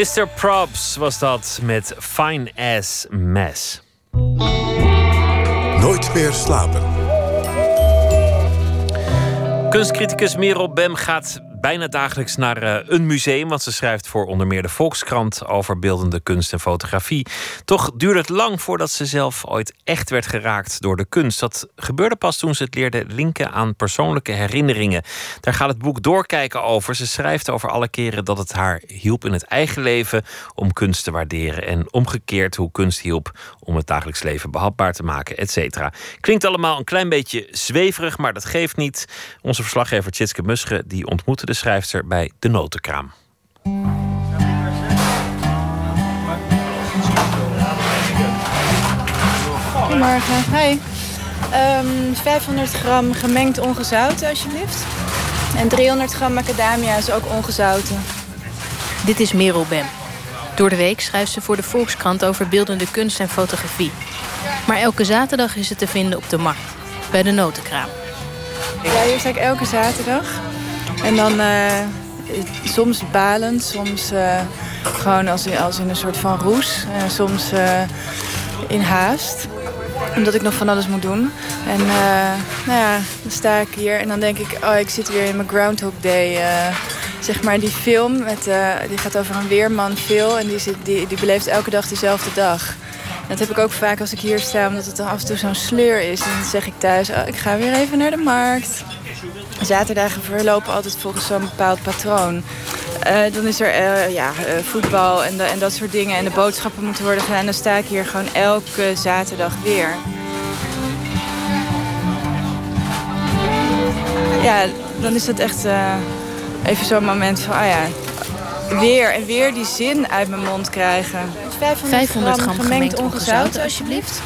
Mr. Props was dat met Fine Ass Mess. Nooit meer slapen. Kunstcriticus Merel Bem gaat bijna dagelijks naar uh, een museum, want ze schrijft voor onder meer de Volkskrant over beeldende kunst en fotografie. Toch duurde het lang voordat ze zelf ooit echt werd geraakt door de kunst. Dat gebeurde pas toen ze het leerde linken aan persoonlijke herinneringen. Daar gaat het boek Doorkijken over. Ze schrijft over alle keren dat het haar hielp in het eigen leven om kunst te waarderen. En omgekeerd hoe kunst hielp om het dagelijks leven behapbaar te maken, et cetera. Klinkt allemaal een klein beetje zweverig, maar dat geeft niet. Onze verslaggever Tjitske Musche die ontmoette de schrijfster bij De Notenkraam. Goedemorgen. Hi. Um, 500 gram gemengd ongezouten, alsjeblieft. En 300 gram macadamia is ook ongezouten. Dit is Merel Bem. Door de week schrijft ze voor de Volkskrant over beeldende kunst en fotografie. Maar elke zaterdag is het te vinden op de markt, bij de notenkraam. Ja, hier sta ik elke zaterdag. En dan uh, soms balend, soms uh, gewoon als in, als in een soort van roes. Uh, soms in haast omdat ik nog van alles moet doen. En nou ja, dan sta ik hier en dan denk ik... oh, ik zit weer in mijn Groundhog Day... zeg maar die film, met, die gaat over een weerman, Phil. En die, zit, die, die beleeft elke dag dezelfde dag. Dat heb ik ook vaak als ik hier sta, omdat het dan af en toe zo'n sleur is. En dan zeg ik thuis, oh, ik ga weer even naar de markt. Zaterdagen verlopen altijd volgens zo'n bepaald patroon. Uh, dan is er uh, ja, uh, voetbal en, de, en, dat soort dingen. En de boodschappen moeten worden gedaan. En dan sta ik hier gewoon elke zaterdag weer. Ja, dan is het echt even zo'n moment van, ah ja, weer en weer die zin uit mijn mond krijgen. 500, 500 gram, gemengd ongezouten, alsjeblieft.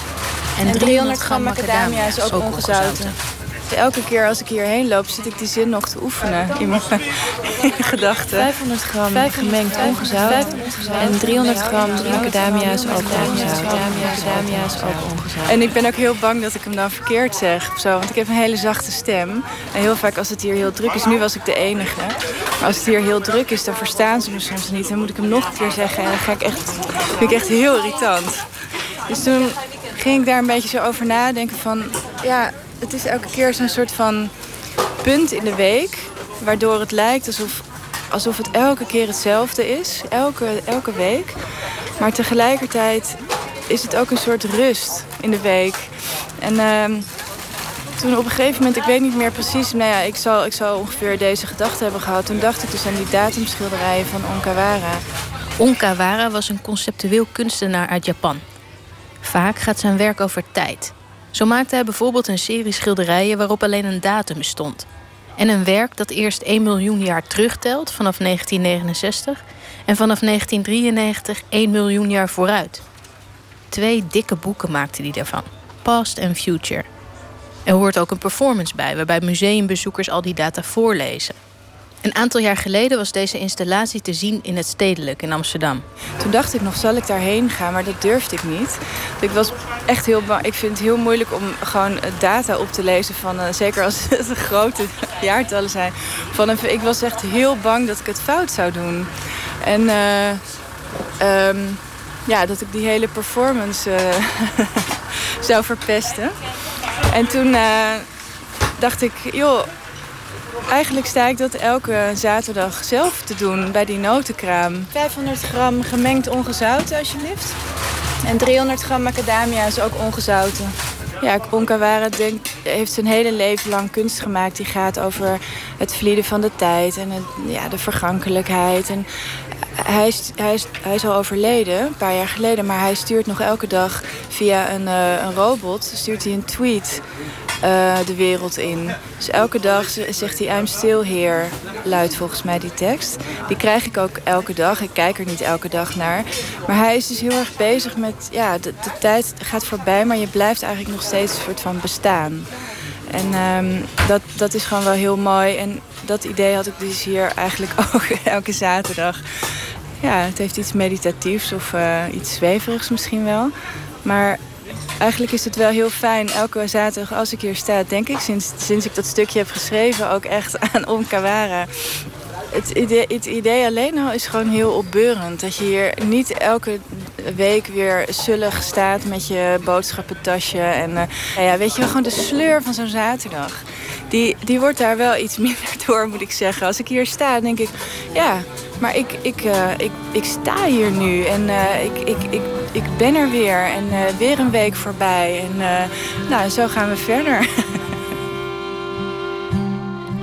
En 300 gram macadamia is ook ongezouten elke keer als ik hierheen loop, zit ik die zin nog te oefenen in mijn <laughs> gedachten. 500 gram gemengd ongezout. En 300 gram macadamia is ook ongezout. En ik ben ook heel bang dat ik hem dan verkeerd zeg. Of zo, want ik heb een hele zachte stem. En heel vaak als het hier heel druk is, nu was ik de enige. Maar als het hier heel druk is, dan verstaan ze me soms niet. Dan moet ik hem nog een keer zeggen. En dan ga ik echt, vind ik echt heel irritant. Dus toen ging ik daar een beetje zo over nadenken van... ja, het is elke keer zo'n soort van punt in de week... waardoor het lijkt alsof, alsof het elke keer hetzelfde is. Elke, elke week. Maar tegelijkertijd is het ook een soort rust in de week. En uh, toen op een gegeven moment, ik weet niet meer precies... nou ja, ik zal, ik zal ongeveer deze gedachte hebben gehad. Toen dacht ik dus aan die datumschilderijen van Onkawara. Onkawara was een conceptueel kunstenaar uit Japan. Vaak gaat zijn werk over tijd... Zo maakte hij bijvoorbeeld een serie schilderijen waarop alleen een datum stond. En een werk dat eerst 1 miljoen jaar terugtelt vanaf 1969 en vanaf 1993 1 miljoen jaar vooruit. Twee dikke boeken maakte hij daarvan, Past en Future. Er hoort ook een performance bij, waarbij museumbezoekers al die data voorlezen. Een aantal jaar geleden was deze installatie te zien in het Stedelijk in Amsterdam. Toen dacht ik nog, zal ik daarheen gaan? Maar dat durfde ik niet. Ik was echt heel bang. Ik vind het heel moeilijk om gewoon data op te lezen van, uh, zeker als <laughs> het grote jaartallen zijn. Van ik was echt heel bang dat ik het fout zou doen. En uh, um, ja, dat ik die hele performance <laughs> zou verpesten. En toen dacht ik, joh Eigenlijk sta ik dat elke zaterdag zelf te doen bij die notenkraam. 500 gram gemengd ongezouten alsjeblieft. En 300 gram macadamia is ook ongezouten. Ja, Onkawara denkt, heeft zijn hele leven lang kunst gemaakt. Die gaat over het vlieden van de tijd en het, ja, de vergankelijkheid. En hij, is, hij, is, hij is al overleden, een paar jaar geleden. Maar hij stuurt nog elke dag via een, uh, een robot stuurt hij een tweet uh, de wereld in. Dus elke dag zegt hij I'm still here, luidt volgens mij die tekst. Die krijg ik ook elke dag. Ik kijk er niet elke dag naar. Maar hij is dus heel erg bezig met... Ja, de, tijd gaat voorbij, maar je blijft eigenlijk nog steeds een soort van bestaan. En um, dat, dat is gewoon wel heel mooi. En dat idee had ik dus hier eigenlijk <laughs> ook elke zaterdag. Ja, het heeft iets meditatiefs of uh, iets zweverigs misschien wel. Maar eigenlijk is het wel heel fijn. Elke zaterdag als ik hier sta, denk ik sinds, sinds ik dat stukje heb geschreven... ook echt <laughs> aan Omkawara. Het idee, het idee alleen al is gewoon heel opbeurend. Dat je hier niet elke week weer zullig staat met je boodschappentasje. En uh, ja, weet je wel, gewoon de sleur van zo'n zaterdag. Die, die wordt daar wel iets <laughs> minder door, moet ik zeggen. Als ik hier sta, denk ik, ja, maar ik, ik, uh, ik, ik sta hier nu. En uh, ik, ik, ik, ik ben er weer. En uh, weer een week voorbij. En nou, zo gaan we verder. <laughs>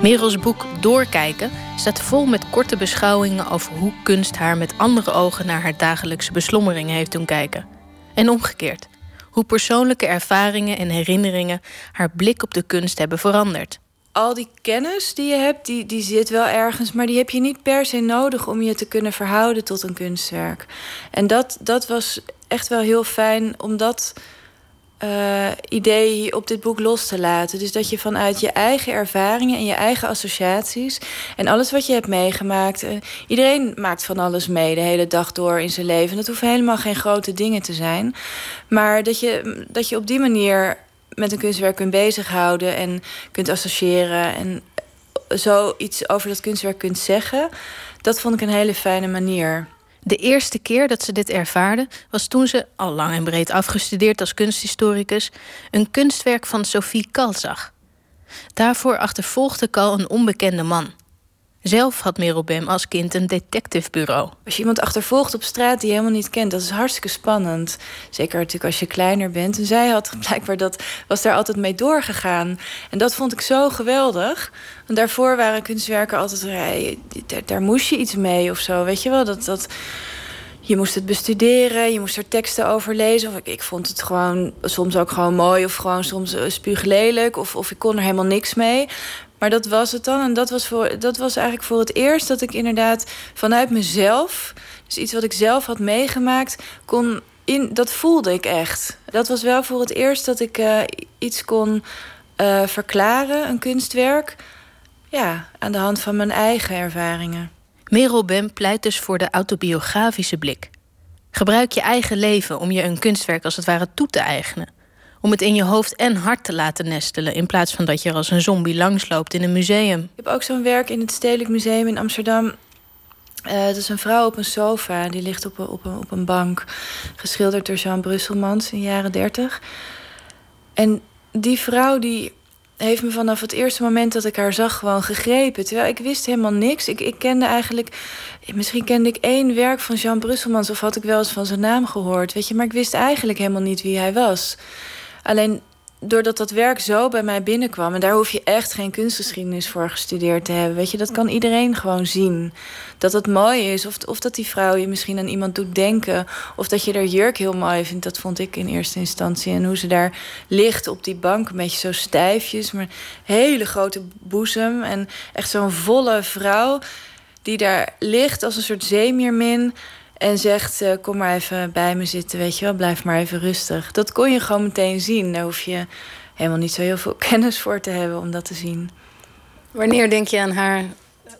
Merels boek Doorkijken staat vol met korte beschouwingen over hoe kunst haar met andere ogen naar haar dagelijkse beslommeringen heeft doen kijken. En omgekeerd, hoe persoonlijke ervaringen en herinneringen haar blik op de kunst hebben veranderd. Al die kennis die je hebt, die, die zit wel ergens, maar die heb je niet per se nodig om je te kunnen verhouden tot een kunstwerk. En dat, dat was echt wel heel fijn om dat uh, idee op dit boek los te laten. Dus dat je vanuit je eigen ervaringen en je eigen associaties en alles wat je hebt meegemaakt. Uh, iedereen maakt van alles mee de hele dag door in zijn leven. Dat hoeven helemaal geen grote dingen te zijn. Maar dat je, dat je op die manier met een kunstwerk kunt bezighouden en kunt associëren en zo iets over dat kunstwerk kunt zeggen. Dat vond ik een hele fijne manier. De eerste keer dat ze dit ervaarde was toen ze, al lang en breed afgestudeerd als kunsthistoricus, een kunstwerk van Sophie Kal zag. Daarvoor achtervolgde Kal een onbekende man. Zelf had Merel Bem als kind een detectivebureau. Als je iemand achtervolgt op straat die je helemaal niet kent, dat is hartstikke spannend. Zeker natuurlijk als je kleiner bent. En zij had blijkbaar dat, was daar altijd mee doorgegaan. En dat vond ik zo geweldig. Want daarvoor waren kunstwerken altijd, daar, daar moest je iets mee of zo. Weet je wel, dat. dat je moest het bestuderen, je moest er teksten over lezen. Of ik, ik vond het gewoon soms ook gewoon mooi of gewoon soms uh, spuuglelijk. Of, of ik kon er helemaal niks mee. Maar dat was het dan. En dat was, voor, dat was eigenlijk voor het eerst dat ik inderdaad vanuit mezelf, dus iets wat ik zelf had meegemaakt, kon in, dat voelde ik echt. Dat was wel voor het eerst dat ik uh, iets kon uh, verklaren, een kunstwerk. Ja, aan de hand van mijn eigen ervaringen. Merel Bem pleit dus voor de autobiografische blik. Gebruik je eigen leven om je een kunstwerk als het ware toe te eigenen. Om het in je hoofd en hart te laten nestelen... in plaats van dat je er als een zombie langsloopt in een museum. Ik heb ook zo'n werk in het Stedelijk Museum in Amsterdam. Uh, dat is een vrouw op een sofa, die ligt op een, op een, op een bank. Geschilderd door Jean Brusselmans in de jaren dertig. En die vrouw die heeft me vanaf het eerste moment dat ik haar zag gewoon gegrepen. Terwijl ik wist helemaal niks. Ik, ik kende eigenlijk... Misschien kende ik één werk van Jean Brusselmans... of had ik wel eens van zijn naam gehoord, weet je. Maar ik wist eigenlijk helemaal niet wie hij was. Alleen doordat dat werk zo bij mij binnenkwam... en daar hoef je echt geen kunstgeschiedenis voor gestudeerd te hebben. Weet je, dat kan iedereen gewoon zien. Dat het mooi is, of, of dat die vrouw je misschien aan iemand doet denken... of dat je haar jurk heel mooi vindt, dat vond ik in eerste instantie. En hoe ze daar ligt op die bank, een beetje zo stijfjes... maar hele grote boezem en echt zo'n volle vrouw... die daar ligt als een soort zeemiermin... En zegt, uh, kom maar even bij me zitten, weet je wel. Blijf maar even rustig. Dat kon je gewoon meteen zien. Daar hoef je helemaal niet zo heel veel <laughs> kennis voor te hebben om dat te zien. Wanneer denk je aan haar,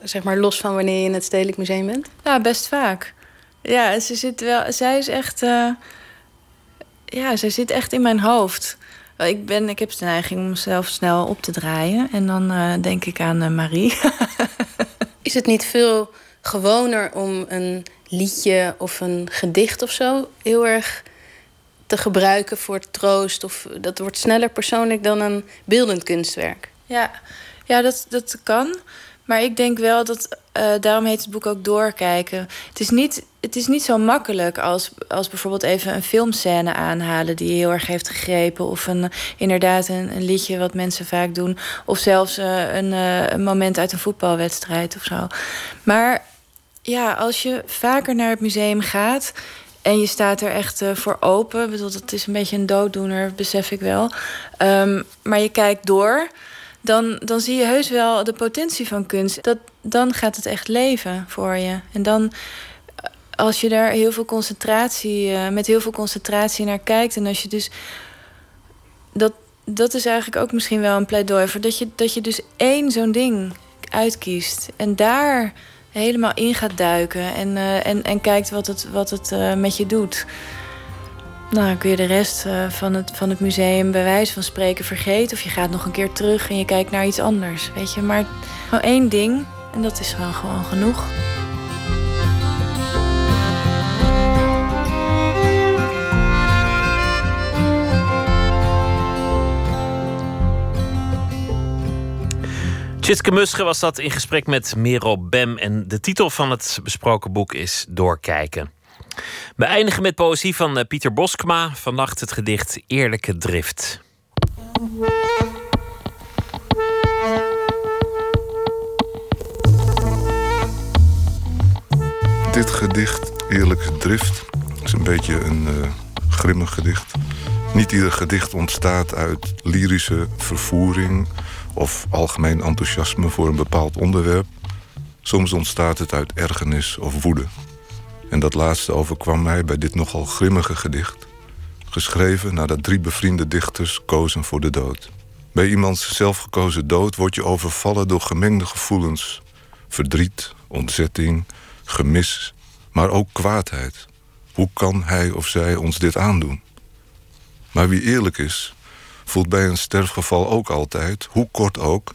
zeg maar los van wanneer je in het Stedelijk Museum bent? Ja, best vaak. Ja, ze zit wel, zij is echt... Uh, ja, zij zit echt in mijn hoofd. Ik, ben, ik heb de neiging om mezelf snel op te draaien. En dan uh, denk ik aan Marie. <laughs> is het niet veel gewoner om een liedje of een gedicht of zo heel erg te gebruiken voor troost. Of dat wordt sneller persoonlijk dan een beeldend kunstwerk. Ja, ja dat, dat kan. Maar ik denk wel dat, uh, daarom heet het boek ook Doorkijken. Het is niet, het is niet zo makkelijk als, als bijvoorbeeld even een filmscène aanhalen die je heel erg heeft gegrepen. Of een, inderdaad een, een liedje wat mensen vaak doen. Of zelfs uh, een, uh, een moment uit een voetbalwedstrijd of zo. Maar ja, als je vaker naar het museum gaat en je staat er echt uh, voor open. Ik bedoel, dat is een beetje een dooddoener, besef ik wel. Um, maar je kijkt door, dan, dan zie je heus wel de potentie van kunst. Dat, dan gaat het echt leven voor je. En dan, als je daar heel veel concentratie, uh, met heel veel concentratie naar kijkt. En als je dus. Dat, dat is eigenlijk ook misschien wel een pleidooi voor dat je, dat je dus één zo'n ding uitkiest. En daar helemaal in gaat duiken en, uh, en, en kijkt wat het, wat het uh, met je doet. Nou, dan kun je de rest uh, van, het, van het museum bij wijze van spreken vergeten. Of je gaat nog een keer terug en je kijkt naar iets anders. Weet je, maar nou één ding en dat is gewoon, gewoon genoeg. Tjitske Musche was dat in gesprek met Merel Bem. En de titel van het besproken boek is Doorkijken. We eindigen met poëzie van eh, Pieter Boskma. Vannacht het gedicht Eerlijke Drift. Dit gedicht, Eerlijke Drift, is een beetje een uh, grimmig gedicht. Niet ieder gedicht ontstaat uit lyrische vervoering of algemeen enthousiasme voor een bepaald onderwerp. Soms ontstaat het uit ergernis of woede. En dat laatste overkwam mij bij dit nogal grimmige gedicht. Geschreven nadat drie bevriende dichters kozen voor de dood. Bij iemands zelfgekozen dood word je overvallen door gemengde gevoelens. Verdriet, ontzetting, gemis, maar ook kwaadheid. Hoe kan hij of zij ons dit aandoen? Maar wie eerlijk is, voelt bij een sterfgeval ook altijd, hoe kort ook,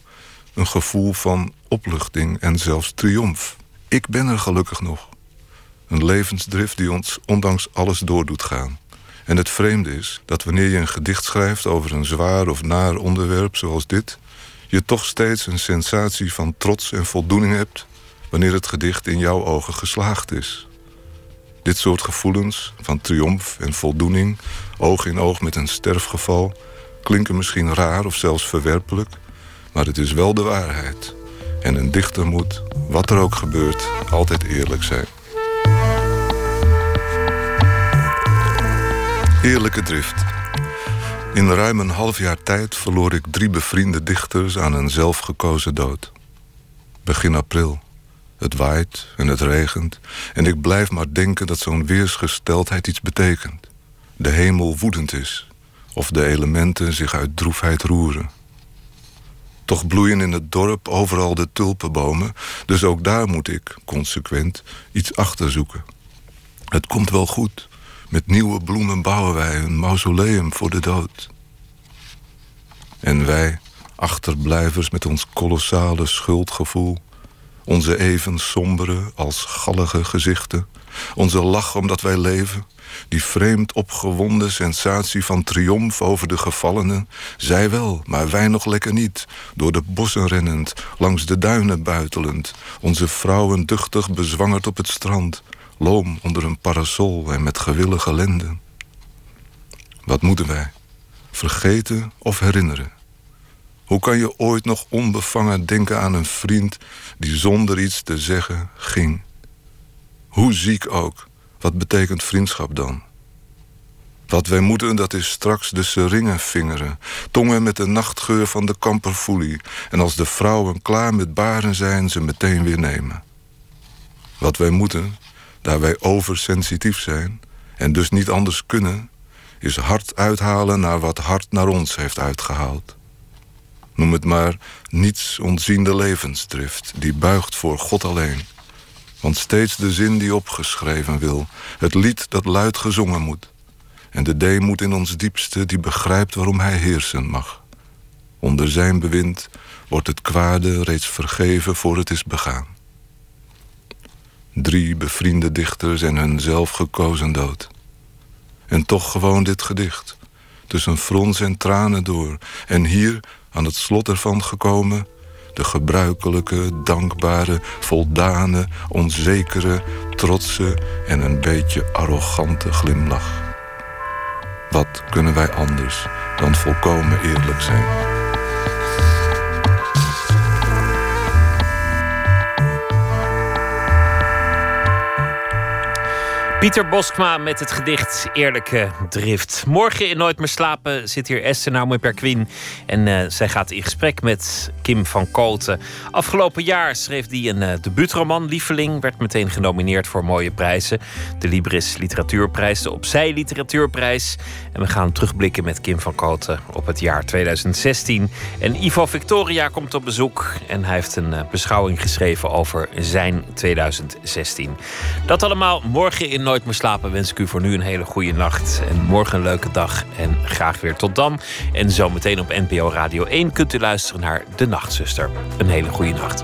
een gevoel van opluchting en zelfs triomf. Ik ben er gelukkig nog. Een levensdrift die ons ondanks alles door doet gaan. En het vreemde is dat wanneer je een gedicht schrijft over een zwaar of naar onderwerp zoals dit, je toch steeds een sensatie van trots en voldoening hebt wanneer het gedicht in jouw ogen geslaagd is. Dit soort gevoelens van triomf en voldoening, oog in oog met een sterfgeval, klinken misschien raar of zelfs verwerpelijk, maar het is wel de waarheid. En een dichter moet, wat er ook gebeurt, altijd eerlijk zijn. Eerlijke drift. In ruim een half jaar tijd verloor ik drie bevriende dichters aan een zelfgekozen dood. Begin april. Het waait en het regent en ik blijf maar denken dat zo'n weersgesteldheid iets betekent. De hemel woedend is of de elementen zich uit droefheid roeren. Toch bloeien in het dorp overal de tulpenbomen, dus ook daar moet ik, consequent, iets achter zoeken. Het komt wel goed. Met nieuwe bloemen bouwen wij een mausoleum voor de dood. En wij, achterblijvers met ons kolossale schuldgevoel, onze even sombere als gallige gezichten, onze lach omdat wij leven, die vreemd opgewonden sensatie van triomf over de gevallenen, zij wel, maar wij nog lekker niet, door de bossen rennend, langs de duinen buitelend, onze vrouwen duchtig bezwangerd op het strand, loom onder een parasol en met gewillige lenden. Wat moeten wij? Vergeten of herinneren? Hoe kan je ooit nog onbevangen denken aan een vriend die zonder iets te zeggen ging? Hoe ziek ook, wat betekent vriendschap dan? Wat wij moeten, dat is straks de seringen vingeren, tongen met de nachtgeur van de kamperfoelie, en als de vrouwen klaar met baren zijn, ze meteen weer nemen. Wat wij moeten, daar wij oversensitief zijn en dus niet anders kunnen, is hard uithalen naar wat hart naar ons heeft uitgehaald. Noem het maar niets ontziende levensdrift, die buigt voor God alleen. Want steeds de zin die opgeschreven wil, het lied dat luid gezongen moet. En de deemoed in ons diepste die begrijpt waarom hij heersen mag. Onder zijn bewind wordt het kwade reeds vergeven voor het is begaan. Drie bevriende dichters en hun zelfgekozen dood. En toch gewoon dit gedicht. Tussen frons en tranen door. En hier, aan het slot ervan gekomen... de gebruikelijke, dankbare, voldane, onzekere... trotse en een beetje arrogante glimlach. Wat kunnen wij anders dan volkomen eerlijk zijn? Pieter Boskma met het gedicht Eerlijke Drift. Morgen in Nooit meer slapen zit hier Esther Naomi Perquin. En uh, zij gaat in gesprek met Kim van Kooten. Afgelopen jaar schreef hij een uh, debuutroman, Lieveling. Werd meteen genomineerd voor mooie prijzen. De Libris Literatuurprijs, de Opzij Literatuurprijs. En we gaan terugblikken met Kim van Kooten op het jaar 2016. En Ivo Victoria komt op bezoek. En hij heeft een uh, beschouwing geschreven over zijn 2016. Dat allemaal morgen in Nooit meer slapen wens ik u voor nu een hele goede nacht. En morgen een leuke dag. En graag weer tot dan. En zometeen op NPO Radio 1 kunt u luisteren naar De Nachtzuster. Een hele goede nacht.